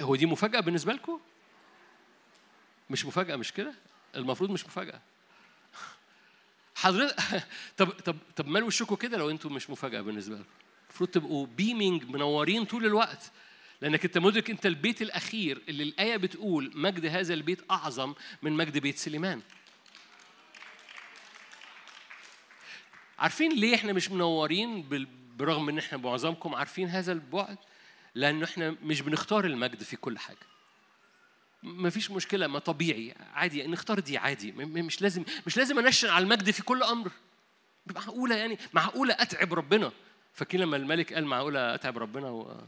هو دي مفاجأة بالنسبة لكم؟ مش مفاجأة مش كده؟ المفروض مش مفاجأة. حضرتك طب طب طب مال وشكوا كده لو أنتم مش مفاجأة بالنسبة لكم؟ المفروض تبقوا بيمينج منورين طول الوقت. لأنك أنت مدرك أنت البيت الأخير اللي الآية بتقول مجد هذا البيت أعظم من مجد بيت سليمان. عارفين ليه إحنا مش منورين برغم إن إحنا معظمكم عارفين هذا البعد؟ لأنه إحنا مش بنختار المجد في كل حاجة. ما فيش مشكلة ما طبيعي. عادي نختار دي عادي. مش لازم مش لازم انشن على المجد في كل أمر. معقولة يعني؟ معقولة أتعب ربنا. فاكرين لما الملك قال معقولة أتعب ربنا و...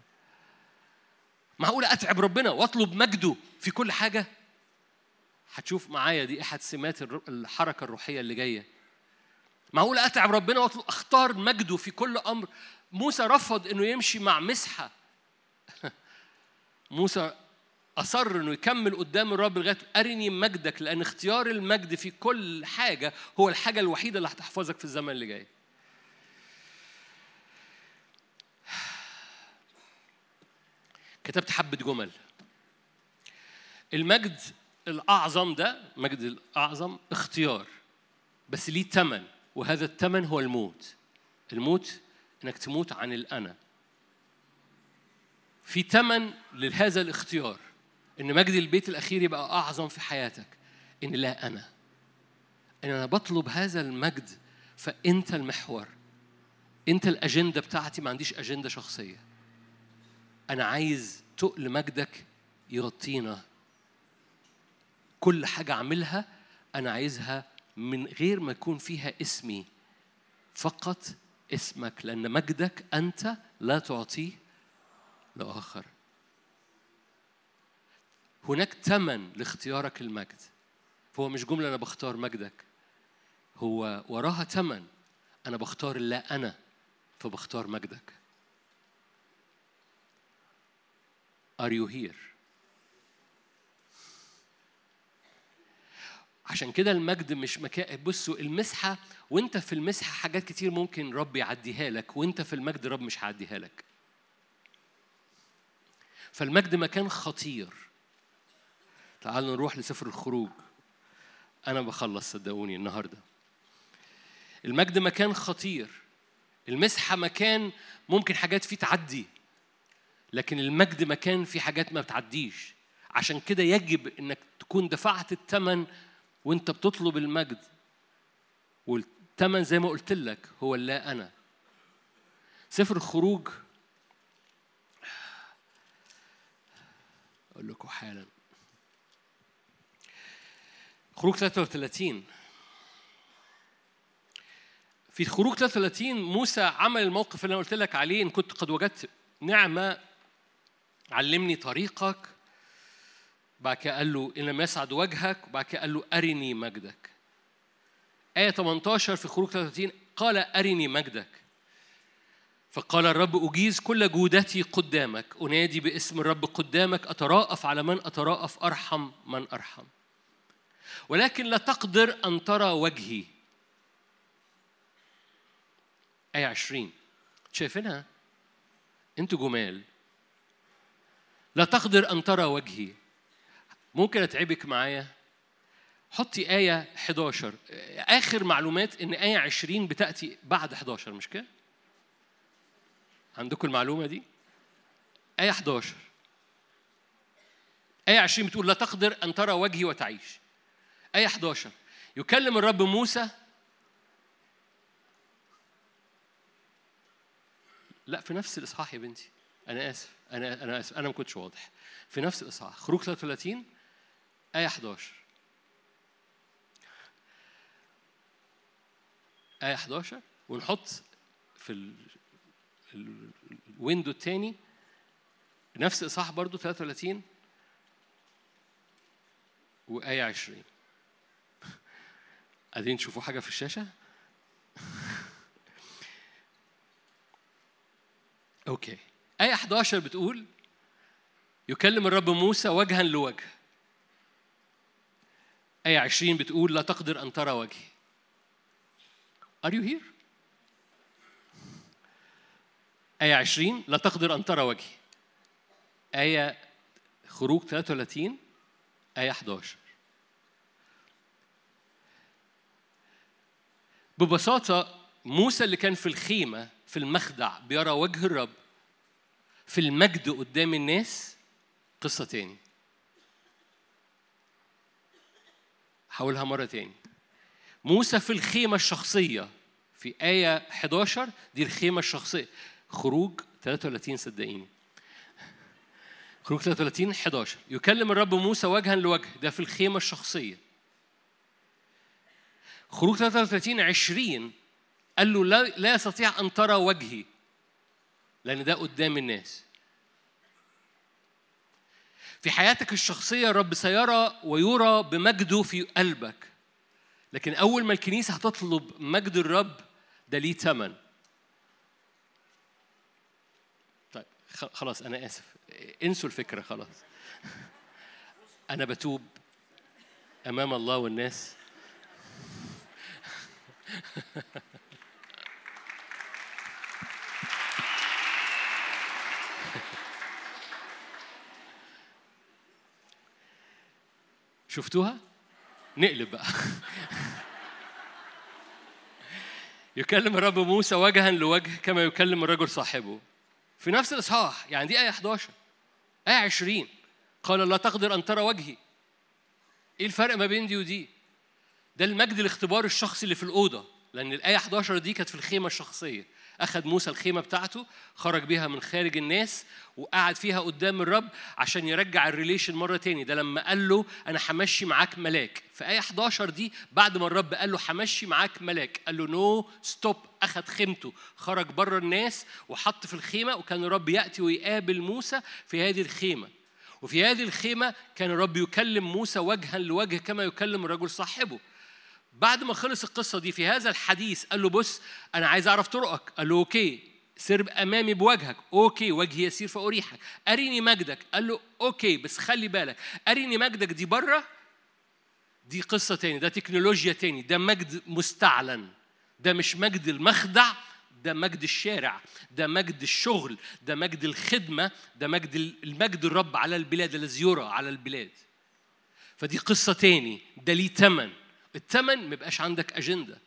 معقوله أتعب ربنا واطلب مجده في كل حاجة. هتشوف معايا دي أحد سمات الر- الحركة الروحية اللي جاية. معقوله أتعب ربنا واطلب أختار مجده في كل أمر. موسى رفض إنه يمشي مع مسحة. موسى أصر إنه يكمل قدام الرب لغاية أرني مجدك لأن اختيار المجد في كل حاجة هو الحاجة الوحيدة اللي هتحفظك في الزمن اللي جاي. كتبت حبة جمل. المجد الأعظم ده مجد الأعظم اختيار بس ليه ثمن وهذا الثمن هو الموت. الموت إنك تموت عن الأنا. في ثمن لهذا الاختيار إن مجد البيت الأخير يبقى أعظم في حياتك إن لا أنا. إن أنا بطلب هذا المجد فأنت المحور. أنت الأجندة بتاعتي ما عنديش أجندة شخصية. أنا عايز تقل مجدك يغطينا. كل حاجة أعملها أنا عايزها من غير ما يكون فيها اسمي. فقط اسمك لأن مجدك أنت لا تعطيه لآخر. هناك ثمن لاختيارك المجد فهو مش جملة أنا بختار مجدك. هو وراها ثمن أنا بختار لا أنا فبختار مجدك. Are you here? عشان كده المجد مش مكان بصوا المسحة وانت في المسحة حاجات كتير ممكن رب يعديها لك وانت في المجد رب مش هيعديها لك. فالمجد مكان خطير. تعالوا نروح لسفر الخروج. أنا بخلص صدقوني النهاردة. المجد مكان خطير. المسحة مكان ممكن حاجات فيه تعدي. لكن المجد مكان فيه حاجات ما بتعديش. عشان كده يجب إنك تكون دفعت الثمن وإنت بتطلب المجد. والثمن زي ما قلت لك هو لا أنا. سفر الخروج. أقول لكم حالا. خروج 33 في خروج 33 موسى عمل الموقف اللي أنا قلت لك عليه إن كنت قد وجدت نعمة علمني طريقك. بعد كده قال له إن لم يسعد وجهك وبعد كده قال له أرني مجدك. آية 18 في خروج 33 قال أرني مجدك. فقال الرب أجيز كل جودتي قدامك. أنادي باسم الرب قدامك أتراءف على من؟ أتراءف أرحم من أرحم. ولكن لا تقدر أن ترى وجهي. آية 20 شايفينها؟ أنتوا جمال. لا تقدر أن ترى وجهي. ممكن أتعبك معايا؟ حطي آية 11 آخر معلومات إن آية 20 بتأتي بعد 11 مش كده؟ عندكم المعلومة دي؟ آية 11 آية 20 بتقول لا تقدر أن ترى وجهي وتعيش. آية 11 يكلم الرب موسى. لا في نفس الإصحاح يا بنتي. أنا آسف أنا أنا آسف أنا ما كنتش واضح. في نفس الإصحاح خروج 33 آية 11 آية 11 ونحط في ال... ال- الويندو الثاني نفس إصحاح برضو 33 وآية 20 قاعدين تشوفوا حاجة في الشاشة؟ أوكي. آية 11 بتقول يكلم الرب موسى وجها لوجه. آية 20 بتقول لا تقدر أن ترى وجهي. Are you here؟ آية 20 لا تقدر أن ترى وجهي. آية خروج 33 آية 11 ببساطة موسى اللي كان في الخيمة في المخدع بيرى وجه الرب. في المجد قدام الناس قصة تاني. هقولها مرة تاني. موسى في الخيمة الشخصية في آية 11 دي الخيمة الشخصية. خروج 33 صدقيني. خروج 33 11 يكلم الرب موسى وجها لوجه ده في الخيمة الشخصية. خروج 33 20 قال له لا, لا يستطيع أن ترى وجهي. لأن ده قدام الناس. في حياتك الشخصية الرب سيرى ويرى بمجده في قلبك. لكن أول ما الكنيسة هتطلب مجد الرب ده ليه ثمن طيب خلاص أنا آسف. انسوا الفكرة خلاص. أنا بتوب أمام الله والناس. شفتوها؟ نقلب بقى. يكلم الرب موسى وجها لوجه كما يكلم الرجل صاحبه. في نفس الإصحاح يعني دي آية 11 آية 20 قال لا تقدر أن ترى وجهي. إيه الفرق ما بين دي ودي؟ ده المجد الاختبار الشخصي اللي في الأوضة لأن الآية 11 دي كانت في الخيمة الشخصية. أخذ موسى الخيمة بتاعته خرج بيها من خارج الناس وقعد فيها قدام الرب عشان يرجع ال relation مرة تاني. ده لما قال له أنا همشي معاك ملاك. في آية 11 دي بعد ما الرب قال له همشي معاك ملاك قال له no stop أخذ خيمته. خرج بره الناس وحط في الخيمة وكان الرب يأتي ويقابل موسى في هذه الخيمة. وفي هذه الخيمة كان الرب يكلم موسى وجها لوجه كما يكلم الرجل صاحبه. بعد ما خلص القصة دي في هذا الحديث قال له بص أنا عايز أعرف طرقك. قال له okay سر أمامي بوجهك. okay وجهي يسير فأريحك أريني مجدك. قال له okay بس خلي بالك. أريني مجدك دي برة دي قصة تاني ده تكنولوجيا تاني. ده مجد مستعلن. ده مش مجد المخدع ده مجد الشارع. ده مجد الشغل. ده مجد الخدمة. ده مجد المجد الرب على البلاد الذي يرى على البلاد. فدي قصة تاني. ده ليه تمن. التمن ما يبقاش عندك أجندة.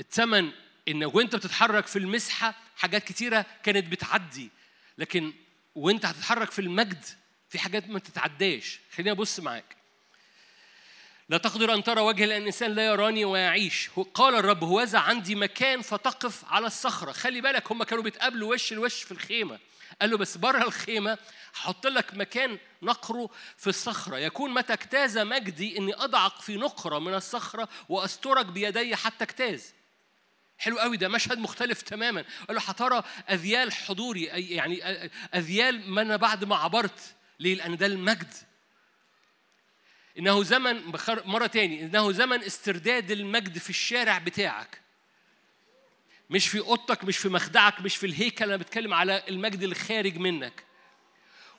التمن إن وأنت بتتحرك في المسحة حاجات كتيرة كانت بتعدي. لكن وأنت هتتحرك في المجد في حاجات ما تتعداش. خليني أبص معاك. لا تقدر أن ترى وجه لأن الإنسان لا يراني ويعيش. قال الرب هوذا عندي مكان فتقف على الصخرة. خلي بالك هم كانوا بيتقابلوا وش لوش في الخيمة. قال له بس بره الخيمة هحط لك مكان نقره في الصخرة. يكون متى اجتاز مجدي إني أضعك في نقرة من الصخرة وأسترك بيدي حتى اجتاز. حلو قوي ده مشهد مختلف تماما. قال له هترى أذيال حضوري أي- يعني أذيال ما أنا بعد ما عبرت ليه؟ لأن ده المجد. إنه زمن مرة تاني إنه زمن استرداد المجد في الشارع بتاعك. مش في أوضتك مش في مخدعك مش في الهيكل أنا بتكلم على المجد اللي خارج منك.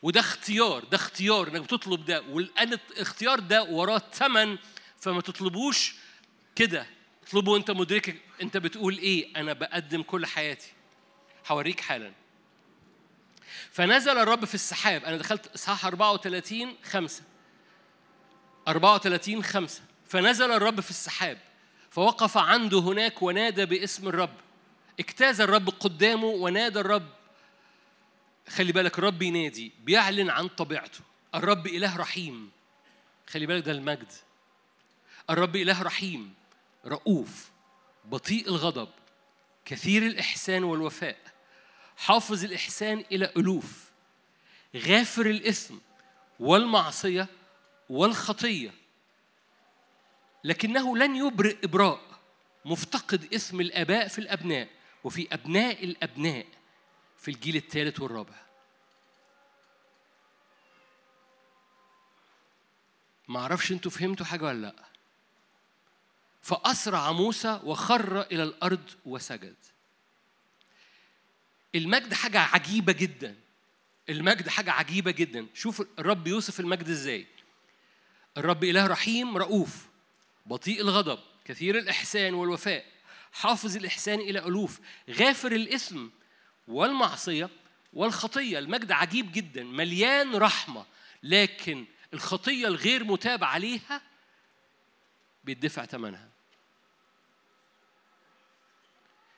وده اختيار ده اختيار إنك بتطلب ده. والآن الاختيار ده وراه ثمن فما تطلبوش كده. اطلبه وأنت مدرك أنت بتقول إيه؟ أنا بقدم كل حياتي. هوريك حالا. فنزل الرب في السحاب. أنا دخلت إصحاح 34 5 34 5 فنزل الرب في السحاب. فوقف عنده هناك ونادى باسم الرب. اجتاز الرب قدامه ونادى الرب. خلي بالك الرب ينادي بيعلن عن طبيعته. الرب إله رحيم. خلي بالك ده المجد. الرب إله رحيم رؤوف بطيء الغضب كثير الإحسان والوفاء حافظ الإحسان إلى ألوف غافر الإثم والمعصية والخطية. لكنه لن يبرئ إبراء مفتقد إثم الآباء في الأبناء. وفي أبناء الأبناء في الجيل الثالث والرابع. ما أعرفش أنتوا فهمتوا حاجة ولا لأ. فأسرع موسى وخر إلى الأرض وسجد. المجد حاجة عجيبة جدا. المجد حاجة عجيبة جدا. شوف الرب يوصف المجد إزاي. الرب إله رحيم رؤوف. بطيء الغضب. كثير الإحسان والوفاء. حافظ الإحسان إلى ألوف غافر الإثم والمعصية والخطية. المجد عجيب جدا مليان رحمة لكن الخطية الغير متاب عليها بيدفع ثمنها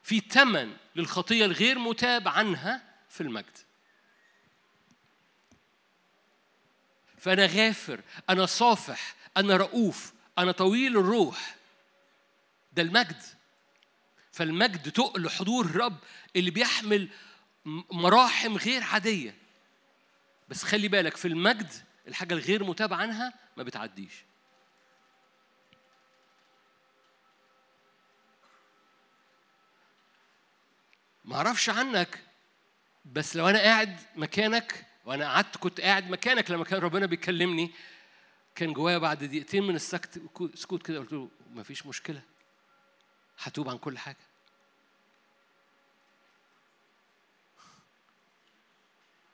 في ثمن للخطية الغير متاب عنها في المجد. فأنا غافر أنا صافح أنا رؤوف أنا طويل الروح. ده المجد. فالمجد تقل حضور الرب اللي بيحمل مراحم غير عادية. بس خلي بالك في المجد الحاجة الغير متاب عنها ما بتعديش. ما أعرفش عنك بس لو أنا قاعد مكانك وأنا قعدت كنت قاعد مكانك لما كان ربنا بيكلمني كان جوايا بعد دقيقتين من السكت سكوت كده قلت له ما فيش مشكلة. هتوب عن كل حاجة.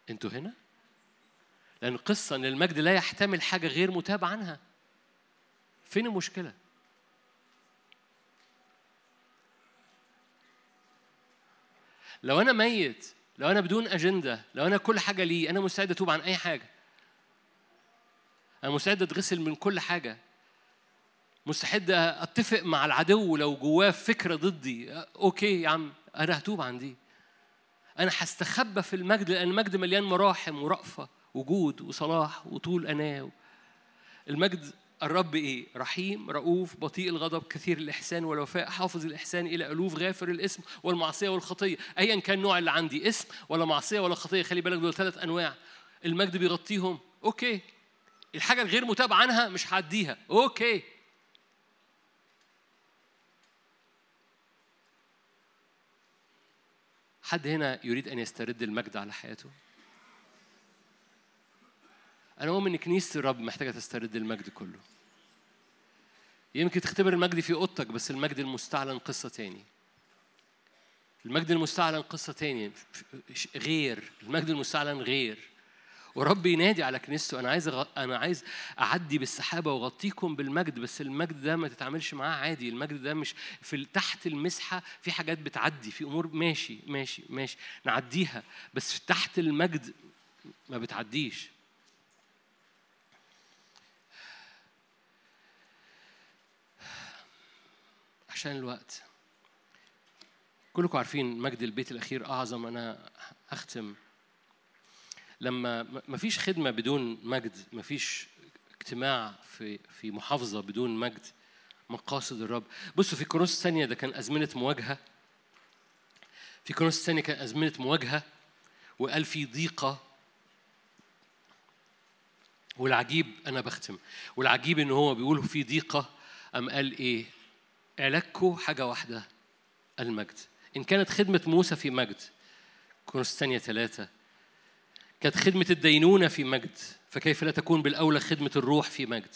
أنتوا هنا؟ لأن القصة إن المجد لا يحتمل حاجة غير متاب عنها. فين المشكلة؟ لو أنا ميت لو أنا بدون أجندة لو أنا كل حاجة لي أنا مستعد أتوب عن أي حاجة. أنا مستعد أتغسل من كل حاجة. مستعد أتفق مع العدو لو جواه فكره ضدي. okay يا عم أنا هتوب عن دي أنا هستخبى في المجد لأن المجد مليان مراحم ورأفة وجود وصلاح وطول اناه المجد الرب إيه؟ رحيم رؤوف بطيء الغضب كثير الإحسان والوفاء حافظ الإحسان إلى ألوف غافر الإسم والمعصية والخطية. ايا كان النوع اللي عندي إسم ولا معصية ولا خطية خلي بالك دول ثلاث أنواع. المجد بيغطيهم. okay. الحاجة الغير متاب عنها مش هعديها. okay. حد هنا يريد أن يسترد المجد على حياته؟ أنا مؤمن إن كنيسة الرب محتاجة تسترد المجد كله. يمكن تختبر المجد في أوضتك بس المجد المستعلن قصة تاني. المجد المستعلن قصة تاني غير. المجد المستعلن غير. ورب ينادي على كنيسته أنا عايز أغ... أنا عايز أعدي بالسحابة وأغطيكم بالمجد بس المجد ده ما تتعاملش معاه عادي المجد ده مش في تحت المسحة في حاجات بتعدي في أمور ماشي ماشي ماشي نعديها بس تحت المجد ما بتعديش. عشان الوقت. كلكم عارفين مجد البيت الأخير أعظم أنا أختم لما ما فيش خدمة بدون مجد ما فيش اجتماع في في محافظة بدون مجد مقاصد الرب. بصوا في كورنثوس الثانية ده كان أزمنة مواجهة. في كورنثوس الثانية كان أزمنة مواجهة وقال في ضيقة والعجيب أنا بختم والعجيب إن هو بيقول في ضيقة أم قال إيه؟ علاجكم حاجة واحدة المجد. إن كانت خدمة موسى في مجد كورنثوس الثانية ثلاثة كانت خدمة الدينونة في مجد فكيف لا تكون بالأولى خدمة الروح في مجد؟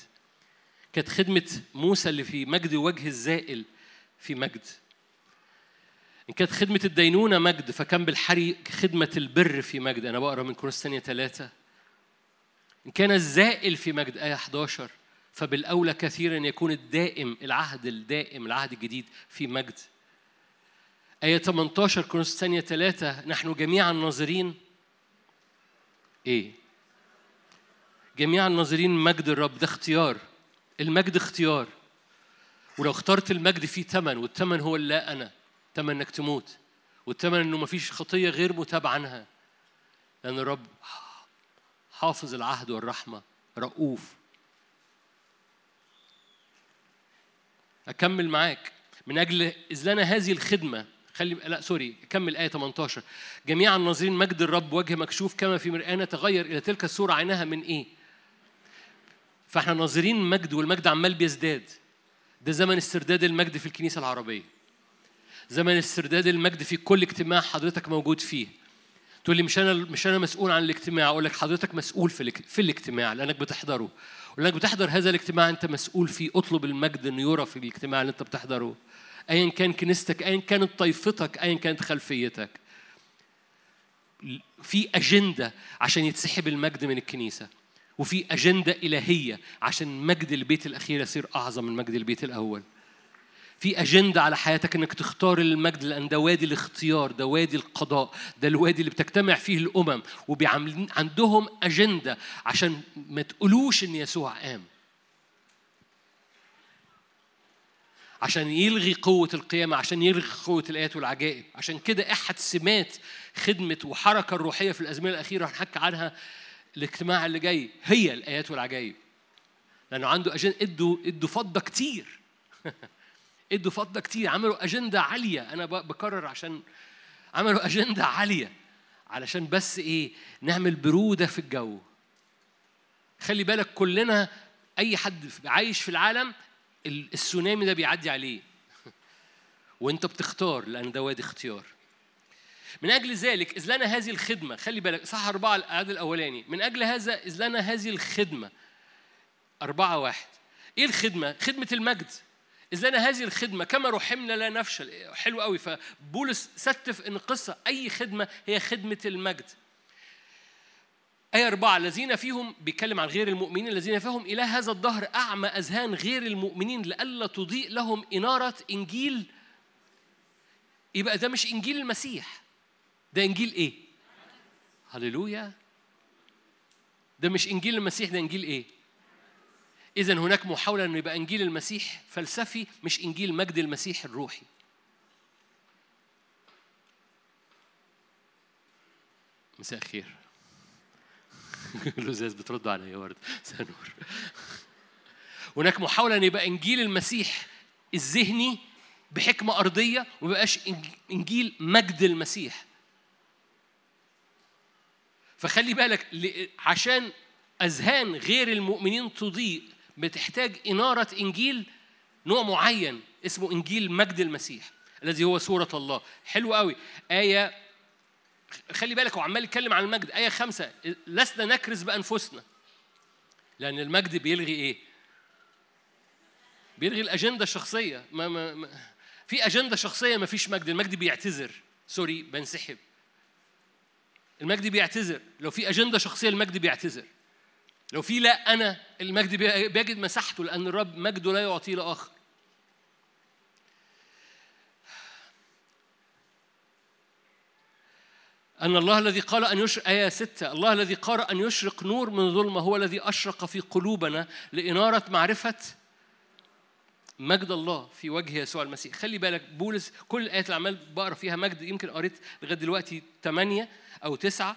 كانت خدمة موسى اللي في مجد وجه الزائل في مجد. إن كانت خدمة الدينونة مجد فكان بالحري خدمة البر في مجد. أنا بقرأ من كورنثوس الثانية ثلاثة إن كان الزائل في مجد آية 11 فبالأولى كثيرا يكون الدائم العهد الدائم العهد الجديد في مجد. آية 18 كورنثوس الثانية ثلاثة نحن جميعا ناظرين إيه؟ جميعا ناظرين مجد الرب ده اختيار. المجد اختيار. ولو اخترت المجد فيه ثمن والثمن هو لا أنا ثمن إنك تموت. والثمن إنه مفيش خطية غير متاب عنها. لأن الرب حافظ العهد والرحمة رؤوف. أكمل معاك. من أجل إذ لنا هذه الخدمة خلي لا سوري كمل آية 18 جميعا ناظرين مجد الرب وجه مكشوف كما في مرآة تغير إلى تلك الصورة عينها من إيه؟ فإحنا ناظرين مجد والمجد عمال بيزداد. ده زمن استرداد المجد في الكنيسة العربية. زمن استرداد المجد في كل اجتماع حضرتك موجود فيه. تقول لي مش أنا مش أنا مسؤول عن الاجتماع أقول لك حضرتك مسؤول في في الاجتماع لأنك بتحضره. ولانك بتحضر هذا الاجتماع أنت مسؤول فيه. اطلب المجد إنه يرى في الاجتماع اللي أنت بتحضره. ايا كان كنيستك ايا كانت طائفتك ايا كانت خلفيتك. في أجندة عشان يتسحب المجد من الكنيسة وفي أجندة إلهية عشان مجد البيت الأخير يصير أعظم من مجد البيت الأول. في أجندة على حياتك إنك تختار المجد لأن ده وادي الاختيار ده وادي القضاء ده الوادي اللي بتجتمع فيه الأمم وبيعملين عندهم أجندة عشان ما تقولوش إن يسوع قام. عشان يلغي قوة القيامة عشان يلغي قوة الآيات والعجائب. عشان كده أحد سمات خدمة وحركة الروحية في الأزمنة الأخيرة هنحكي عنها الاجتماع اللي جاي. هي الآيات والعجائب. لأنه عنده أجندة ادوا إدوا فضة كتير. إدوا فضة كتير. عملوا أجندة عالية. أنا بكرر عشان عملوا أجندة عالية علشان بس إيه نعمل برودة في الجو. خلي بالك كلنا أي حد عايش في العالم ال- السونامي ده بيعدي عليه. وانت بتختار لأن ده وادي اختيار. من أجل ذلك إذ لنا هذه الخدمة خلي بالك صح أربعة الأعداد الأولاني. من أجل هذا إذ لنا هذه الخدمة أربعة واحد. إيه الخدمة؟ خدمة المجد. إذ لنا هذه الخدمة كما رحمنا لا نفشل. حلو قوي فبولس ستف إن القصة أي خدمة هي خدمة المجد. آية أربعة الذين فيهم بيتكلم عن غير المؤمنين الذين فيهم إلى هذا الدهر أعمى أذهان غير المؤمنين لئلا تضيء لهم إنارة إنجيل يبقى ده مش إنجيل المسيح ده إنجيل إيه؟ هللويا ده مش إنجيل المسيح ده إنجيل إيه؟ إذا هناك محاولة أنه يبقى إنجيل المسيح فلسفي مش إنجيل مجد المسيح الروحي. مساء الخير. لزاز بترد عليا يا ورد النور. هناك محاولة أن يبقى إنجيل المسيح الذهني بحكمة أرضية وما يبقاش إنج- إنجيل مجد المسيح. فخلي بالك عشان أذهان غير المؤمنين تضيء بتحتاج إنارة إنجيل نوع معين اسمه إنجيل مجد المسيح الذي هو صورة الله حلو قوي آية خلي بالك هو عمال يتكلم عن المجد. آية خمسة لسنا نكرز بأنفسنا. لأن المجد بيلغي إيه؟ بيلغي الأجندة الشخصية. ما ما ما في أجندة شخصية ما فيش مجد. المجد بيعتذر. سوري بنسحب. المجد بيعتذر. لو في أجندة شخصية المجد بيعتذر. لو في لا أنا المجد بي- بيجد مساحته لأن الرب مجده لا يعطيه لآخر. أن الله الذي قال أن يشرق آية ستة. الله الذي قال أن يشرق نور من ظلمة هو الذي أشرق في قلوبنا لإنارة معرفة مجد الله في وجه يسوع المسيح. خلي بالك بولس كل الآيات اللي عمال بقرأ فيها مجد يمكن قريت لغاية دلوقتي ثمانية أو تسعة.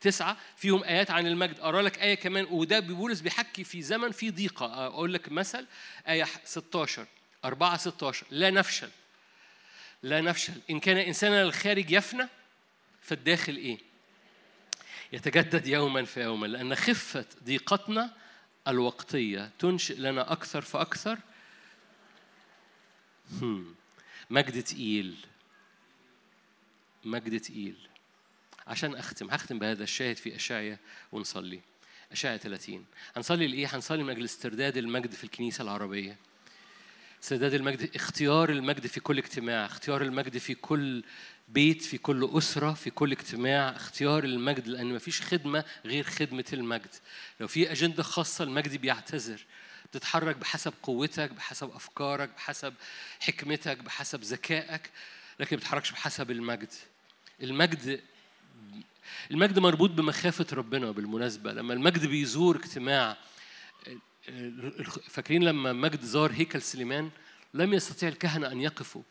تسعة فيهم آيات عن المجد. أقرأ لك آية كمان وده بولس بيحكي في زمن في ضيقة. أقول لك مثل آية 16 4 16 لا نفشل. لا نفشل. إن كان إنساننا الخارج يفنى فالداخل إيه؟ يتجدد يوما فيوما لأن خفة ضيقتنا الوقتية تنشئ لنا أكثر فأكثر. مجد تقيل مجد تقيل عشان أختم هختم بهذا الشاهد في أشعيا ونصلي أشعيا 30 هنصلي لإيه؟ هنصلي من أجل استرداد المجد في الكنيسة العربية استرداد المجد اختيار المجد في كل اجتماع اختيار المجد في كل بيت في كل أسرة في كل اجتماع اختيار المجد لأن مفيش خدمة غير خدمة المجد. لو في أجندة خاصة المجد بيعتذر. بتتحرك بحسب قوتك بحسب أفكارك بحسب حكمتك بحسب ذكائك لكن بتتحركش بحسب المجد. المجد المجد مربوط بمخافة ربنا بالمناسبة لما المجد بيزور اجتماع فاكرين لما مجد زار هيكل سليمان لم يستطيع الكهنة أن يقفوا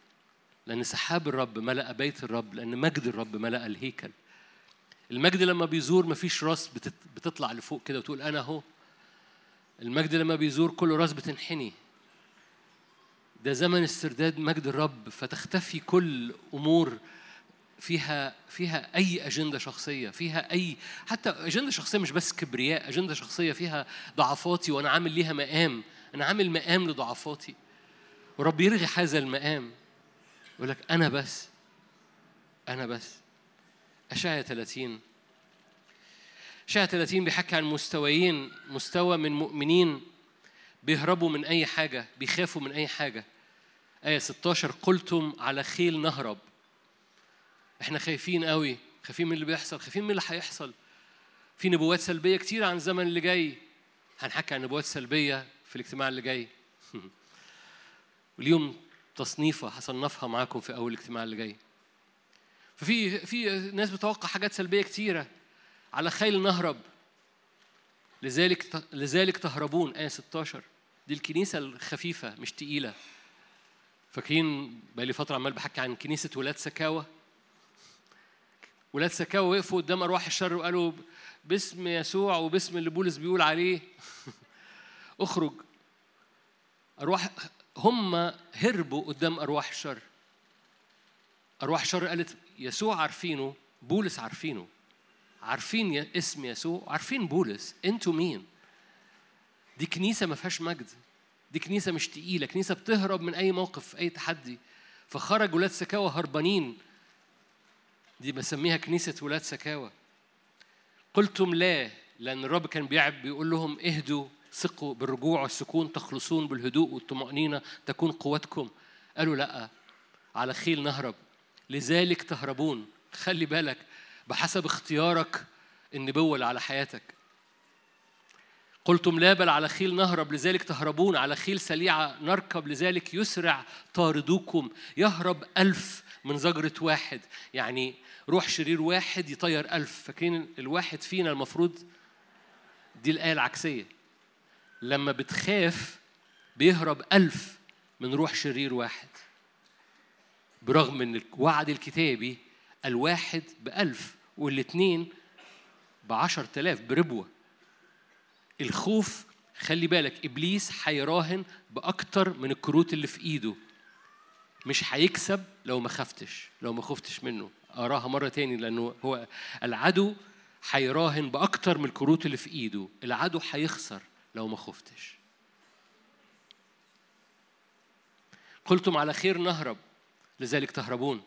لأن سحاب الرب ملأ بيت الرب لأن مجد الرب ملأ الهيكل. المجد لما بيزور مفيش راس بتطلع لفوق كده وتقول أنا أهو. المجد لما بيزور كل راس بتنحني. ده زمن استرداد مجد الرب فتختفي كل أمور فيها فيها أي أجندة شخصية فيها أي حتى أجندة شخصية مش بس كبرياء أجندة شخصية فيها ضعفاتي وأنا عامل ليها مقام. أنا عامل مقام لضعفاتي. ورب يلغي هذا المقام. يقول لك أنا بس أنا بس. اشعيا 30 اشعيا 30 بيحكي عن مستويين مستوى من مؤمنين بيهربوا من أي حاجة بيخافوا من أي حاجة. آية 16 قلتم على خيل نهرب. إحنا خايفين قوي خايفين من اللي بيحصل خايفين من اللي هيحصل. في نبوات سلبية كتير عن الزمن اللي جاي. هنحكي عن نبوات سلبية في الاجتماع اللي جاي. واليوم تصنيفه هصنفها معاكم في أول الاجتماع اللي جاي. ففي في ناس بتوقع حاجات سلبية كتيرة. على خيل نهرب. لذلك لذلك تهربون. آية 16 دي الكنيسة الخفيفة مش تقيلة. فاكرين بقالي فترة عمال بحكي عن كنيسة ولاد سكاوى ولاد سكاوى وقفوا قدام أرواح الشر وقالوا باسم يسوع وباسم اللي بولس بيقول عليه. اخرج. أرواح هم هربوا قدام أرواح الشر. أرواح الشر قالت يسوع عارفينه بولس عارفينه. عارفين اسم يسوع عارفين بولس. أنتوا مين؟ دي كنيسة ما فيهاش مجد. دي كنيسة مش تقيلة. كنيسة بتهرب من أي موقف أي تحدي. فخرج ولاد سكاوى هربانين. دي بسميها كنيسة ولاد سكاوى قلتم لا لأن الرب كان بيعب بيقول لهم اهدوا ثقوا بالرجوع والسكون تخلصون بالهدوء والطمأنينة تكون قوتكم. قالوا لا على خيل نهرب. لذلك تهربون. خلي بالك بحسب اختيارك النبوة اللي على حياتك. قلتم لا بل على خيل نهرب. لذلك تهربون. على خيل سليعة نركب لذلك يسرع طاردوكم. يهرب ألف من زجرة واحد. يعني روح شرير واحد يطير ألف. فاكرين الواحد فينا المفروض؟ دي الآية العكسية. لما بتخاف بيهرب ألف من روح شرير واحد. برغم إن الوعد الكتابي الواحد بألف والاثنين بعشر تلاف بربوة. الخوف خلي بالك إبليس هيراهن بأكتر من الكروت اللي في إيده. مش هيكسب لو ما خفتش لو ما خفتش منه. أراها مرة تاني لأنه هو العدو هيراهن بأكتر من الكروت اللي في إيده. العدو هيخسر لو ما خفتش. قلتم على خير نهرب لذلك تهربون.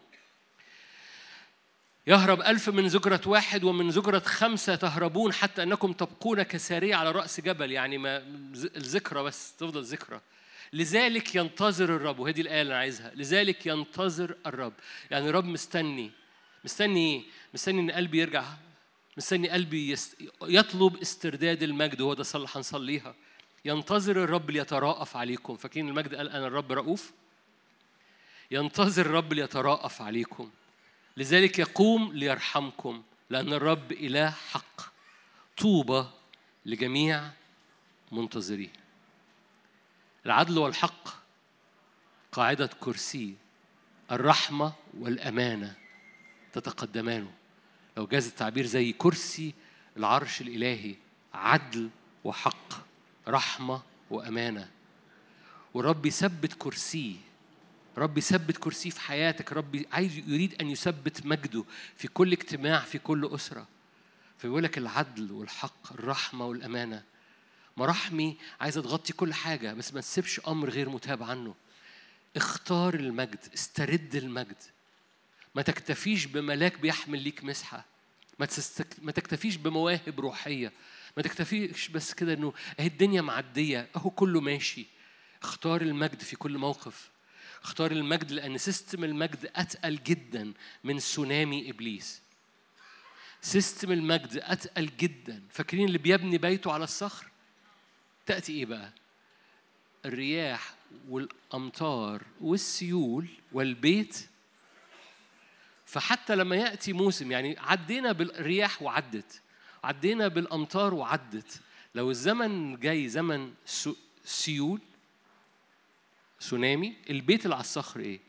يهرب ألف من زجرة واحد ومن زجرة خمسة تهربون حتى أنكم تبقون كسارية على رأس جبل. يعني ما الذكرى بس تفضل ذكرى لذلك ينتظر الرب وهذه الآية اللي أنا عايزها. لذلك ينتظر الرب. يعني الرب مستني. مستني مستني إن قلبي يرجع. مستني قلبي يست... يطلب استرداد المجد وهو ده اللي هنصليها. ينتظر الرب ليتراءف عليكم. فاكرين المجد قال أنا الرب رؤوف؟ ينتظر الرب ليتراءف عليكم. لذلك يقوم ليرحمكم لأن الرب إله حق. طوبى لجميع منتظريه. العدل والحق قاعدة كرسي الرحمة والأمانة تتقدمان لو جاز التعبير زي كرسي العرش الإلهي عدل وحق رحمة وأمانة. والرب يثبت كرسيه رب يثبت كرسيه في حياتك. رب عايز يريد أن يثبت مجده في كل اجتماع في كل أسرة. فبيقول لك العدل والحق الرحمة والأمانة مراحمي عايزه تغطي كل حاجة بس ما تسيبش أمر غير متاب عنه. اختار المجد استرد المجد. ما تكتفيش بملاك بيحمل ليك مسحة. ما تستك... ما تكتفيش بمواهب روحية. ما تكتفيش بس كده إنه أهي الدنيا معدية أهو كله ماشي. اختار المجد في كل موقف. اختار المجد لأن system المجد أتقل جدا من سونامي إبليس. system المجد أتقل جدا. فاكرين اللي بيبني بيته على الصخر؟ تأتي إيه بقى؟ الرياح والأمطار والسيول والبيت. فحتى لما يأتي موسم يعني عدينا بالرياح وعدت عدينا بالأمطار وعدت. لو الزمن جاي زمن سيول سونامي البيت اللي على الصخر إيه؟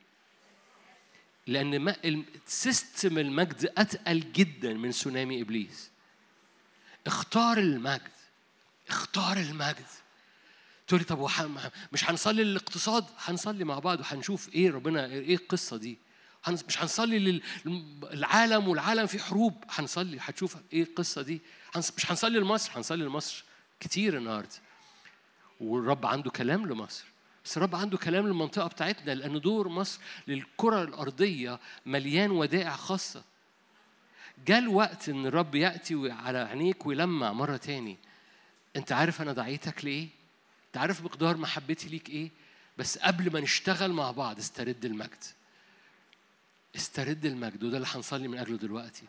لأن ما system المجد أتقل جدا من سونامي إبليس. اختار المجد. اختار المجد تقول لي طب. مش هنصلي للاقتصاد؟ هنصلي مع بعض وهنشوف إيه ربنا إيه القصة دي. مش هنصلي للعالم والعالم في حروب. هنصلي هتشوف إيه القصة دي. مش هنصلي لمصر؟ هنصلي لمصر كتير النهارده. والرب عنده كلام لمصر. بس الرب عنده كلام للمنطقة بتاعتنا لأن دور مصر للكرة الأرضية مليان ودائع خاصة. جاء الوقت إن الرب يأتي على عينيك ويلمع مرة تاني. أنت عارف أنا دعيتك لإيه؟ أنت عارف مقدار محبتي ليك إيه؟ بس قبل ما نشتغل مع بعض استرد المجد. استرد المجد وده اللي هنصلي من أجله دلوقتي.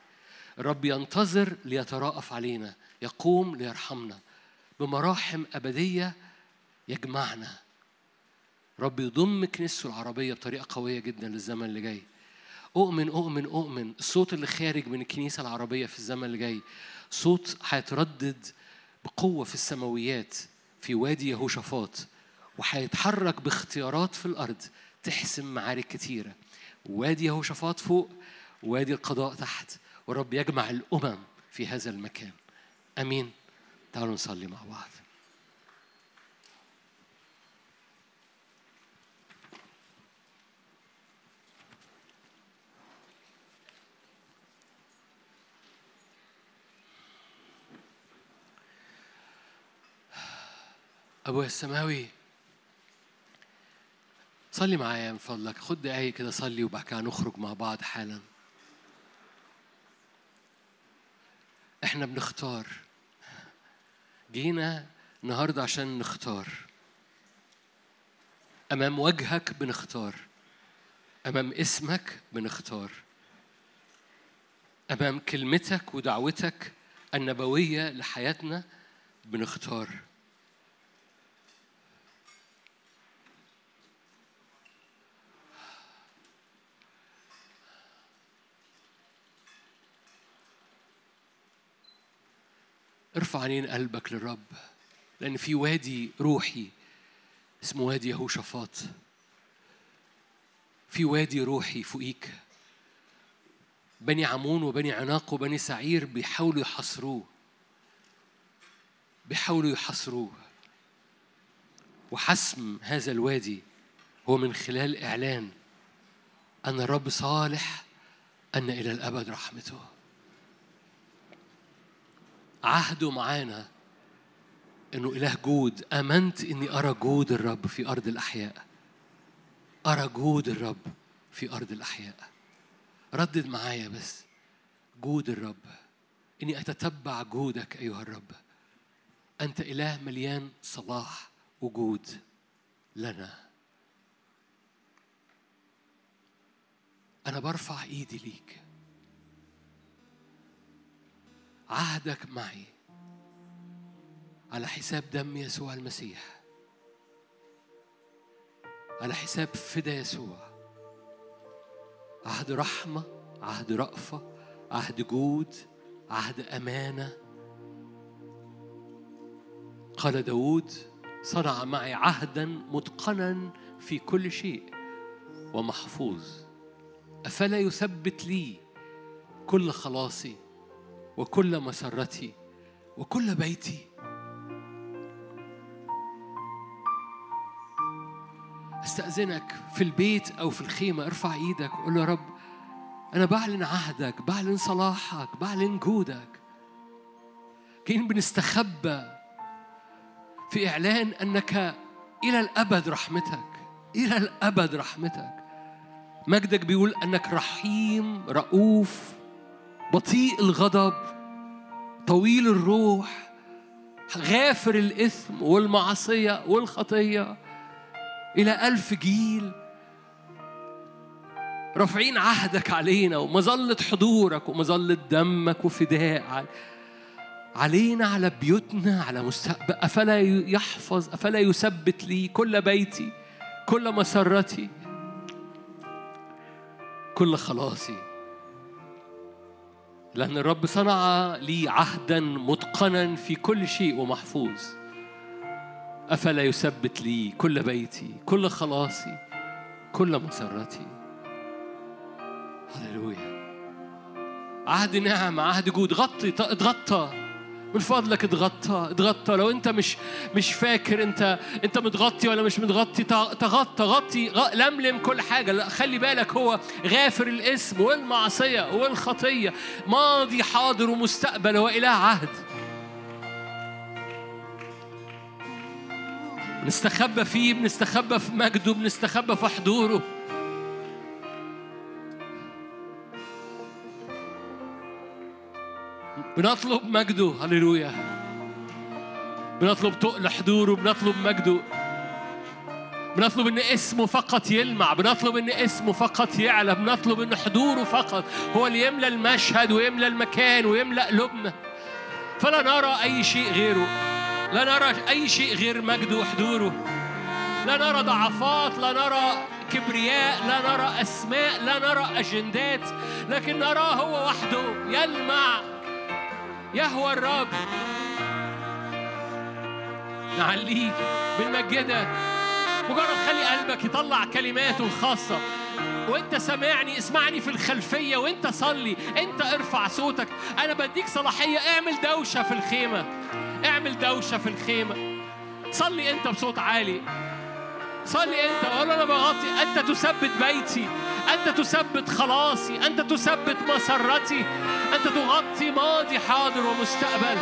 الرب ينتظر ليتراءف علينا يقوم ليرحمنا. بمراحم أبدية يجمعنا. رب يضم كنيسته العربية بطريقة قوية جدا للزمن اللي جاي. أؤمن أؤمن أؤمن. الصوت اللي خارج من الكنيسة العربية في الزمن اللي جاي. صوت هيتردد بقوة في السماويات في وادي يهوشافاط وهيتحرك باختيارات في الأرض تحسم معارك كتيرة. وادي يهوشافاط فوق وادي القضاء تحت ورب يجمع الأمم في هذا المكان. أمين. تعالوا نصلي مع بعض. أبويا السماوي صلي معايا من فضلك. خد دقايق كده صلي وبعد كده نخرج مع بعض حالا. إحنا بنختار. جينا النهارده عشان نختار. أمام وجهك بنختار. أمام اسمك بنختار. أمام كلمتك ودعوتك النبوية لحياتنا بنختار. ارفع عينين قلبك للرب لأن في وادي روحي اسمه وادي يهوشافاط. في وادي روحي فوقيك. بني عمون وبني عناق وبني سعير بيحاولوا يحصروه بيحاولوا يحصروه وحسم هذا الوادي هو من خلال إعلان أن الرب صالح أن إلى الأبد رحمته. عهده معانا إنه إله جود. آمنت إني أرى جود الرب في أرض الأحياء. أرى جود الرب في أرض الأحياء. ردد معايا بس. جود الرب. إني أتتبع جودك أيها الرب. أنت إله مليان صلاح وجود لنا. أنا برفع إيدي ليك. عهدك معي على حساب دم يسوع المسيح على حساب فدا يسوع. عهد رحمة عهد رأفة عهد جود عهد أمانة. قال داود صنع معي عهدا متقنا في كل شيء ومحفوظ. أفلا يثبت لي كل خلاصي؟ وكل مسرتي وكل بيتي. أستأذنك في البيت أو في الخيمة ارفع إيدك وقول له يا رب أنا بعلن عهدك بعلن صلاحك بعلن جودك. كأن بنستخبى في إعلان أنك إلى الأبد رحمتك إلى الأبد رحمتك. مجدك بيقول أنك رحيم رؤوف بطيء الغضب طويل الروح غافر الإثم والمعصية والخطية إلى ألف جيل. رافعين عهدك علينا ومظلة حضورك ومظلة دمك وفداء علينا على بيوتنا على مستقبل أفلا يحفظ أفلا يثبت لي كل بيتي كل مسرتي كل خلاصي. لأن الرب صنع لي عهدا متقنا في كل شيء ومحفوظ. أفلا يثبت لي كل بيتي كل خلاصي كل مسرتي. هللويا. عهد نعم عهد جود. غطي اتغطى من فضلك اتغطى اتغطى. لو انت مش مش فاكر انت انت متغطي ولا مش متغطي تغطى غطي. لملم كل حاجة. لا خلي بالك هو غافر الاسم والمعصية والخطية. ماضي حاضر ومستقبل هو اله عهد. بنستخبى فيه بنستخبى في مجده بنستخبى في حضوره. بنطلب مجده هللويا. بنطلب تقل حضوره بنطلب مجده بنطلب إن اسمه فقط يلمع بنطلب إن اسمه فقط يعلى بنطلب إن حضوره فقط هو اللي يملى المشهد ويملى المكان ويملى قلوبنا فلا نرى أي شيء غيره. لا نرى أي شيء غير مجده وحضوره. لا نرى ضعفات لا نرى كبرياء لا نرى أسماء لا نرى أجندات لكن نراه هو وحده يلمع. يهوى الرب. نعليك بنمجدك مجرد خلي قلبك يطلع كلماته الخاصة. وانت سامعني اسمعني في الخلفية وانت صلي. انت ارفع صوتك. أنا بديك صلاحية. اعمل دوشة في الخيمة. اعمل دوشة في الخيمة. صلي انت بصوت عالي. صلي انت قول أنا بغطي انت تثبت بيتي. انت تثبت خلاصي. انت تثبت مسرتي. انت تغطي ماضي حاضر ومستقبل.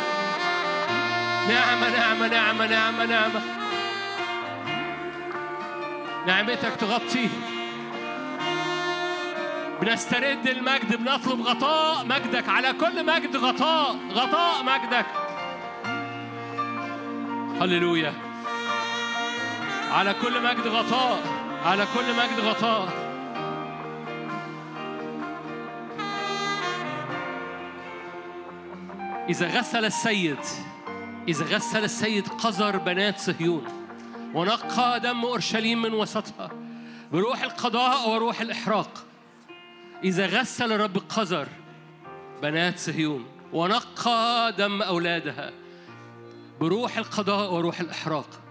نعمة نعمة نعمة نعمة نعمة نعمتك تغطي. بنسترد المجد بنطلب غطاء مجدك. على كل مجد غطاء غطاء مجدك. هللويا. على كل مجد غطاء على كل مجد غطاء. إذا غسل السيد إذا غسل السيد قذر بنات صهيون ونقى دم أورشليم من وسطها بروح القضاء وروح الإحراق. إذا غسل الرب قذر بنات صهيون ونقى دم أولادها بروح القضاء وروح الإحراق.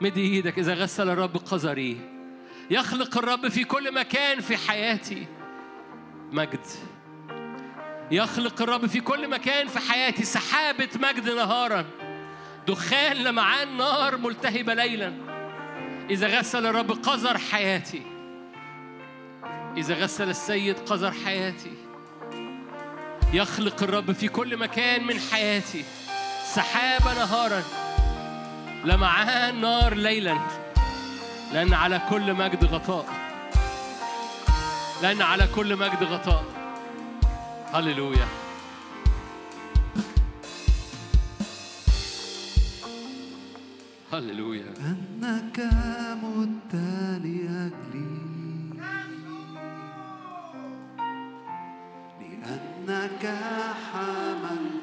مد إيدك اذا غسل الرب قذري. يخلق الرب في كل مكان في حياتي. مجد. يخلق الرب في كل مكان في حياتي. سحابة مجد نهارا. دخان لمعان نار ملتهبة ليلا. إذا غسل الرب قذر حياتي. إذا غسل السيد قذر حياتي. يخلق الرب في كل مكان من حياتي. سحابة نهارا. لمعان نار ليلا لأن على كل مجد غطاء. لأن على كل مجد غطاء. هللويا. هللويا. أنك مت لأجلي لأن لأنك حملت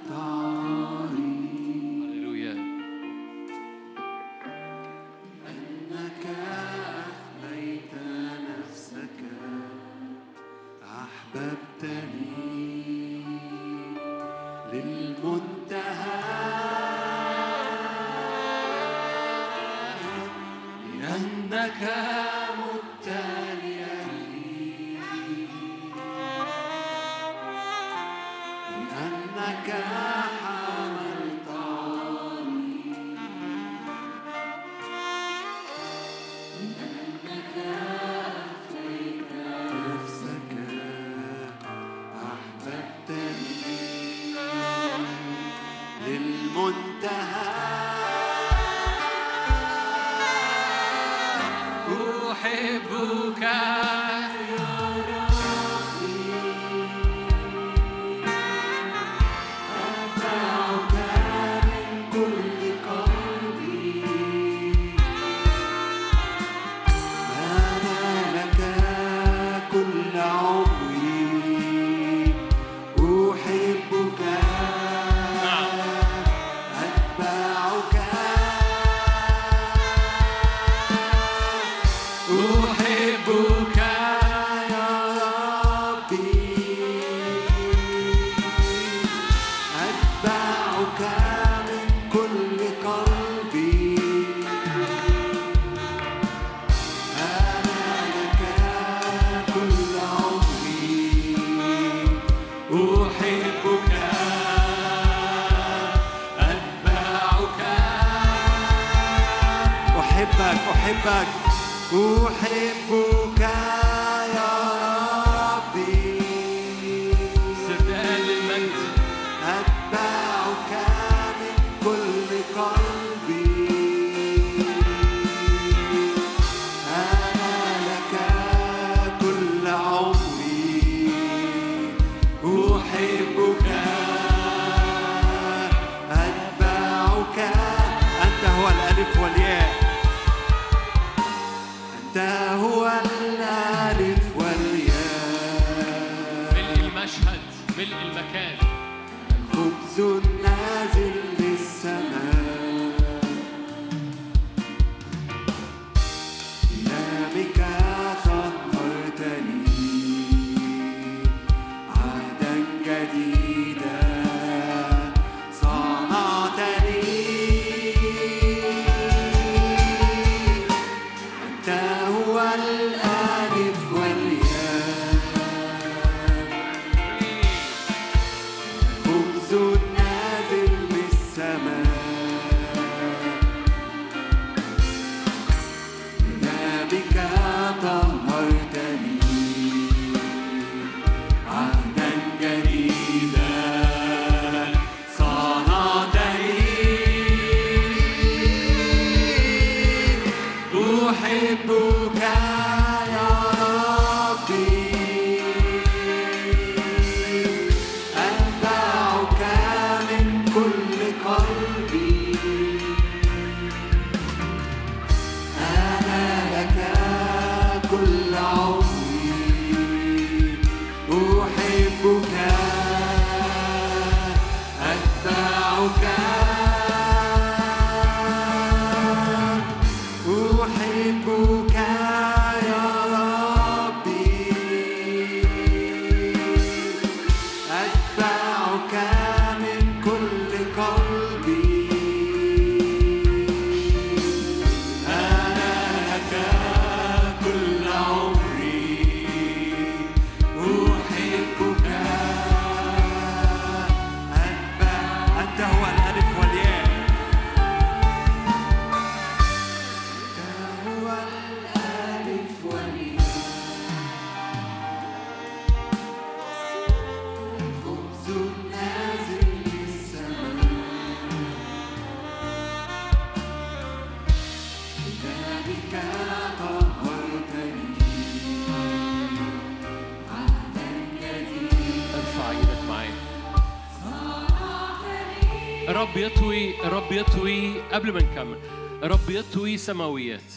الرب يطوي الرب يطوي قبل ما نكمل. الرب يطوي سماويات.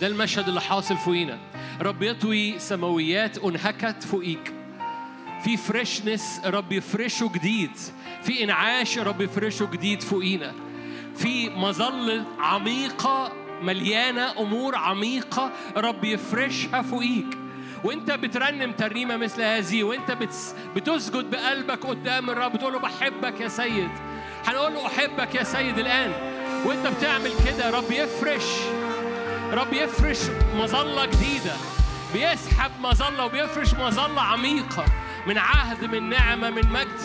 ده المشهد اللي حاصل فوقينا. الرب يطوي سماويات انهكت فوقيك. في freshness رب يفرشه جديد. في انعاش رب يفرشه جديد فوقينا. في مظلة عميقة مليانة أمور عميقة رب يفرشها فوقيك. وانت بترنم ترنيمة مثل هذه وانت بتس بتسجد بقلبك قدام الرب بتقول له بحبك يا سيد. هنقول له أحبك يا سيد الآن. وأنت بتعمل كده رب يفرش رب يفرش مظلة جديدة. بيسحب مظلة وبيفرش مظلة عميقة من عهد من نعمة من مجد.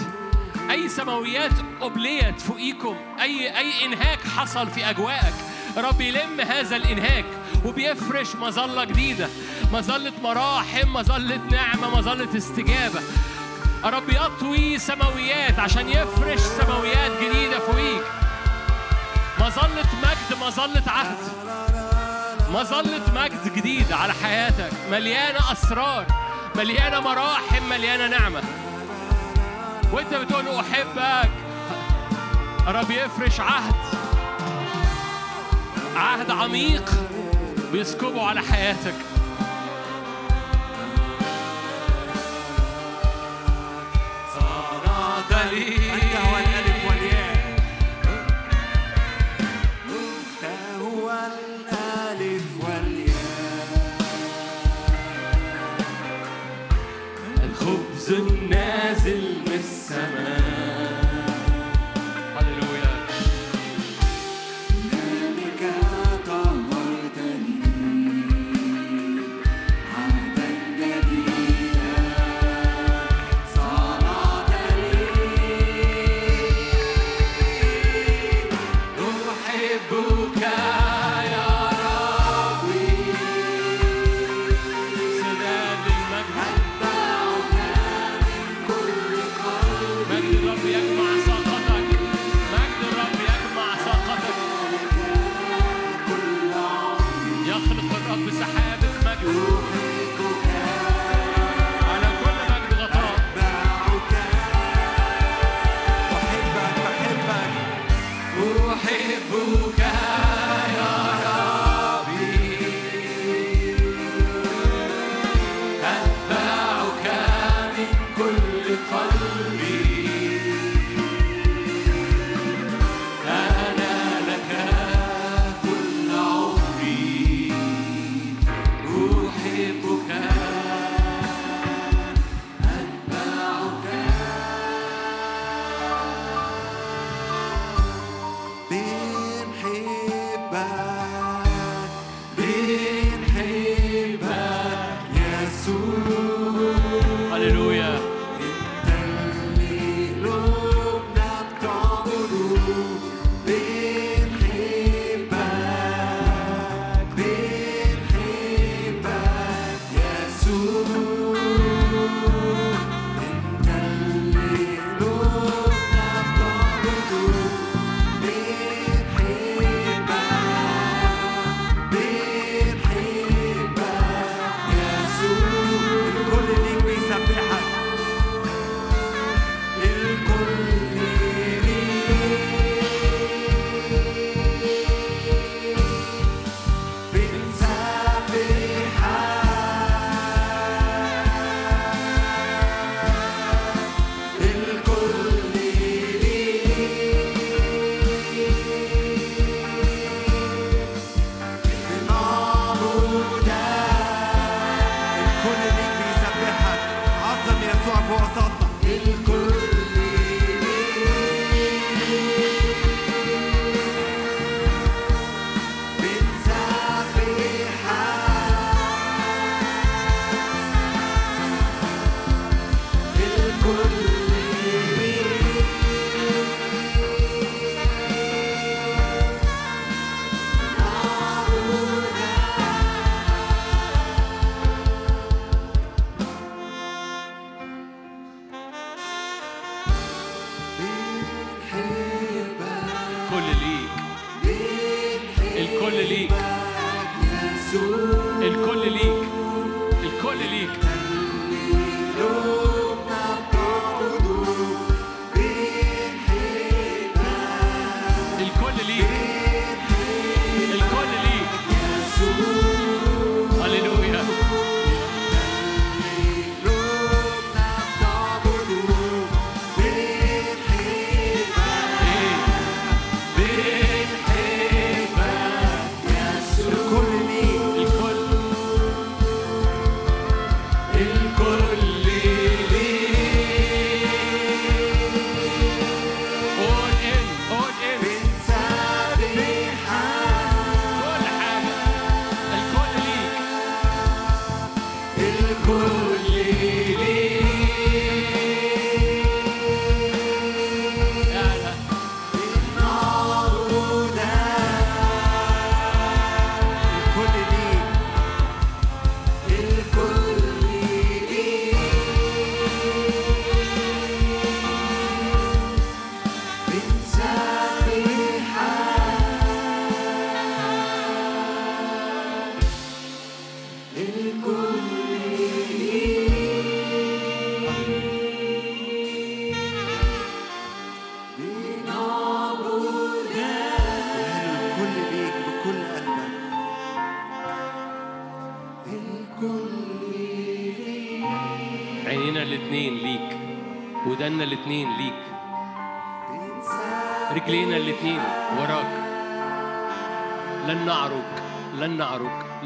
أي سماويات أبليت فوقيكم أي أي إنهاك حصل في أجواءك. رب يلم هذا الإنهاك وبيفرش مظلة جديدة. مظلة مراحم مظلة نعمة مظلة استجابة. رب يطوي سماويات عشان يفرش سماويات جديدة فوقيك. مظلة مجد مظلة عهد. مظلة مجد جديد على حياتك. مليانة أسرار مليانة مراحم مليانة نعمة. وانت بتقول أحبك. رب يفرش عهد. عهد عميق بيسكبه على حياتك.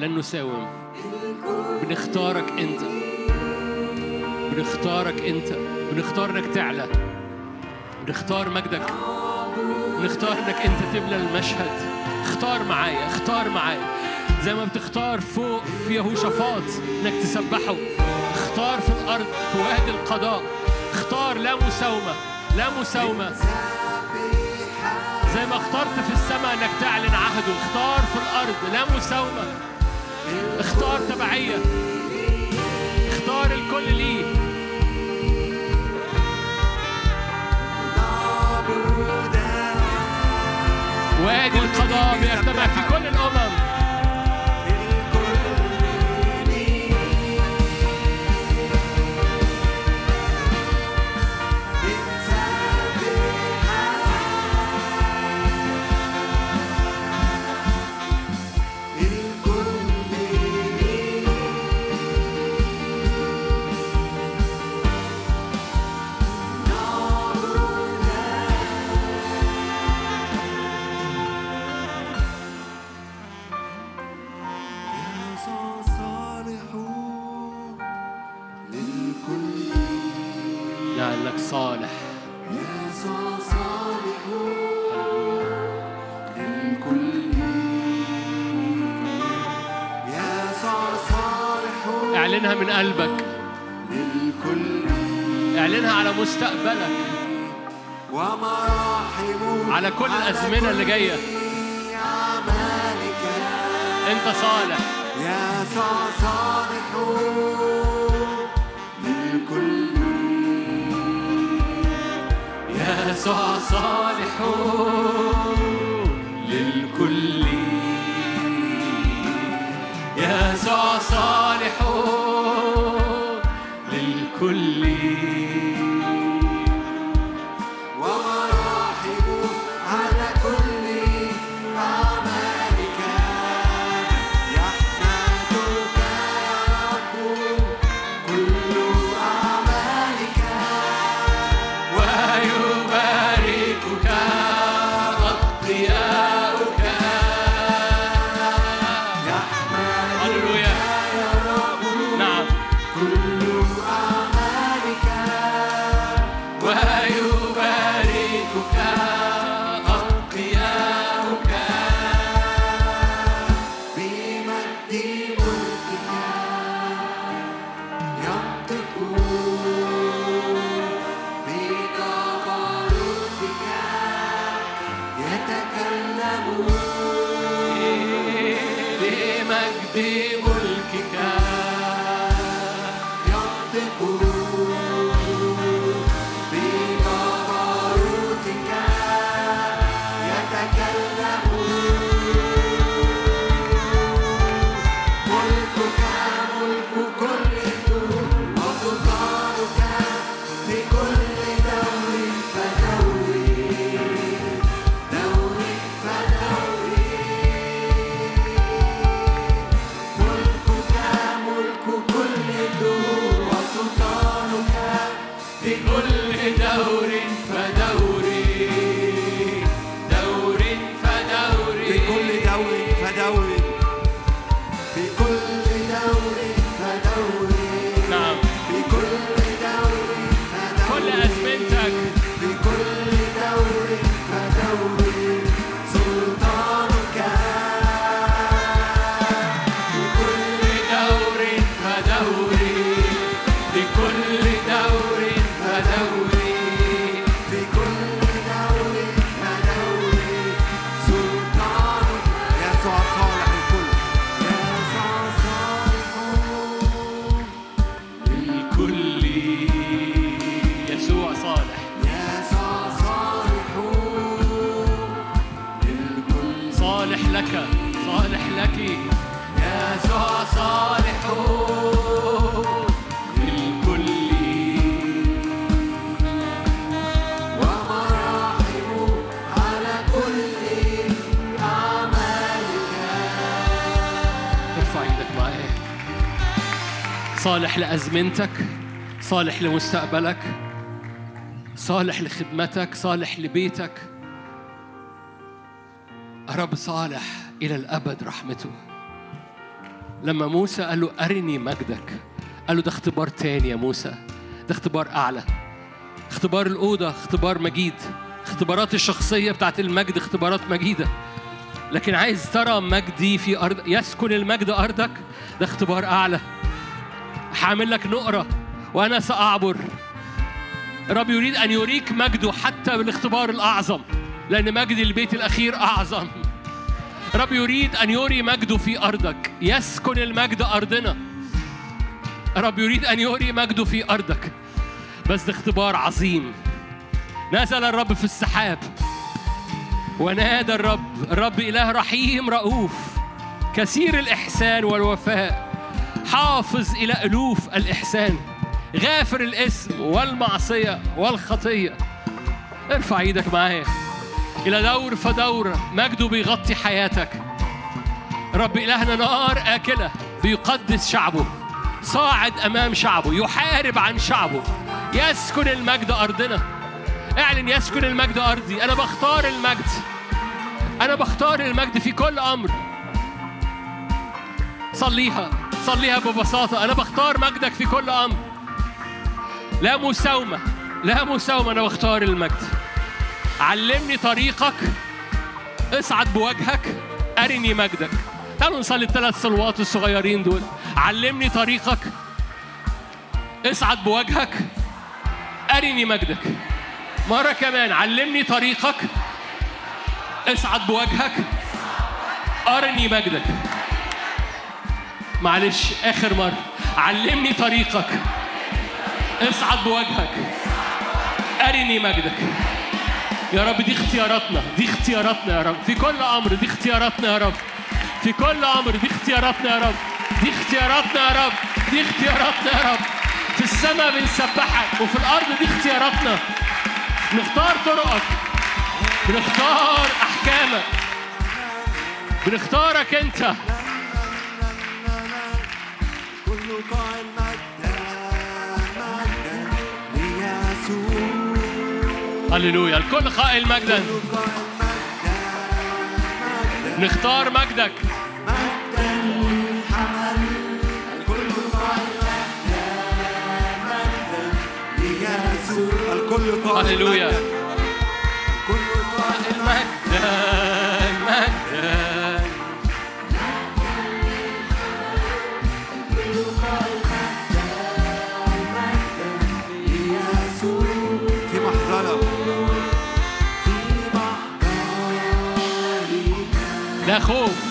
لن نساوم. بنختارك أنت. بنختارك أنت. بنختار إنك تعلى. بنختار مجدك. بنختار إنك أنت تملى المشهد. اختار معايا. اختار معايا. زي ما بتختار فوق في يهوشافاط إنك تسبحه. اختار في الأرض في وادي القضاء. اختار لا مساومة. لا مساومة. زي ما اخترت في السماء إنك تعلن عهده. اختار في الأرض. لا مساومة. اختار تبعية. اختار الكل ليه. وادي القضاء بيجتمع في كل الأمم. من قلبك. اعلنها على مستقبلك. على كل الأزمنة اللي جاية. انت صالح. يا صالح للكل. يسوع صالح للكل يسوع صالح للكل لأزمنتك صالح لمستقبلك صالح لخدمتك صالح لبيتك. رب صالح إلى الأبد رحمته. لما موسى قال له أرني مجدك قال له ده اختبار تاني يا موسى ده اختبار أعلى اختبار الأوضة اختبار مجيد اختبارات الشخصية بتاعت المجد اختبارات مجيدة. لكن عايز ترى مجدي في أرض يسكن المجد أرضك ده اختبار أعلى. هعمل لك نقرة وأنا سأعبر. رب يريد أن يريك مجده حتى بالاختبار الأعظم لأن مجد البيت الأخير أعظم. رب يريد أن يري مجده في أرضك. يسكن المجد أرضنا. رب يريد أن يري مجده في أرضك. بس ده اختبار عظيم. نزل الرب في السحاب. ونادى الرب. الرب إله رحيم رؤوف. كثير الإحسان والوفاء. حافظ إلى ألوف الإحسان غافر الاسم والمعصية والخطية. ارفع إيدك معايا. إلى دور فدور مجده بيغطي حياتك. رب إلهنا نار آكلة بيقدس شعبه. صاعد أمام شعبه يحارب عن شعبه. يسكن المجد أرضنا. اعلن يسكن المجد أرضي. أنا بختار المجد. أنا بختار المجد في كل أمر. صليها. صليها ببساطة. أنا بختار مجدك في كل أمر. لا مساومة لا مساومة. أنا بختار المجد. علمني طريقك. اصعد بوجهك. أرني مجدك. تعالوا نصلي الثلاث صلوات الصغيرين دول. علمني طريقك. اصعد بوجهك. أرني مجدك. مرة كمان. علمني طريقك. اصعد بوجهك. أرني مجدك. معلش آخر مرة. علمني طريقك. اصعد بوجهك. أرني مجدك. يا رب دي اختياراتنا. دي اختياراتنا يا رب. في كل أمر دي اختياراتنا يا رب. في كل أمر دي اختياراتنا يا رب. دي اختياراتنا يا رب. دي اختياراتنا يا رب. في السماء بنسبحك وفي الأرض دي اختياراتنا. نختار طرقك. بنختار أحكامك. بنختارك أنت. هللويا الكل قائل مجدا. نختار مجدك. مجدا لا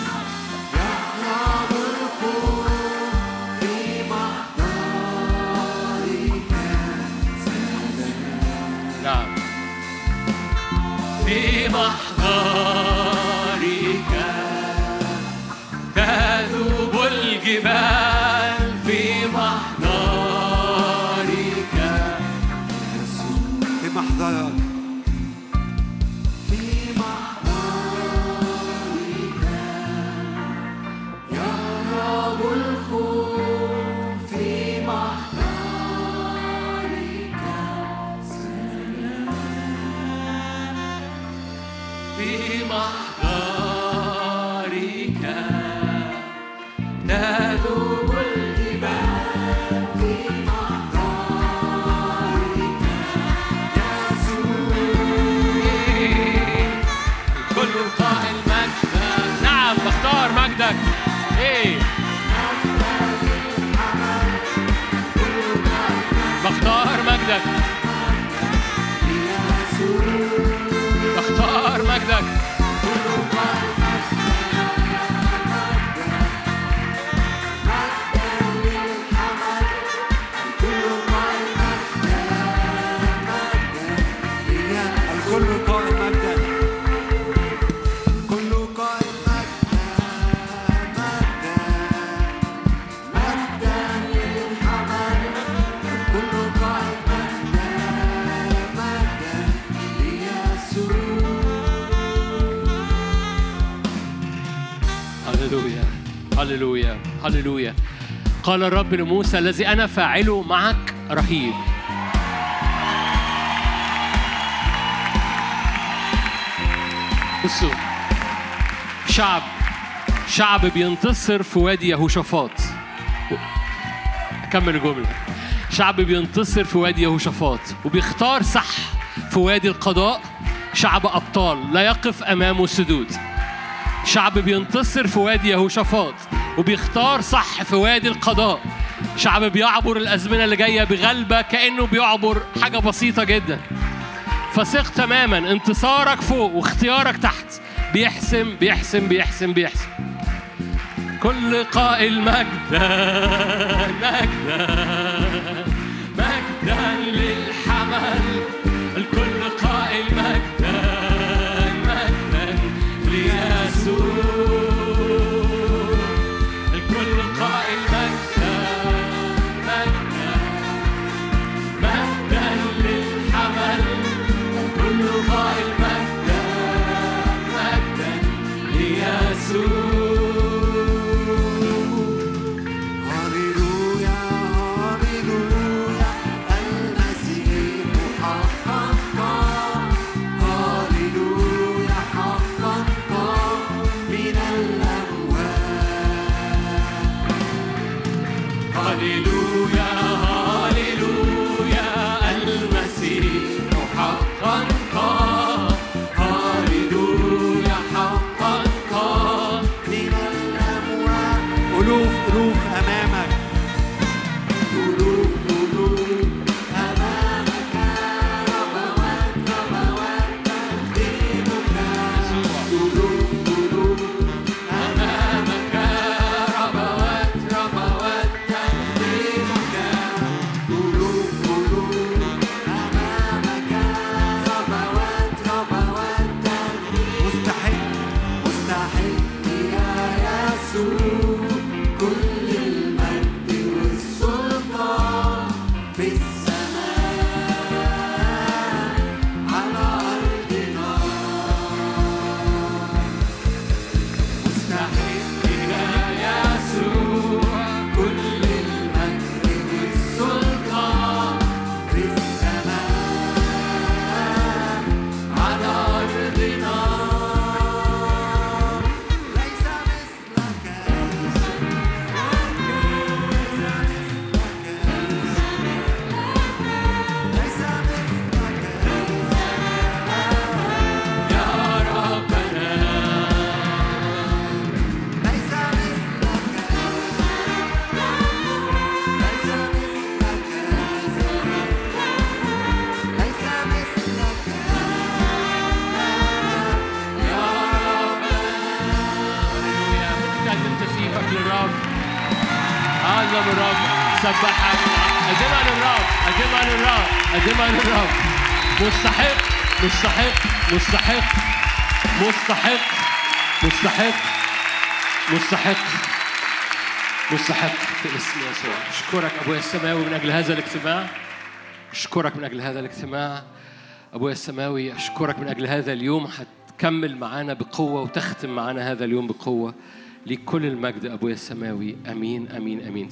هللويا هللويا. قال الرب لموسى الذي أنا فاعله معك رهيب. بصوا شعب شعب بينتصر في وادي يهوشافاط. أكمل الجملة. شعب بينتصر في وادي يهوشافاط وبيختار صح في وادي القضاء شعب أبطال لا يقف أمامه سدود. شعب بينتصر في وادي يهوشافاط وبيختار صح في وادي القضاء. شعب بيعبر الأزمنة اللي جاية بغلبة كأنه بيعبر حاجة بسيطة جدا. فثق تماما انتصارك فوق واختيارك تحت. بيحسم بيحسم بيحسم بيحسم. كل قائل مجدا مجدا مجدا للحمل. مستحق مستحق في اسم يسوع. أشكرك ابويا السماوي من أجل هذا الاجتماع. أشكرك من أجل هذا الاجتماع. ابويا السماوي أشكرك من أجل هذا اليوم. هتكمل معانا بقوة وتختم معانا هذا اليوم بقوة ليك كل المجد. ابويا السماوي أمين أمين أمين.